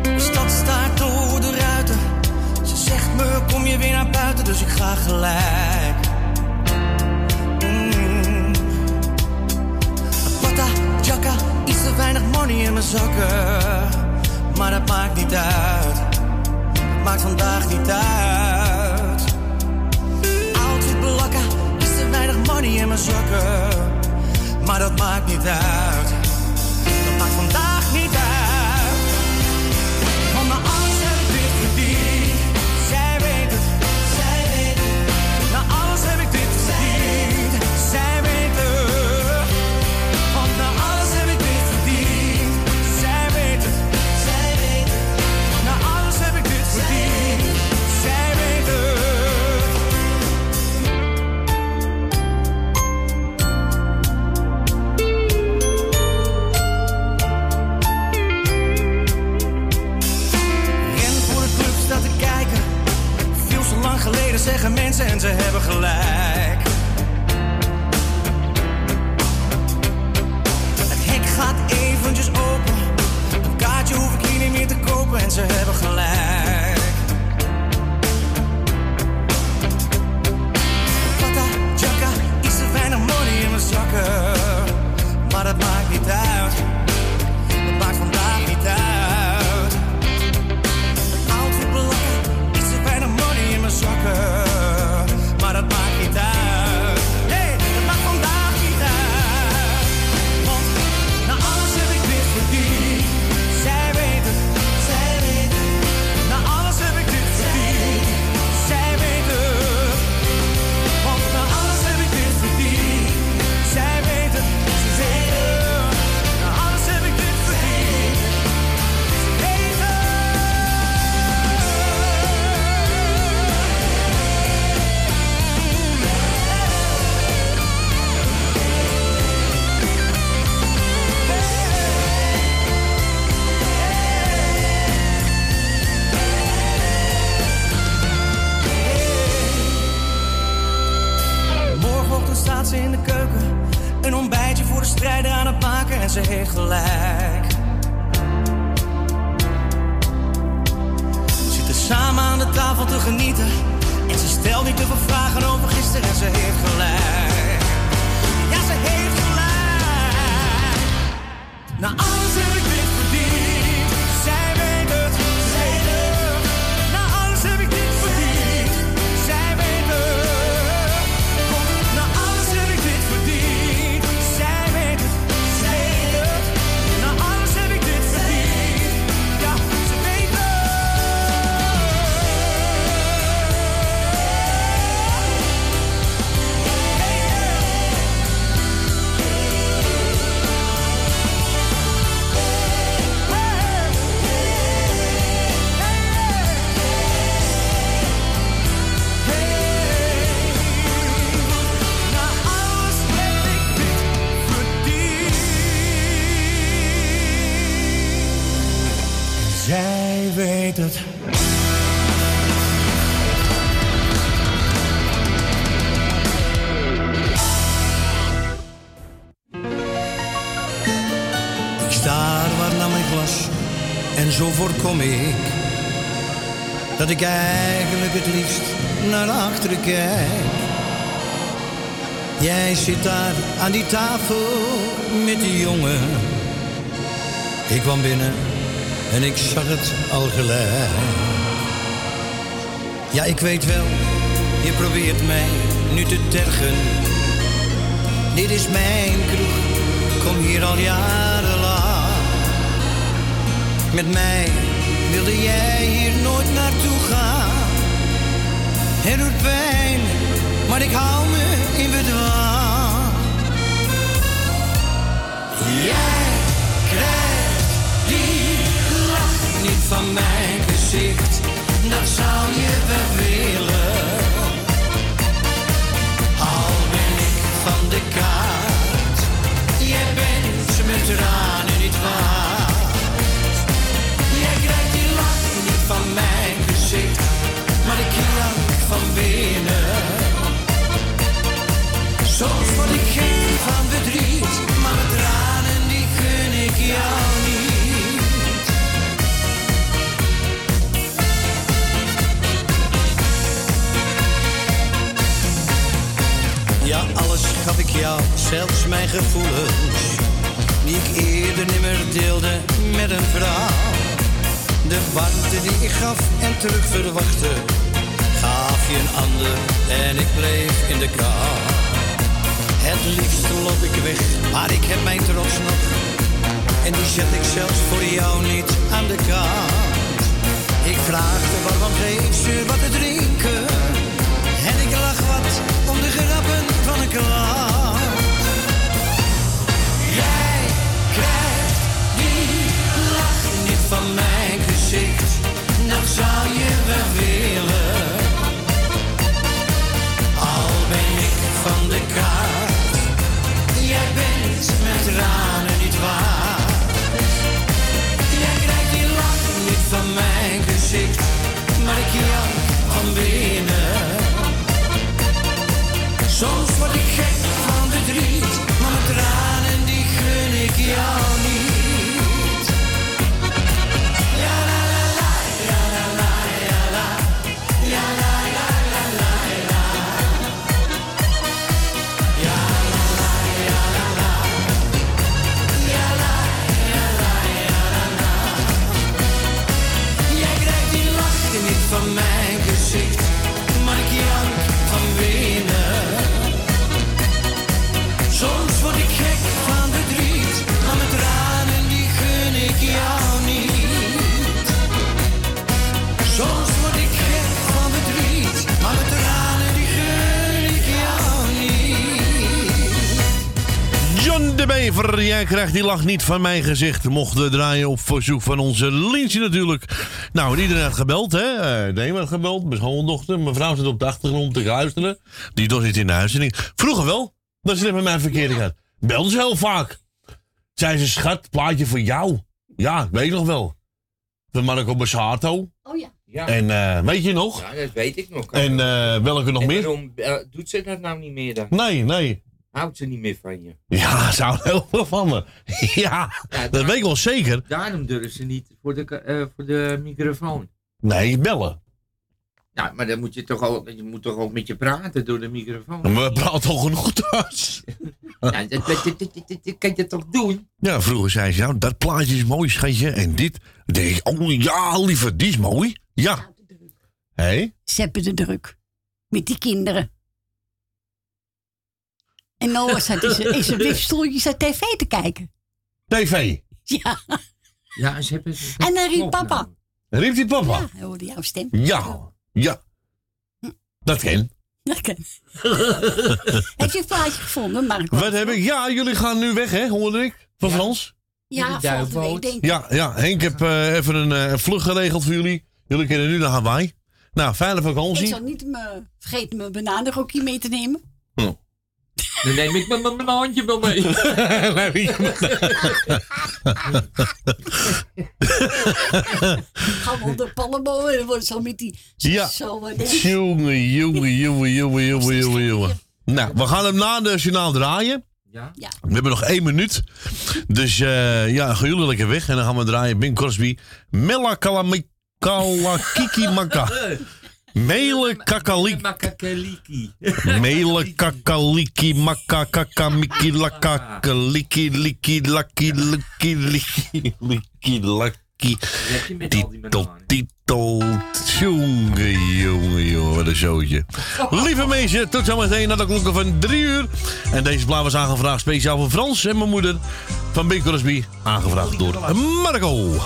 [SPEAKER 28] De stad staat door de ruiten. Ze zegt me kom je weer naar buiten, dus ik ga gelijk. Mm. Pata, jacka, iets te weinig money in mijn zakken. Maar dat maakt niet uit. Maakt vandaag niet uit. Outfit blakken, is te weinig money in mijn zakken. Maar dat maakt niet uit. Dat maakt vandaag zeggen mensen en ze hebben gelijk. Het hek gaat eventjes open. Een kaartje hoef ik niet meer te kopen
[SPEAKER 44] en ze hebben gelijk. Kata, jaka, is er weinig money in mijn zakken. En ze heeft gelijk. Zitten samen aan de tafel te genieten. En ze stelt niet te veel vragen over gisteren en ze heeft gelijk. Ja, ze heeft gelijk. Na Zij weet het. Ik sta wat naar mijn glas en zo voorkom ik dat ik eigenlijk het liefst naar achteren kijk. Jij zit daar aan die tafel met die jongen. Ik kwam binnen en ik zag het al gelijk. Ja, ik weet wel, je probeert mij nu te tergen. Dit is mijn kroeg, kom hier al jarenlang. Met mij wilde jij hier nooit naartoe gaan. Het doet pijn, maar ik hou me in bedwang. Jij van mijn gezicht, dat zou je wel willen. Al ben ik van de kaart, jij bent met tranen niet waard. Jij krijgt die lach niet van mijn gezicht, maar ik jank van binnen. Soms word ik geen van verdriet, maar mijn tranen die gun ik jou gaf ik jou, zelfs mijn gevoelens, die ik eerder nimmer deelde met een vrouw. De warmte die ik gaf en terug verwachtte, gaf je een ander en ik bleef in de kou. Het liefst loop ik weg, maar ik heb mijn trots nog. En die zet ik zelfs voor jou niet aan de kant. Ik vraagde waarom geef ze wat te drinken. Van een klant. Jij krijgt die lach niet van mijn gezicht. Dat zou je wel willen. Al ben ik van de kaart. Jij bent met tranen Soms word ik gek van verdriet, maar mijn tranen die gun ik jou
[SPEAKER 7] Bever, jij krijgt die lach niet van mijn gezicht. Mocht we draaien op verzoek van onze Linsje natuurlijk. Nou, iedereen had gebeld, hè? Eh Deen had gebeld, mijn schoondochter. Mijn vrouw zit op de achtergrond te luisteren. Die was niet in de uitzending. Vroeger wel, dat is net met mijn verkeerde gaat. Belde ze heel vaak. Zei ze, schat, plaatje voor jou. Ja, ik weet nog wel. Van Marco Bassato.
[SPEAKER 31] Oh ja.
[SPEAKER 37] Ja.
[SPEAKER 7] En eh, weet je nog?
[SPEAKER 37] Ja, dat weet ik nog.
[SPEAKER 7] En eh, welke nog
[SPEAKER 37] En
[SPEAKER 7] meer?
[SPEAKER 37] waarom eh, doet ze dat nou niet meer dan?
[SPEAKER 7] Nee, nee.
[SPEAKER 37] Houdt ze niet meer van je.
[SPEAKER 7] Ja, ze houden heel veel van me. Ja, dat weet ik wel zeker.
[SPEAKER 37] Daarom durven ze niet voor de, eh, voor de microfoon.
[SPEAKER 7] Nee, bellen.
[SPEAKER 37] Ja, maar dan moet je toch ook, je moet toch ook met je praten door de microfoon.
[SPEAKER 7] Maar we praten al genoeg thuis.
[SPEAKER 37] Ja, dat, dat, dat, dat, dat- dat kan je toch doen?
[SPEAKER 7] Ja, vroeger zei ze, nou, dat plaatje is mooi, schatje. En dit. Dan denk ik, oh ja, liever, die is mooi. Ja. Hé?
[SPEAKER 31] Ze hebben de druk. Met die kinderen. En Noah zat in zijn- in zijn wipstoeltje tv te kijken.
[SPEAKER 7] TV.
[SPEAKER 31] Ja.
[SPEAKER 37] Ja, ze hebben...
[SPEAKER 31] En dan riep papa.
[SPEAKER 7] Riep die papa?
[SPEAKER 31] Ja, hij hoorde jouw stem.
[SPEAKER 7] Ja. Ja. Dat ken.
[SPEAKER 31] Dat ken. Heb je een plaatje gevonden, Marco?
[SPEAKER 7] Wat heb ik? Ja, jullie gaan nu weg, hè, hoorde ik? Van Frans?
[SPEAKER 31] Ja, volgende week denk ik.
[SPEAKER 7] Ja, ja, Henk heb eh, even een eh, vlucht geregeld voor jullie. Jullie kunnen nu naar Hawaii. Nou, fijne
[SPEAKER 31] Ik
[SPEAKER 7] vakantie.
[SPEAKER 31] zal niet me, vergeten mijn bananenrokje mee te nemen.
[SPEAKER 37] Dan neem ik mijn mijn handje wel mee.
[SPEAKER 31] Gaan we onder palmbomen en dan wordt zo met die...
[SPEAKER 7] Ja. Jongen, jongen, jongen, jongen, jongen, jongen, jongen. Nou, we gaan hem na de journaal draaien.
[SPEAKER 37] Ja?
[SPEAKER 7] We hebben nog één minuut. Dus eh, ja, gaan jullie lekker weg. En dan gaan we draaien Bing Crosby. Mella Kalamikala Maka. Mele kakaliki.
[SPEAKER 37] Makakaliki.
[SPEAKER 7] Mele kakaliki maka kakamiki lakakaliki liki laki liki liki liki laki. Titel, titel. Jongen, jongen, jongen, wat een zootje. Lieve mensen, tot zometeen naar de klokken van drie uur. En deze plaat was aangevraagd speciaal voor Frans en mijn moeder van Bing Crosby. Aangevraagd door Marco.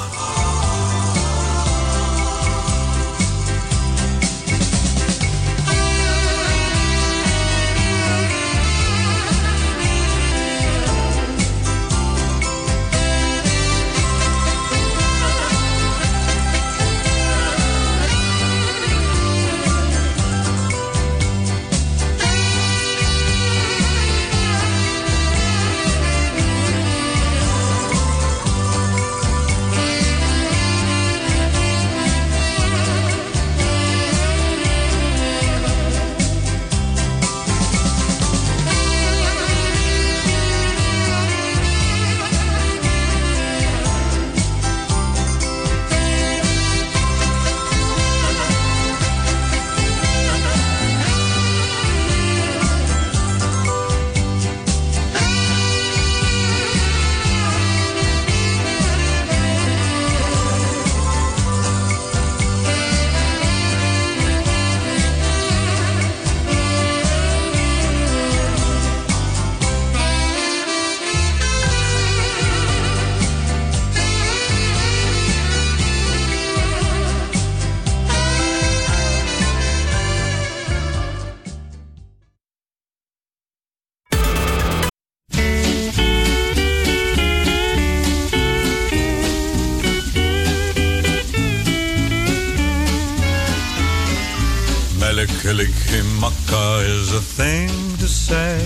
[SPEAKER 45] Melikilikimaka is a thing to say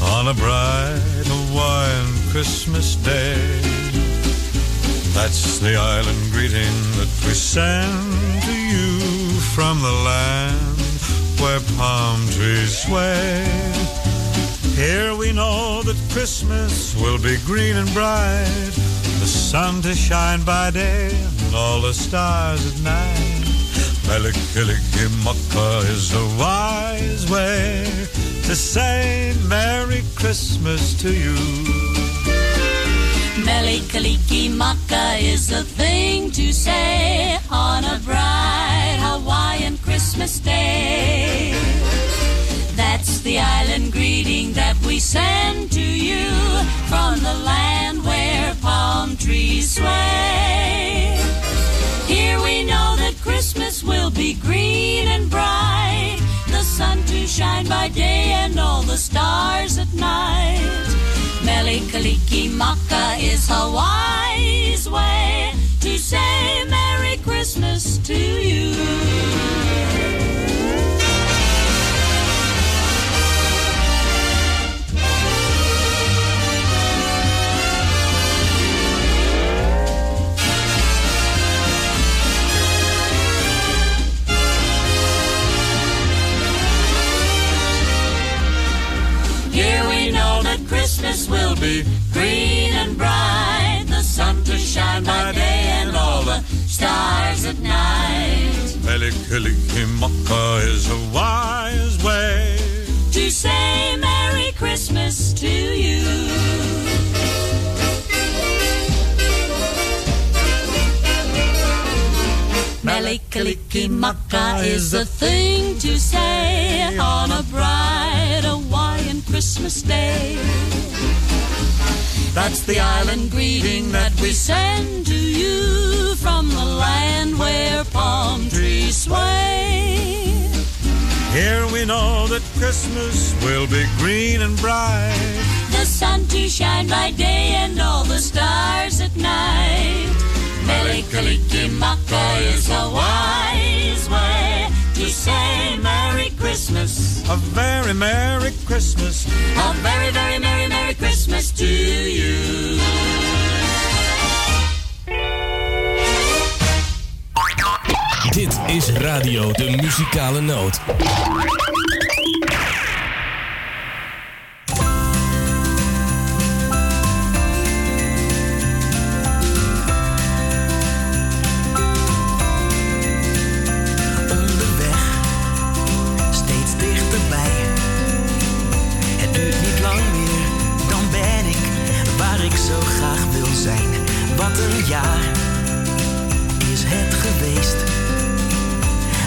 [SPEAKER 45] on a bright Hawaiian Christmas day. That's the island greeting that we send to you from the land where palm trees sway. Here we know that Christmas will be green and bright, the sun to shine by day and all the stars at night. Melikilikimaka is a wise way to say Merry Christmas to you.
[SPEAKER 46] Melikaliki Maka is the thing to say on a bright Hawaiian Christmas day. That's the island greeting that we send to you from the land where palm trees sway. Here we know Christmas will be green and bright, the sun to shine by day and all the stars at night. Melikaliki Maka is Hawaii's way to say Merry Christmas to you. Be green and bright. The sun to shine by day and all the stars at night.
[SPEAKER 45] Melikilikimaka is a wise way.
[SPEAKER 46] To say Merry Christmas to you. Melikilikimaka is the thing to say on a bright Hawaiian Christmas day. That's the island greeting that we send to you from the land where palm trees sway.
[SPEAKER 45] Here we know that Christmas will be green and bright.
[SPEAKER 46] The sun to shine by day and all the stars at night. Melikilikimaka is a wise way to say Merry Christmas.
[SPEAKER 45] A very Merry Christmas.
[SPEAKER 46] A very, very Merry, Merry Christmas to you.
[SPEAKER 47] Dit is Radio de Muzikale Noot.
[SPEAKER 48] Wat een jaar is het geweest.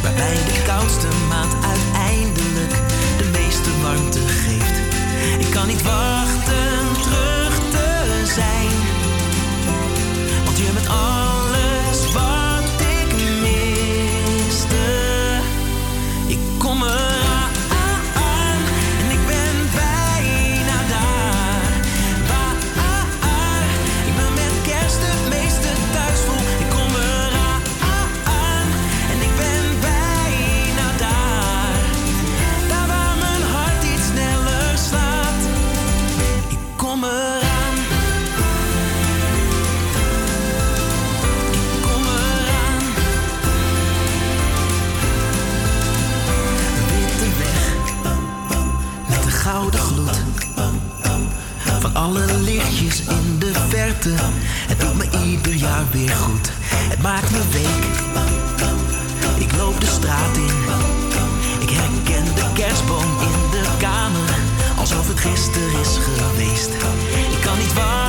[SPEAKER 48] Waarbij de koudste maand uiteindelijk de meeste warmte geeft. Ik kan niet wachten gouden gloed van alle lichtjes in de verte. Het doet me ieder jaar weer goed. Het maakt me week. Ik loop de straat in. Ik herken de kerstboom in de kamer, alsof het gisteren is geweest. Ik kan niet wachten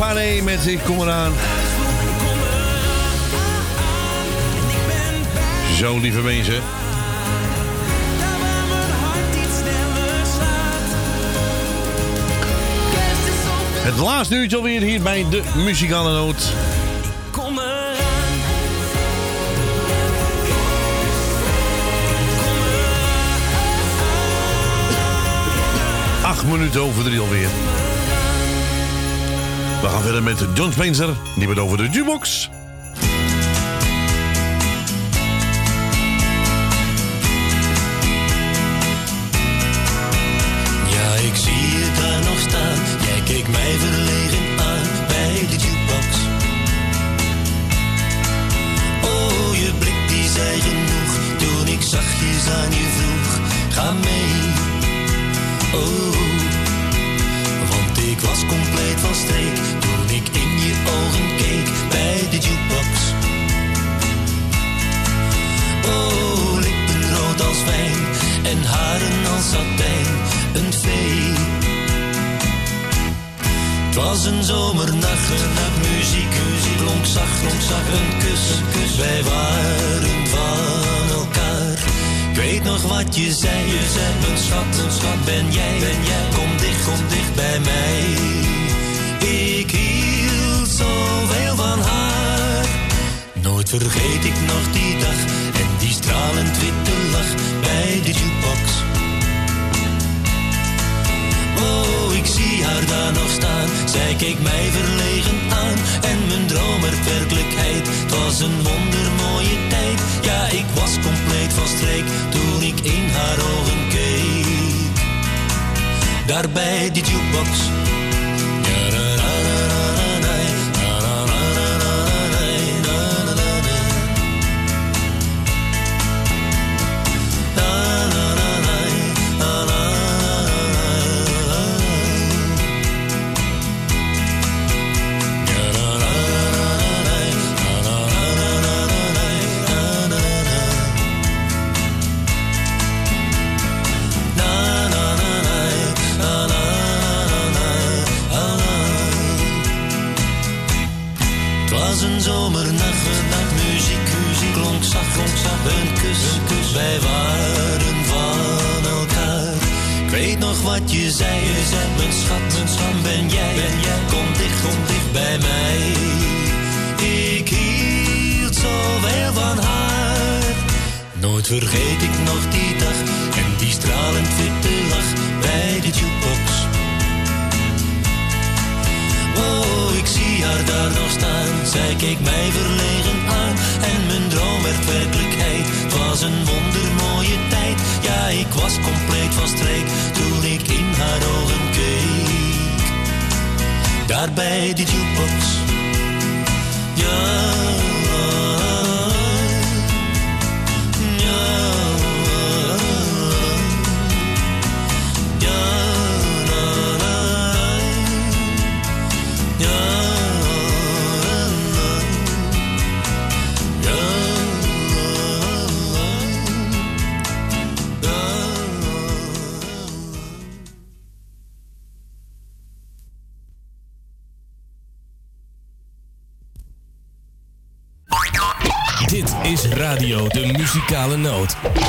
[SPEAKER 7] Paré met Ik Kom Eraan. Zo, lieve mensen. Het laatste uurtje alweer hier bij de Muzikale Noot. Acht minuten over drie alweer. We gaan verder met John Spencer. Die wordt over de jukebox.
[SPEAKER 49] nog wat je zei. Je zei, een schat, een schat, ben jij, ben jij. Kom dicht, kom dicht bij mij. Ik hield zoveel van haar. Nooit vergeet ik nog die dag en die stralend witte lach bij de jukebox oh ik zie haar daar nog staan. Zij keek mij verlegen aan en mijn droom werd werkelijkheid. Het was een wondermooie tijd, ja ik was compleet van streek toen ik in haar ogen keek. Daarbij die jukebox
[SPEAKER 45] muzikale noot.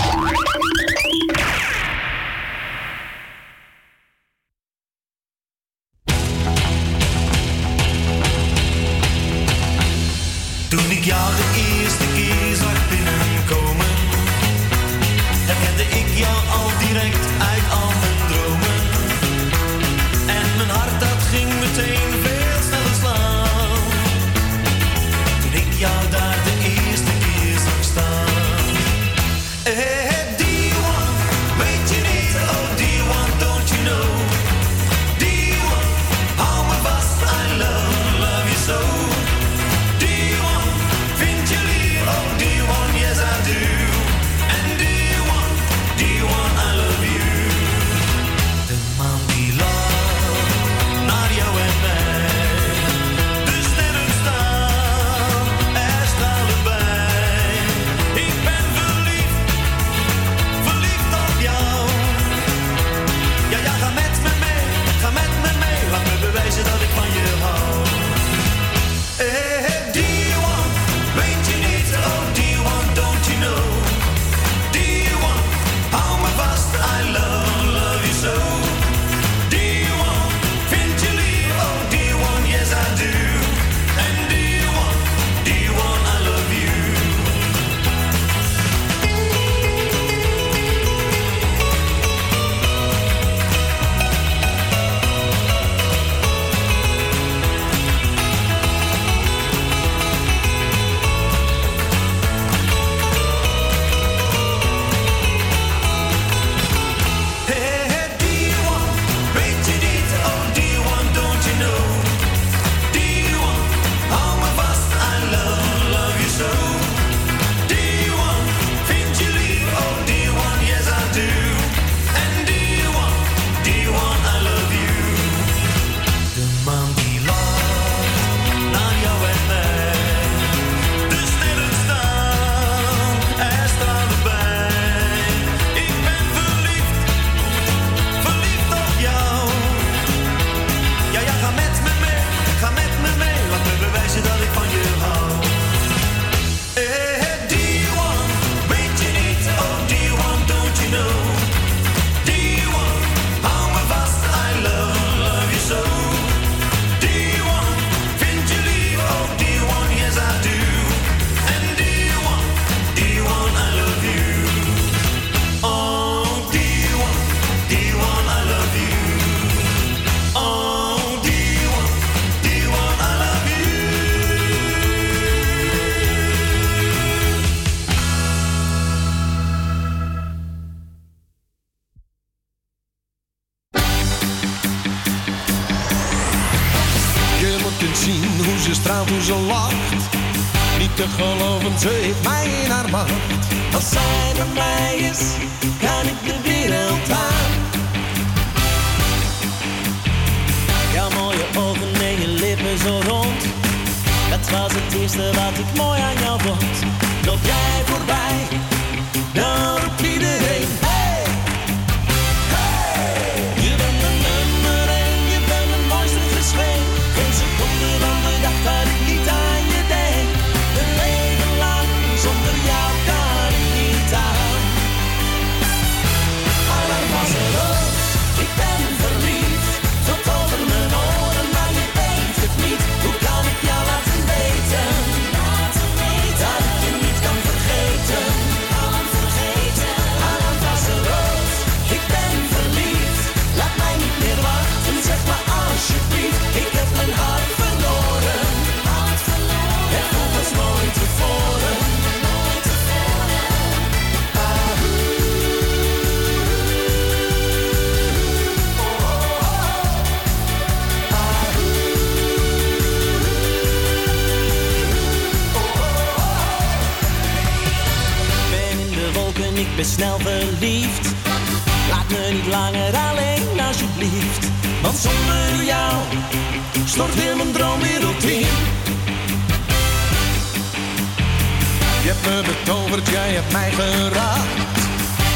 [SPEAKER 10] hebt me betoverd, jij hebt mij geraakt.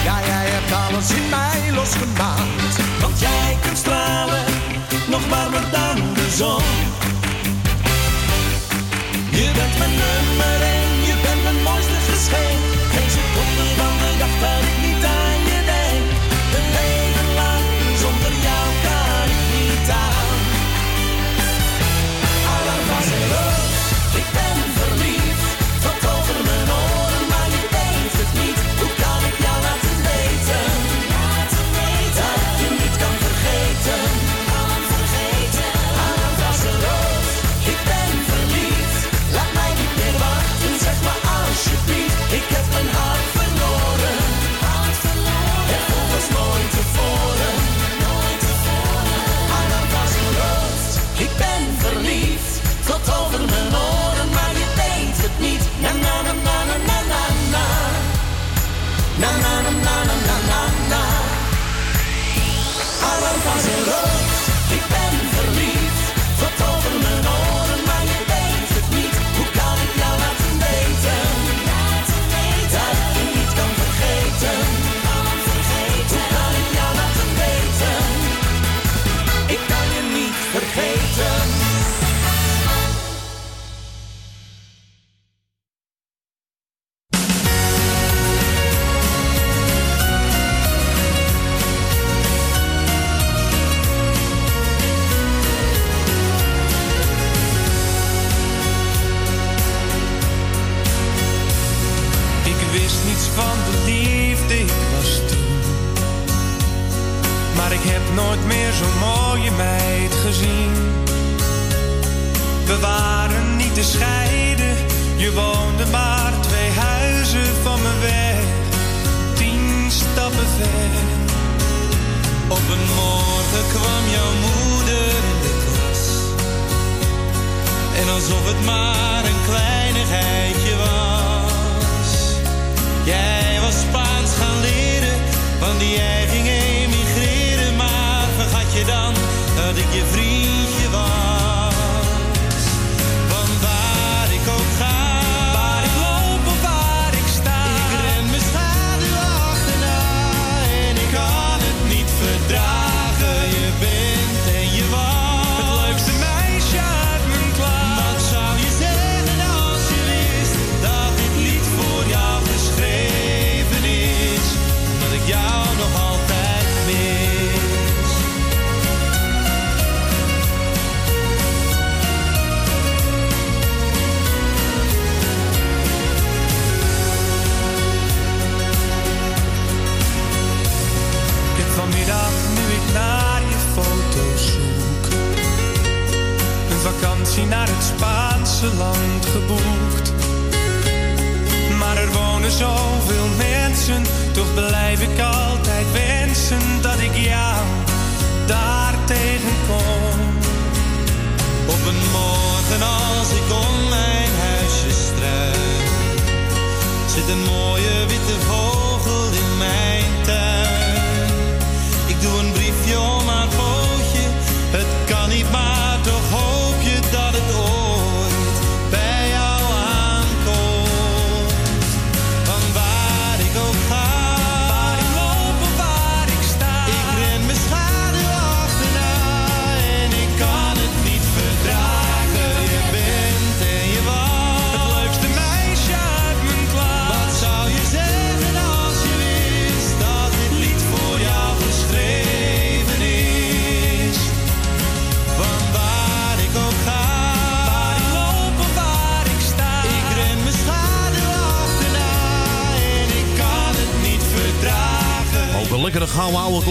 [SPEAKER 10] Ja, jij hebt alles in mij losgemaakt.
[SPEAKER 12] Want jij kunt stralen, nog warmer dan de zon. Je bent mijn nummer één, je bent mijn mooiste geschenk. Deze seconde van de dag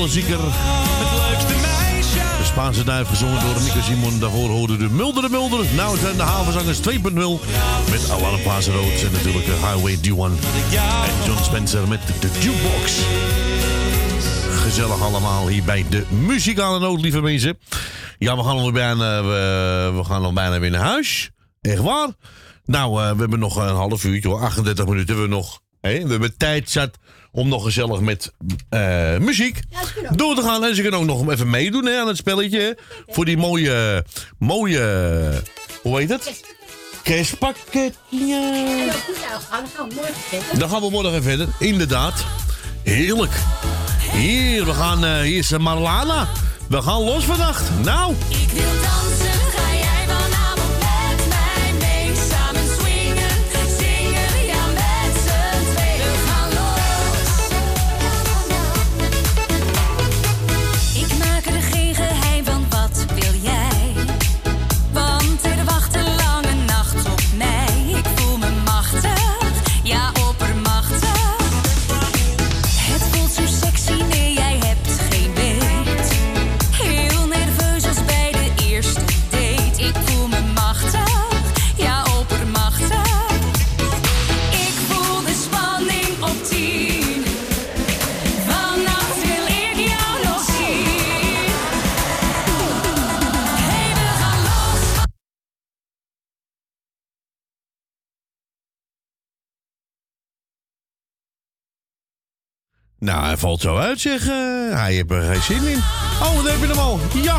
[SPEAKER 7] klassieker.
[SPEAKER 49] Het meisje.
[SPEAKER 7] De Spaanse duif gezongen door Nico Simon. Daarvoor hoorde de Mulder de Mulder. Nou zijn de havenzangers 2.0. Met Alarmplaats Rood. En natuurlijk eh, Highway D1. En John Spencer met de jukebox. Gezellig allemaal hier bij de muzikale noot, lieve mensen. Ja, we gaan alweer bijna, we, we gaan al bijna weer naar huis. Echt waar? Nou, eh, we hebben nog een half uurtje, hoor. 38 minuten hebben we nog. We hebben tijd zat om nog gezellig met eh, muziek door te gaan. En ze kunnen ook nog even meedoen hè, aan het spelletje. Voor die mooie, mooie, hoe heet het? Kerstpakket. Ja. Dan gaan we morgen verder. Inderdaad. Heerlijk. Hier, we gaan, eh, hier is Marlana. We gaan los vannacht. Nou.
[SPEAKER 50] Ik wil dansen,
[SPEAKER 7] Nou, hij valt zo uit, zeg. eh, hij heeft er geen zin in. Oh, daar heb je hem al. Ja.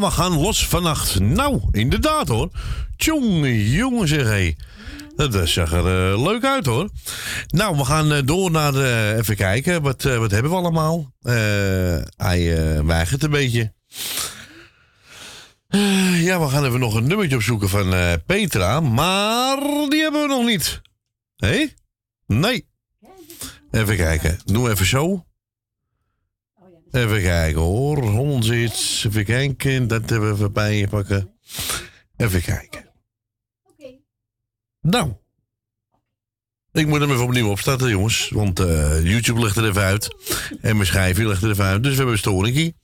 [SPEAKER 50] We gaan los vannacht.
[SPEAKER 7] Nou, inderdaad hoor. Tjonge, jongen zeg hé. Dat zag er eh, leuk uit hoor. Nou, we gaan eh, door naar, even kijken, wat, eh, wat hebben we allemaal? Hij weigert een beetje. Ja, we gaan even nog een nummertje opzoeken van Petra, maar die hebben we nog niet. Hé? Nee. Even kijken. Doe even zo. Even kijken hoor. Hondenzits. Even kijken. Dat hebben we even bij je pakken. Even kijken. Nou. Ik moet hem even opnieuw opstarten, jongens. Want eh, YouTube ligt er even uit. En mijn schijfje ligt er even uit. Dus we hebben een storingje.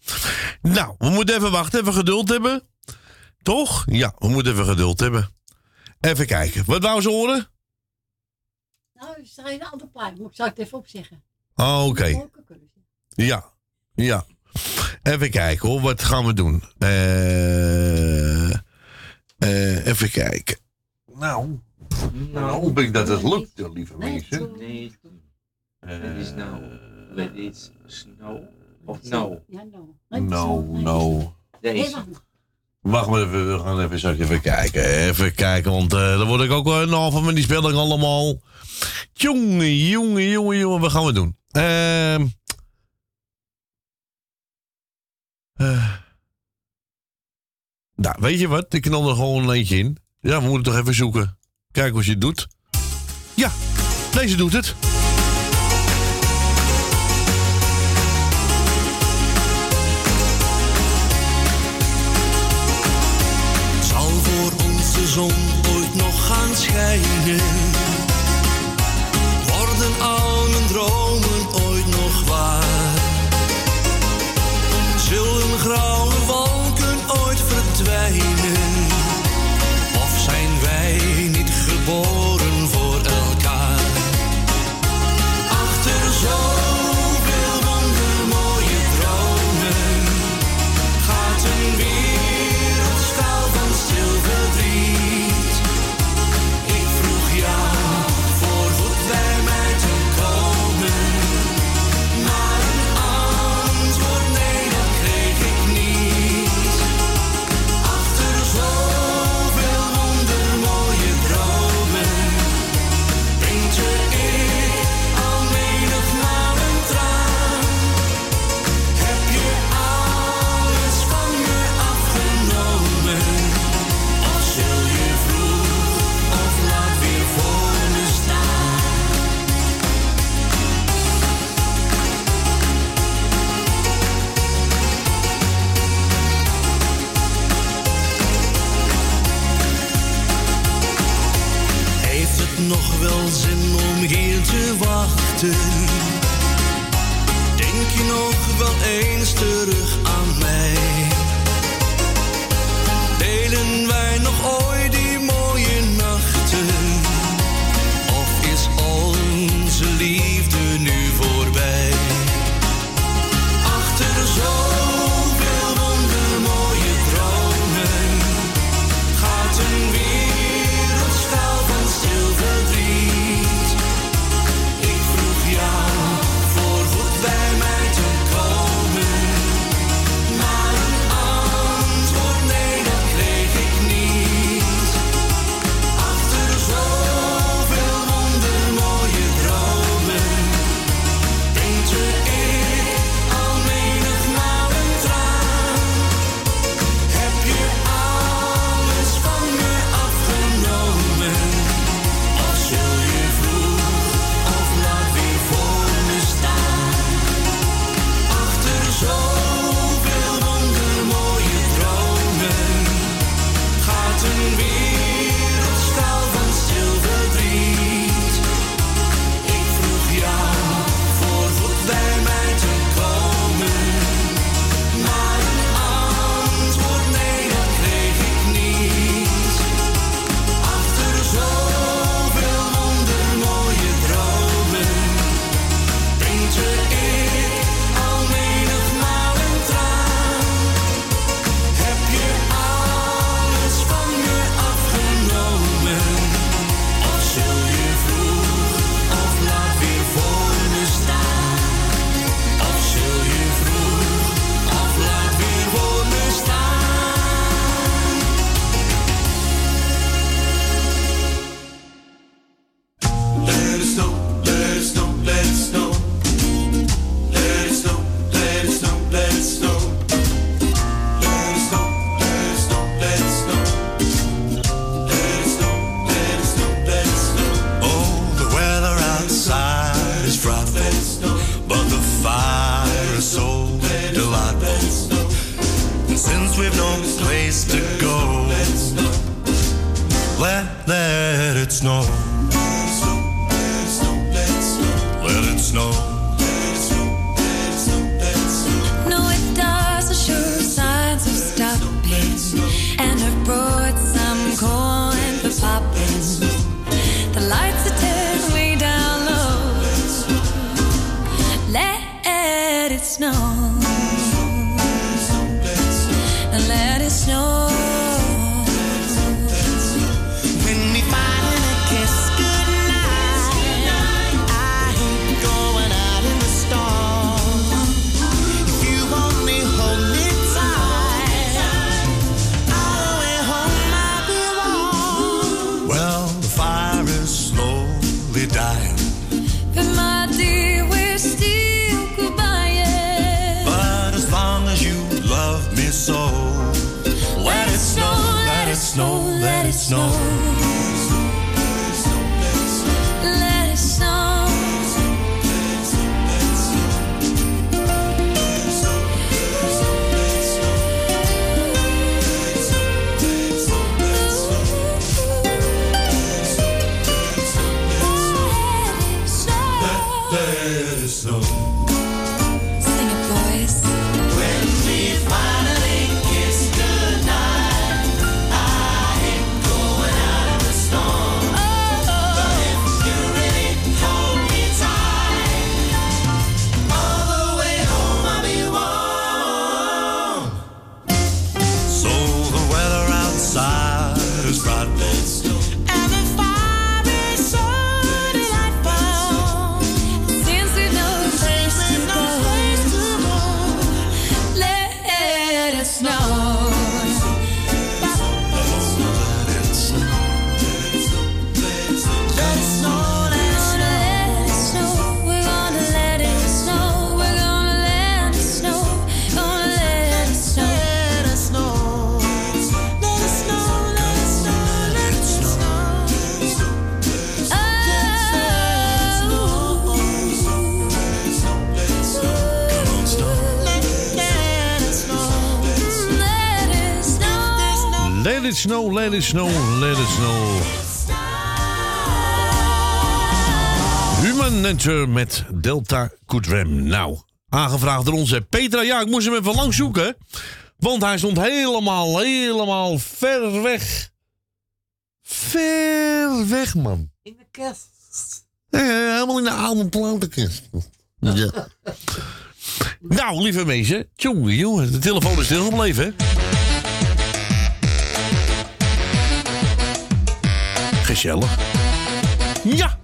[SPEAKER 7] Nou, we moeten even wachten. Even geduld hebben. Toch? Ja, we moeten even geduld hebben. Even kijken. Wat wou ze horen?
[SPEAKER 31] Nou, er staat een ander plaat. Moet ik het even opzeggen.
[SPEAKER 7] Oh, oké. Ja, ja. Even kijken hoor, wat gaan we doen? Eh, eh, even kijken. Nou, nou hoop ik dat het lukt, eh, lieve mensen.
[SPEAKER 37] Nee, het is nou. Let it snow. Of no.
[SPEAKER 31] Ja, no.
[SPEAKER 7] No, no.
[SPEAKER 37] Deze.
[SPEAKER 7] Wacht maar even, we gaan even, straks even kijken. Even kijken, want eh, dan word ik ook wel een half van die spelling allemaal. Jongen, jongen, jongen, jongen, wat gaan we doen? Ehm. Eh. nou, weet je wat? Ik knal er gewoon een eentje in. Ja, we moeten toch even zoeken. Kijken of je doet. Ja, deze doet het.
[SPEAKER 29] Zal voor ons de zon ooit nog gaan schijnen? Grauwe wolken ooit verdwijnen? Of zijn wij niet geboren om hier te wachten? Denk je nog wel eens terug aan mij?
[SPEAKER 14] No. snow, let it snow,
[SPEAKER 51] let it snow.
[SPEAKER 7] Human Nature met Delta Kudrem. Nou, aangevraagd door onze Petra. Ja, ik moest hem even lang zoeken. Want hij stond helemaal, helemaal ver weg. Ver weg, man.
[SPEAKER 37] In de
[SPEAKER 7] kerst. Helemaal in de oude plantenkist. Ja. nou, lieve mensen. Tjonge, jongen. De telefoon is stilgebleven. hè? gezellig. Ja!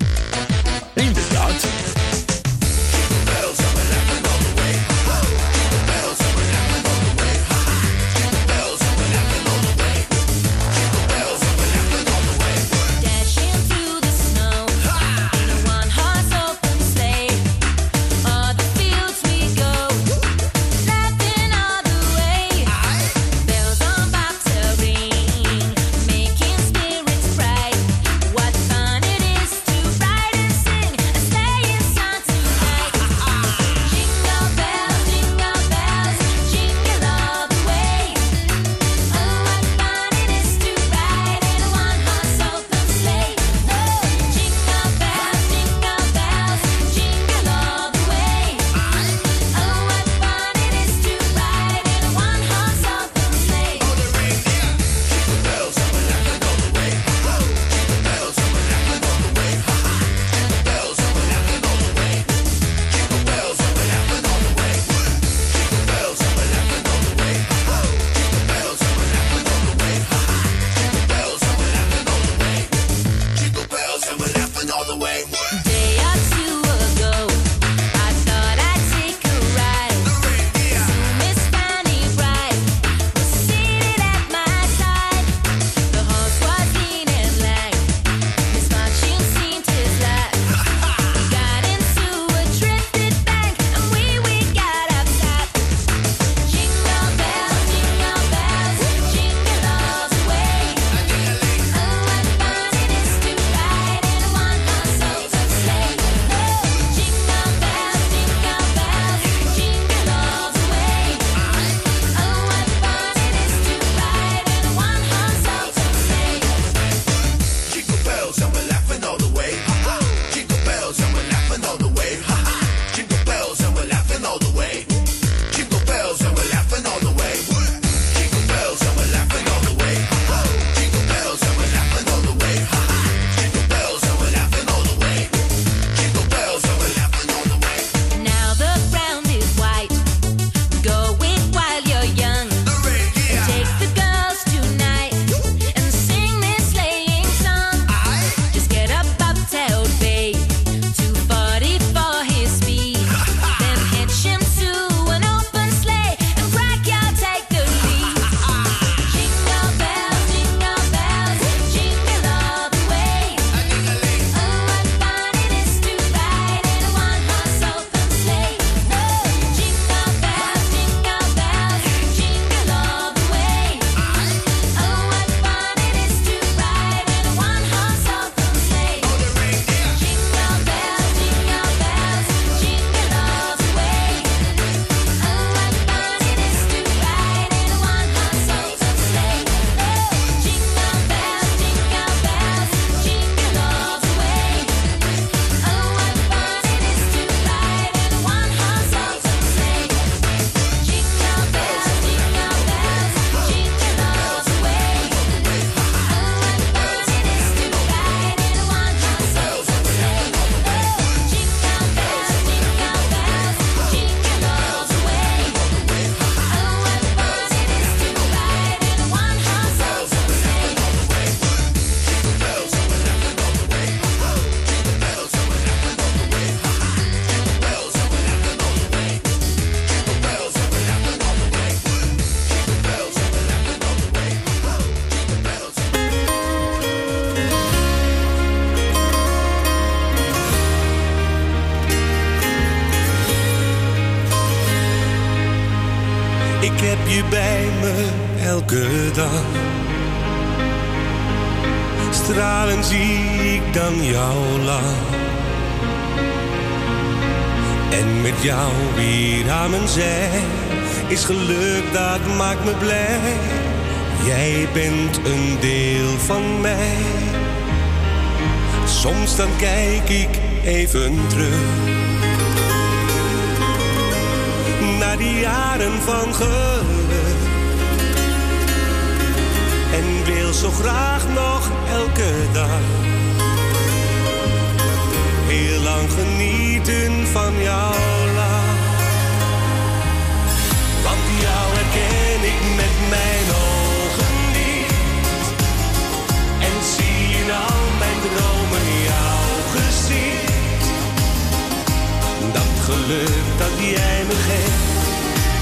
[SPEAKER 52] Geluk dat jij me geeft,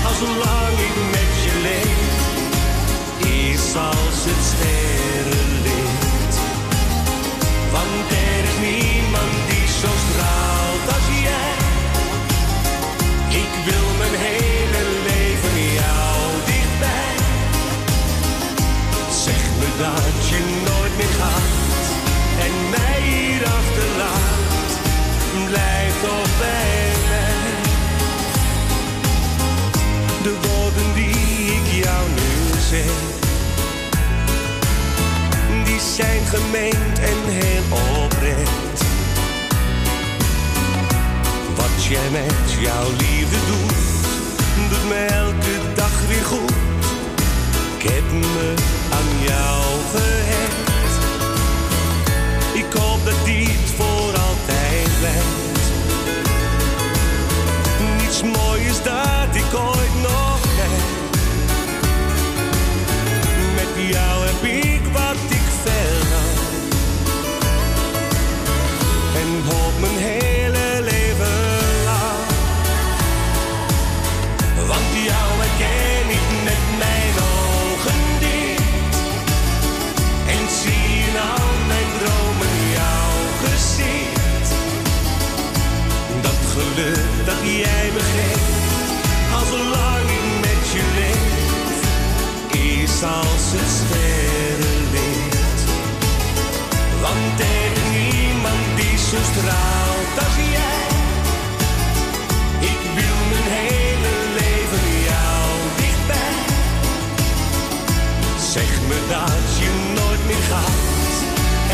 [SPEAKER 52] al zolang ik met je leef, is als het sterrenlicht. Want er is niemand die zo straalt als jij. Ik wil mijn hele leven jou dichtbij. Zeg me dat je nooit meer gaat en mij hier achterlaat. Blijf toch bij die zijn gemeend en heel oprecht. Wat jij met jouw liefde doet, doet me elke dag weer goed. Ik heb me aan jou gehecht. Ik hoop dat dit voor altijd blijft. Niets moois dat ik ooit nog heb. Jou heb ik wat ik verlang. En hoop mijn hele leven lang. Want jou herken ik met mijn ogen dicht. En zie in al mijn dromen jouw gezicht. Dat geluk dat jij me geeft, al zolang ik met je leef is als zo straalt als jij. Ik wil mijn hele leven jou dichtbij. Zeg me dat je nooit meer gaat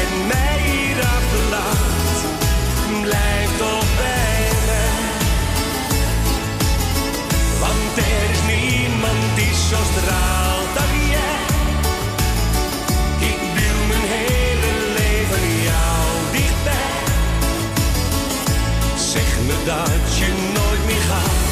[SPEAKER 52] en mij hier achterlaat. Blijf toch bij mij. Want er is niemand die zo straalt dat je nooit meer gaat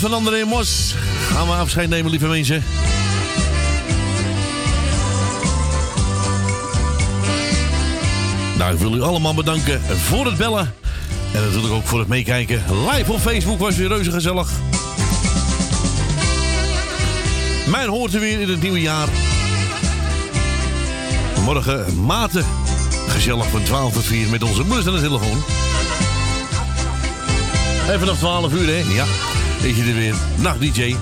[SPEAKER 7] van André Mos gaan we afscheid nemen, lieve mensen. Nou, ik wil u allemaal bedanken voor het bellen. En natuurlijk ook voor het meekijken. Live op Facebook was weer reuze gezellig. Mijn hoort er weer in het nieuwe jaar. Morgen maten. Gezellig van 12 tot 4 met onze moeders aan de telefoon. En vanaf 12 uur, hè? Ja, is je er weer. Nacht DJ.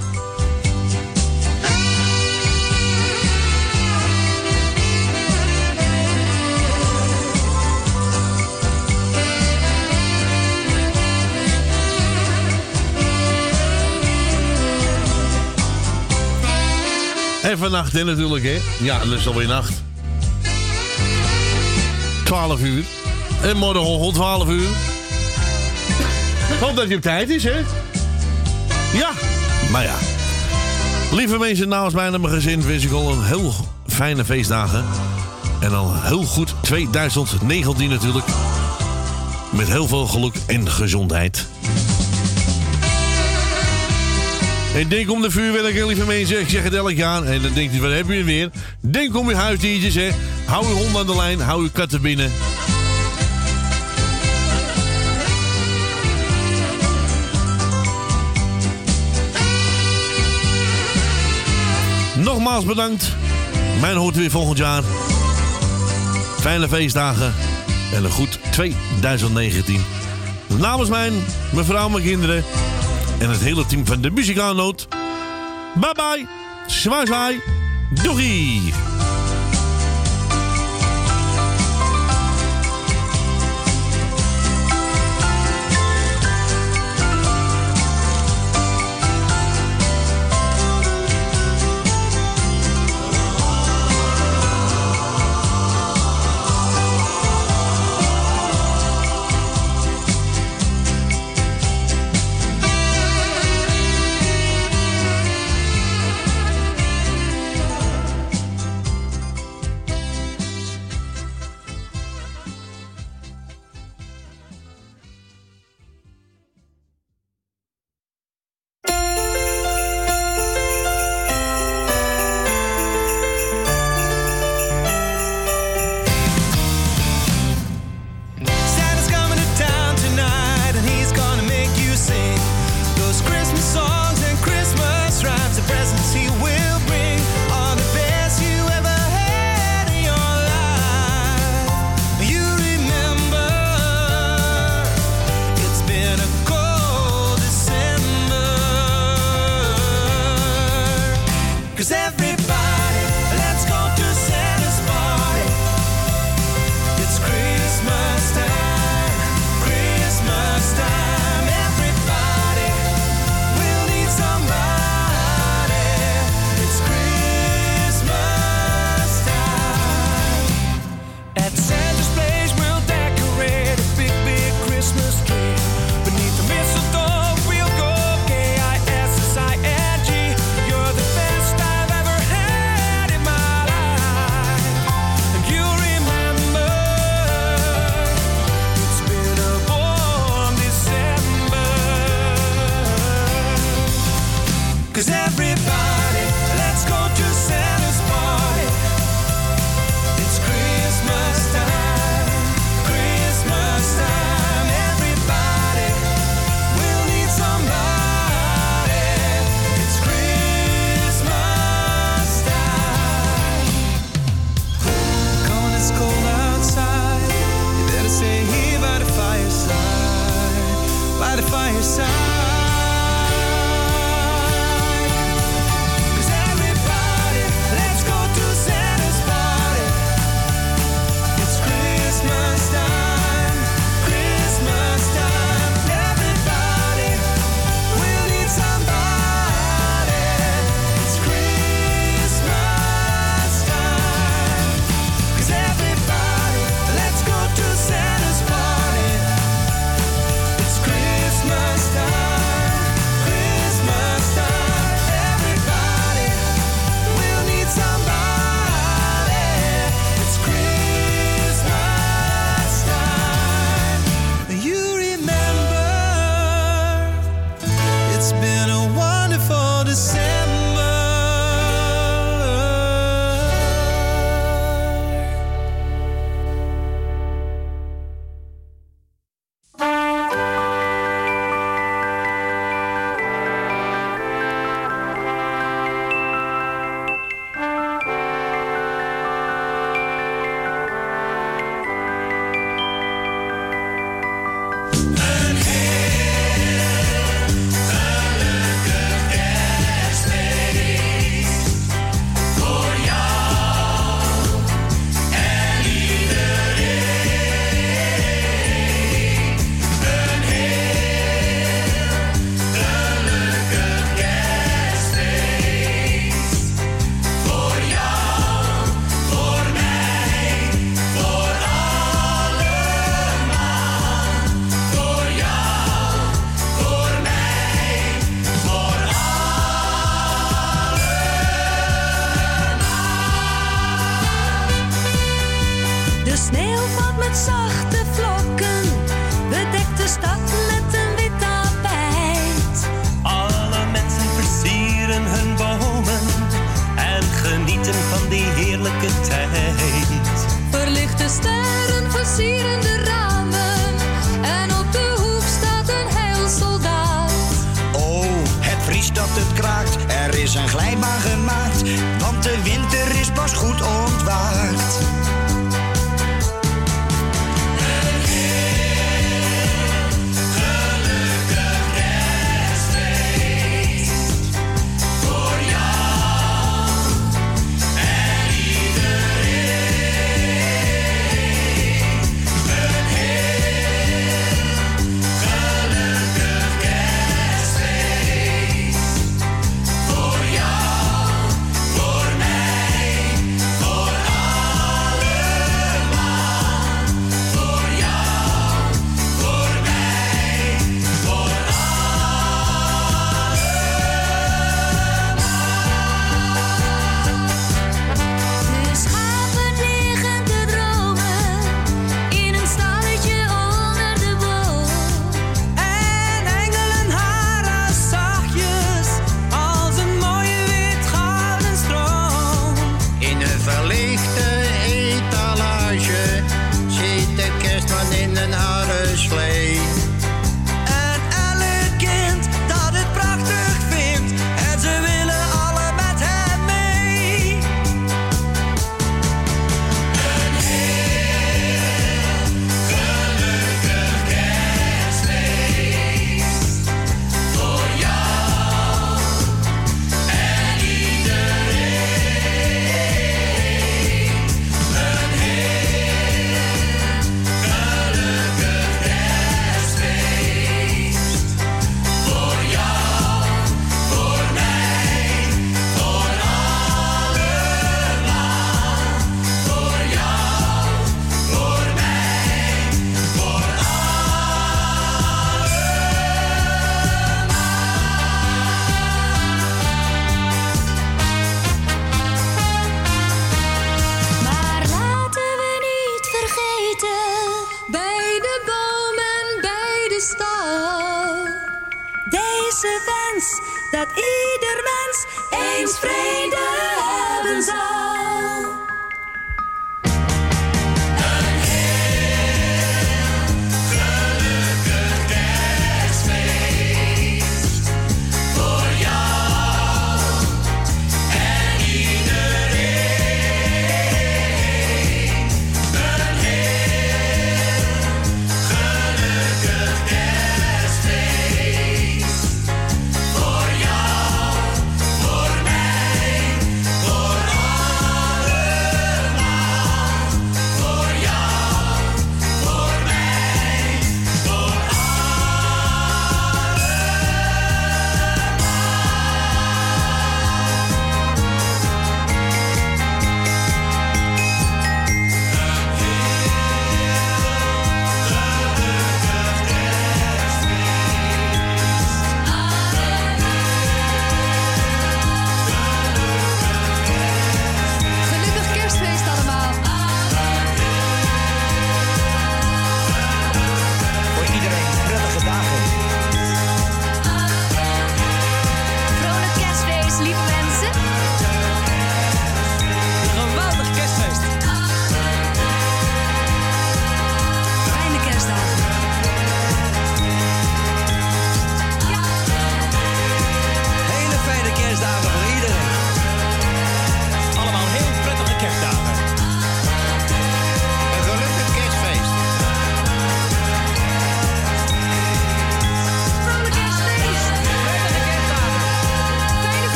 [SPEAKER 7] En vannacht, hè, natuurlijk, hè? Ja, dat is alweer nacht. 12 uur. En morgen om 12 uur. Ik hoop dat hij op tijd is, hè? Ja, maar ja. Lieve mensen, namens mij en mijn gezin wens ik al een heel fijne feestdagen. En al heel goed 2019 natuurlijk. Met heel veel geluk en gezondheid. En denk om de vuurwerk, lieve mensen. Ik zeg het elk jaar. En dan denkt u, wat heb je weer? Denk om uw huisdiertjes, hè. Hou uw hond aan de lijn. Hou uw katten binnen. Nogmaals bedankt. Mijn hoort weer volgend jaar. Fijne feestdagen. En een goed 2019. Namens mijn, mevrouw, mijn kinderen. En het hele team van de Muzikaalnoot. Bye bye. Zwaai zwaai. Doei.
[SPEAKER 48] Cause everybody, let's go to Santa's party. It's Christmas time, Christmas time. Everybody will need somebody. It's Christmas time. It's cold outside. You better stay here by the fireside, by the fireside.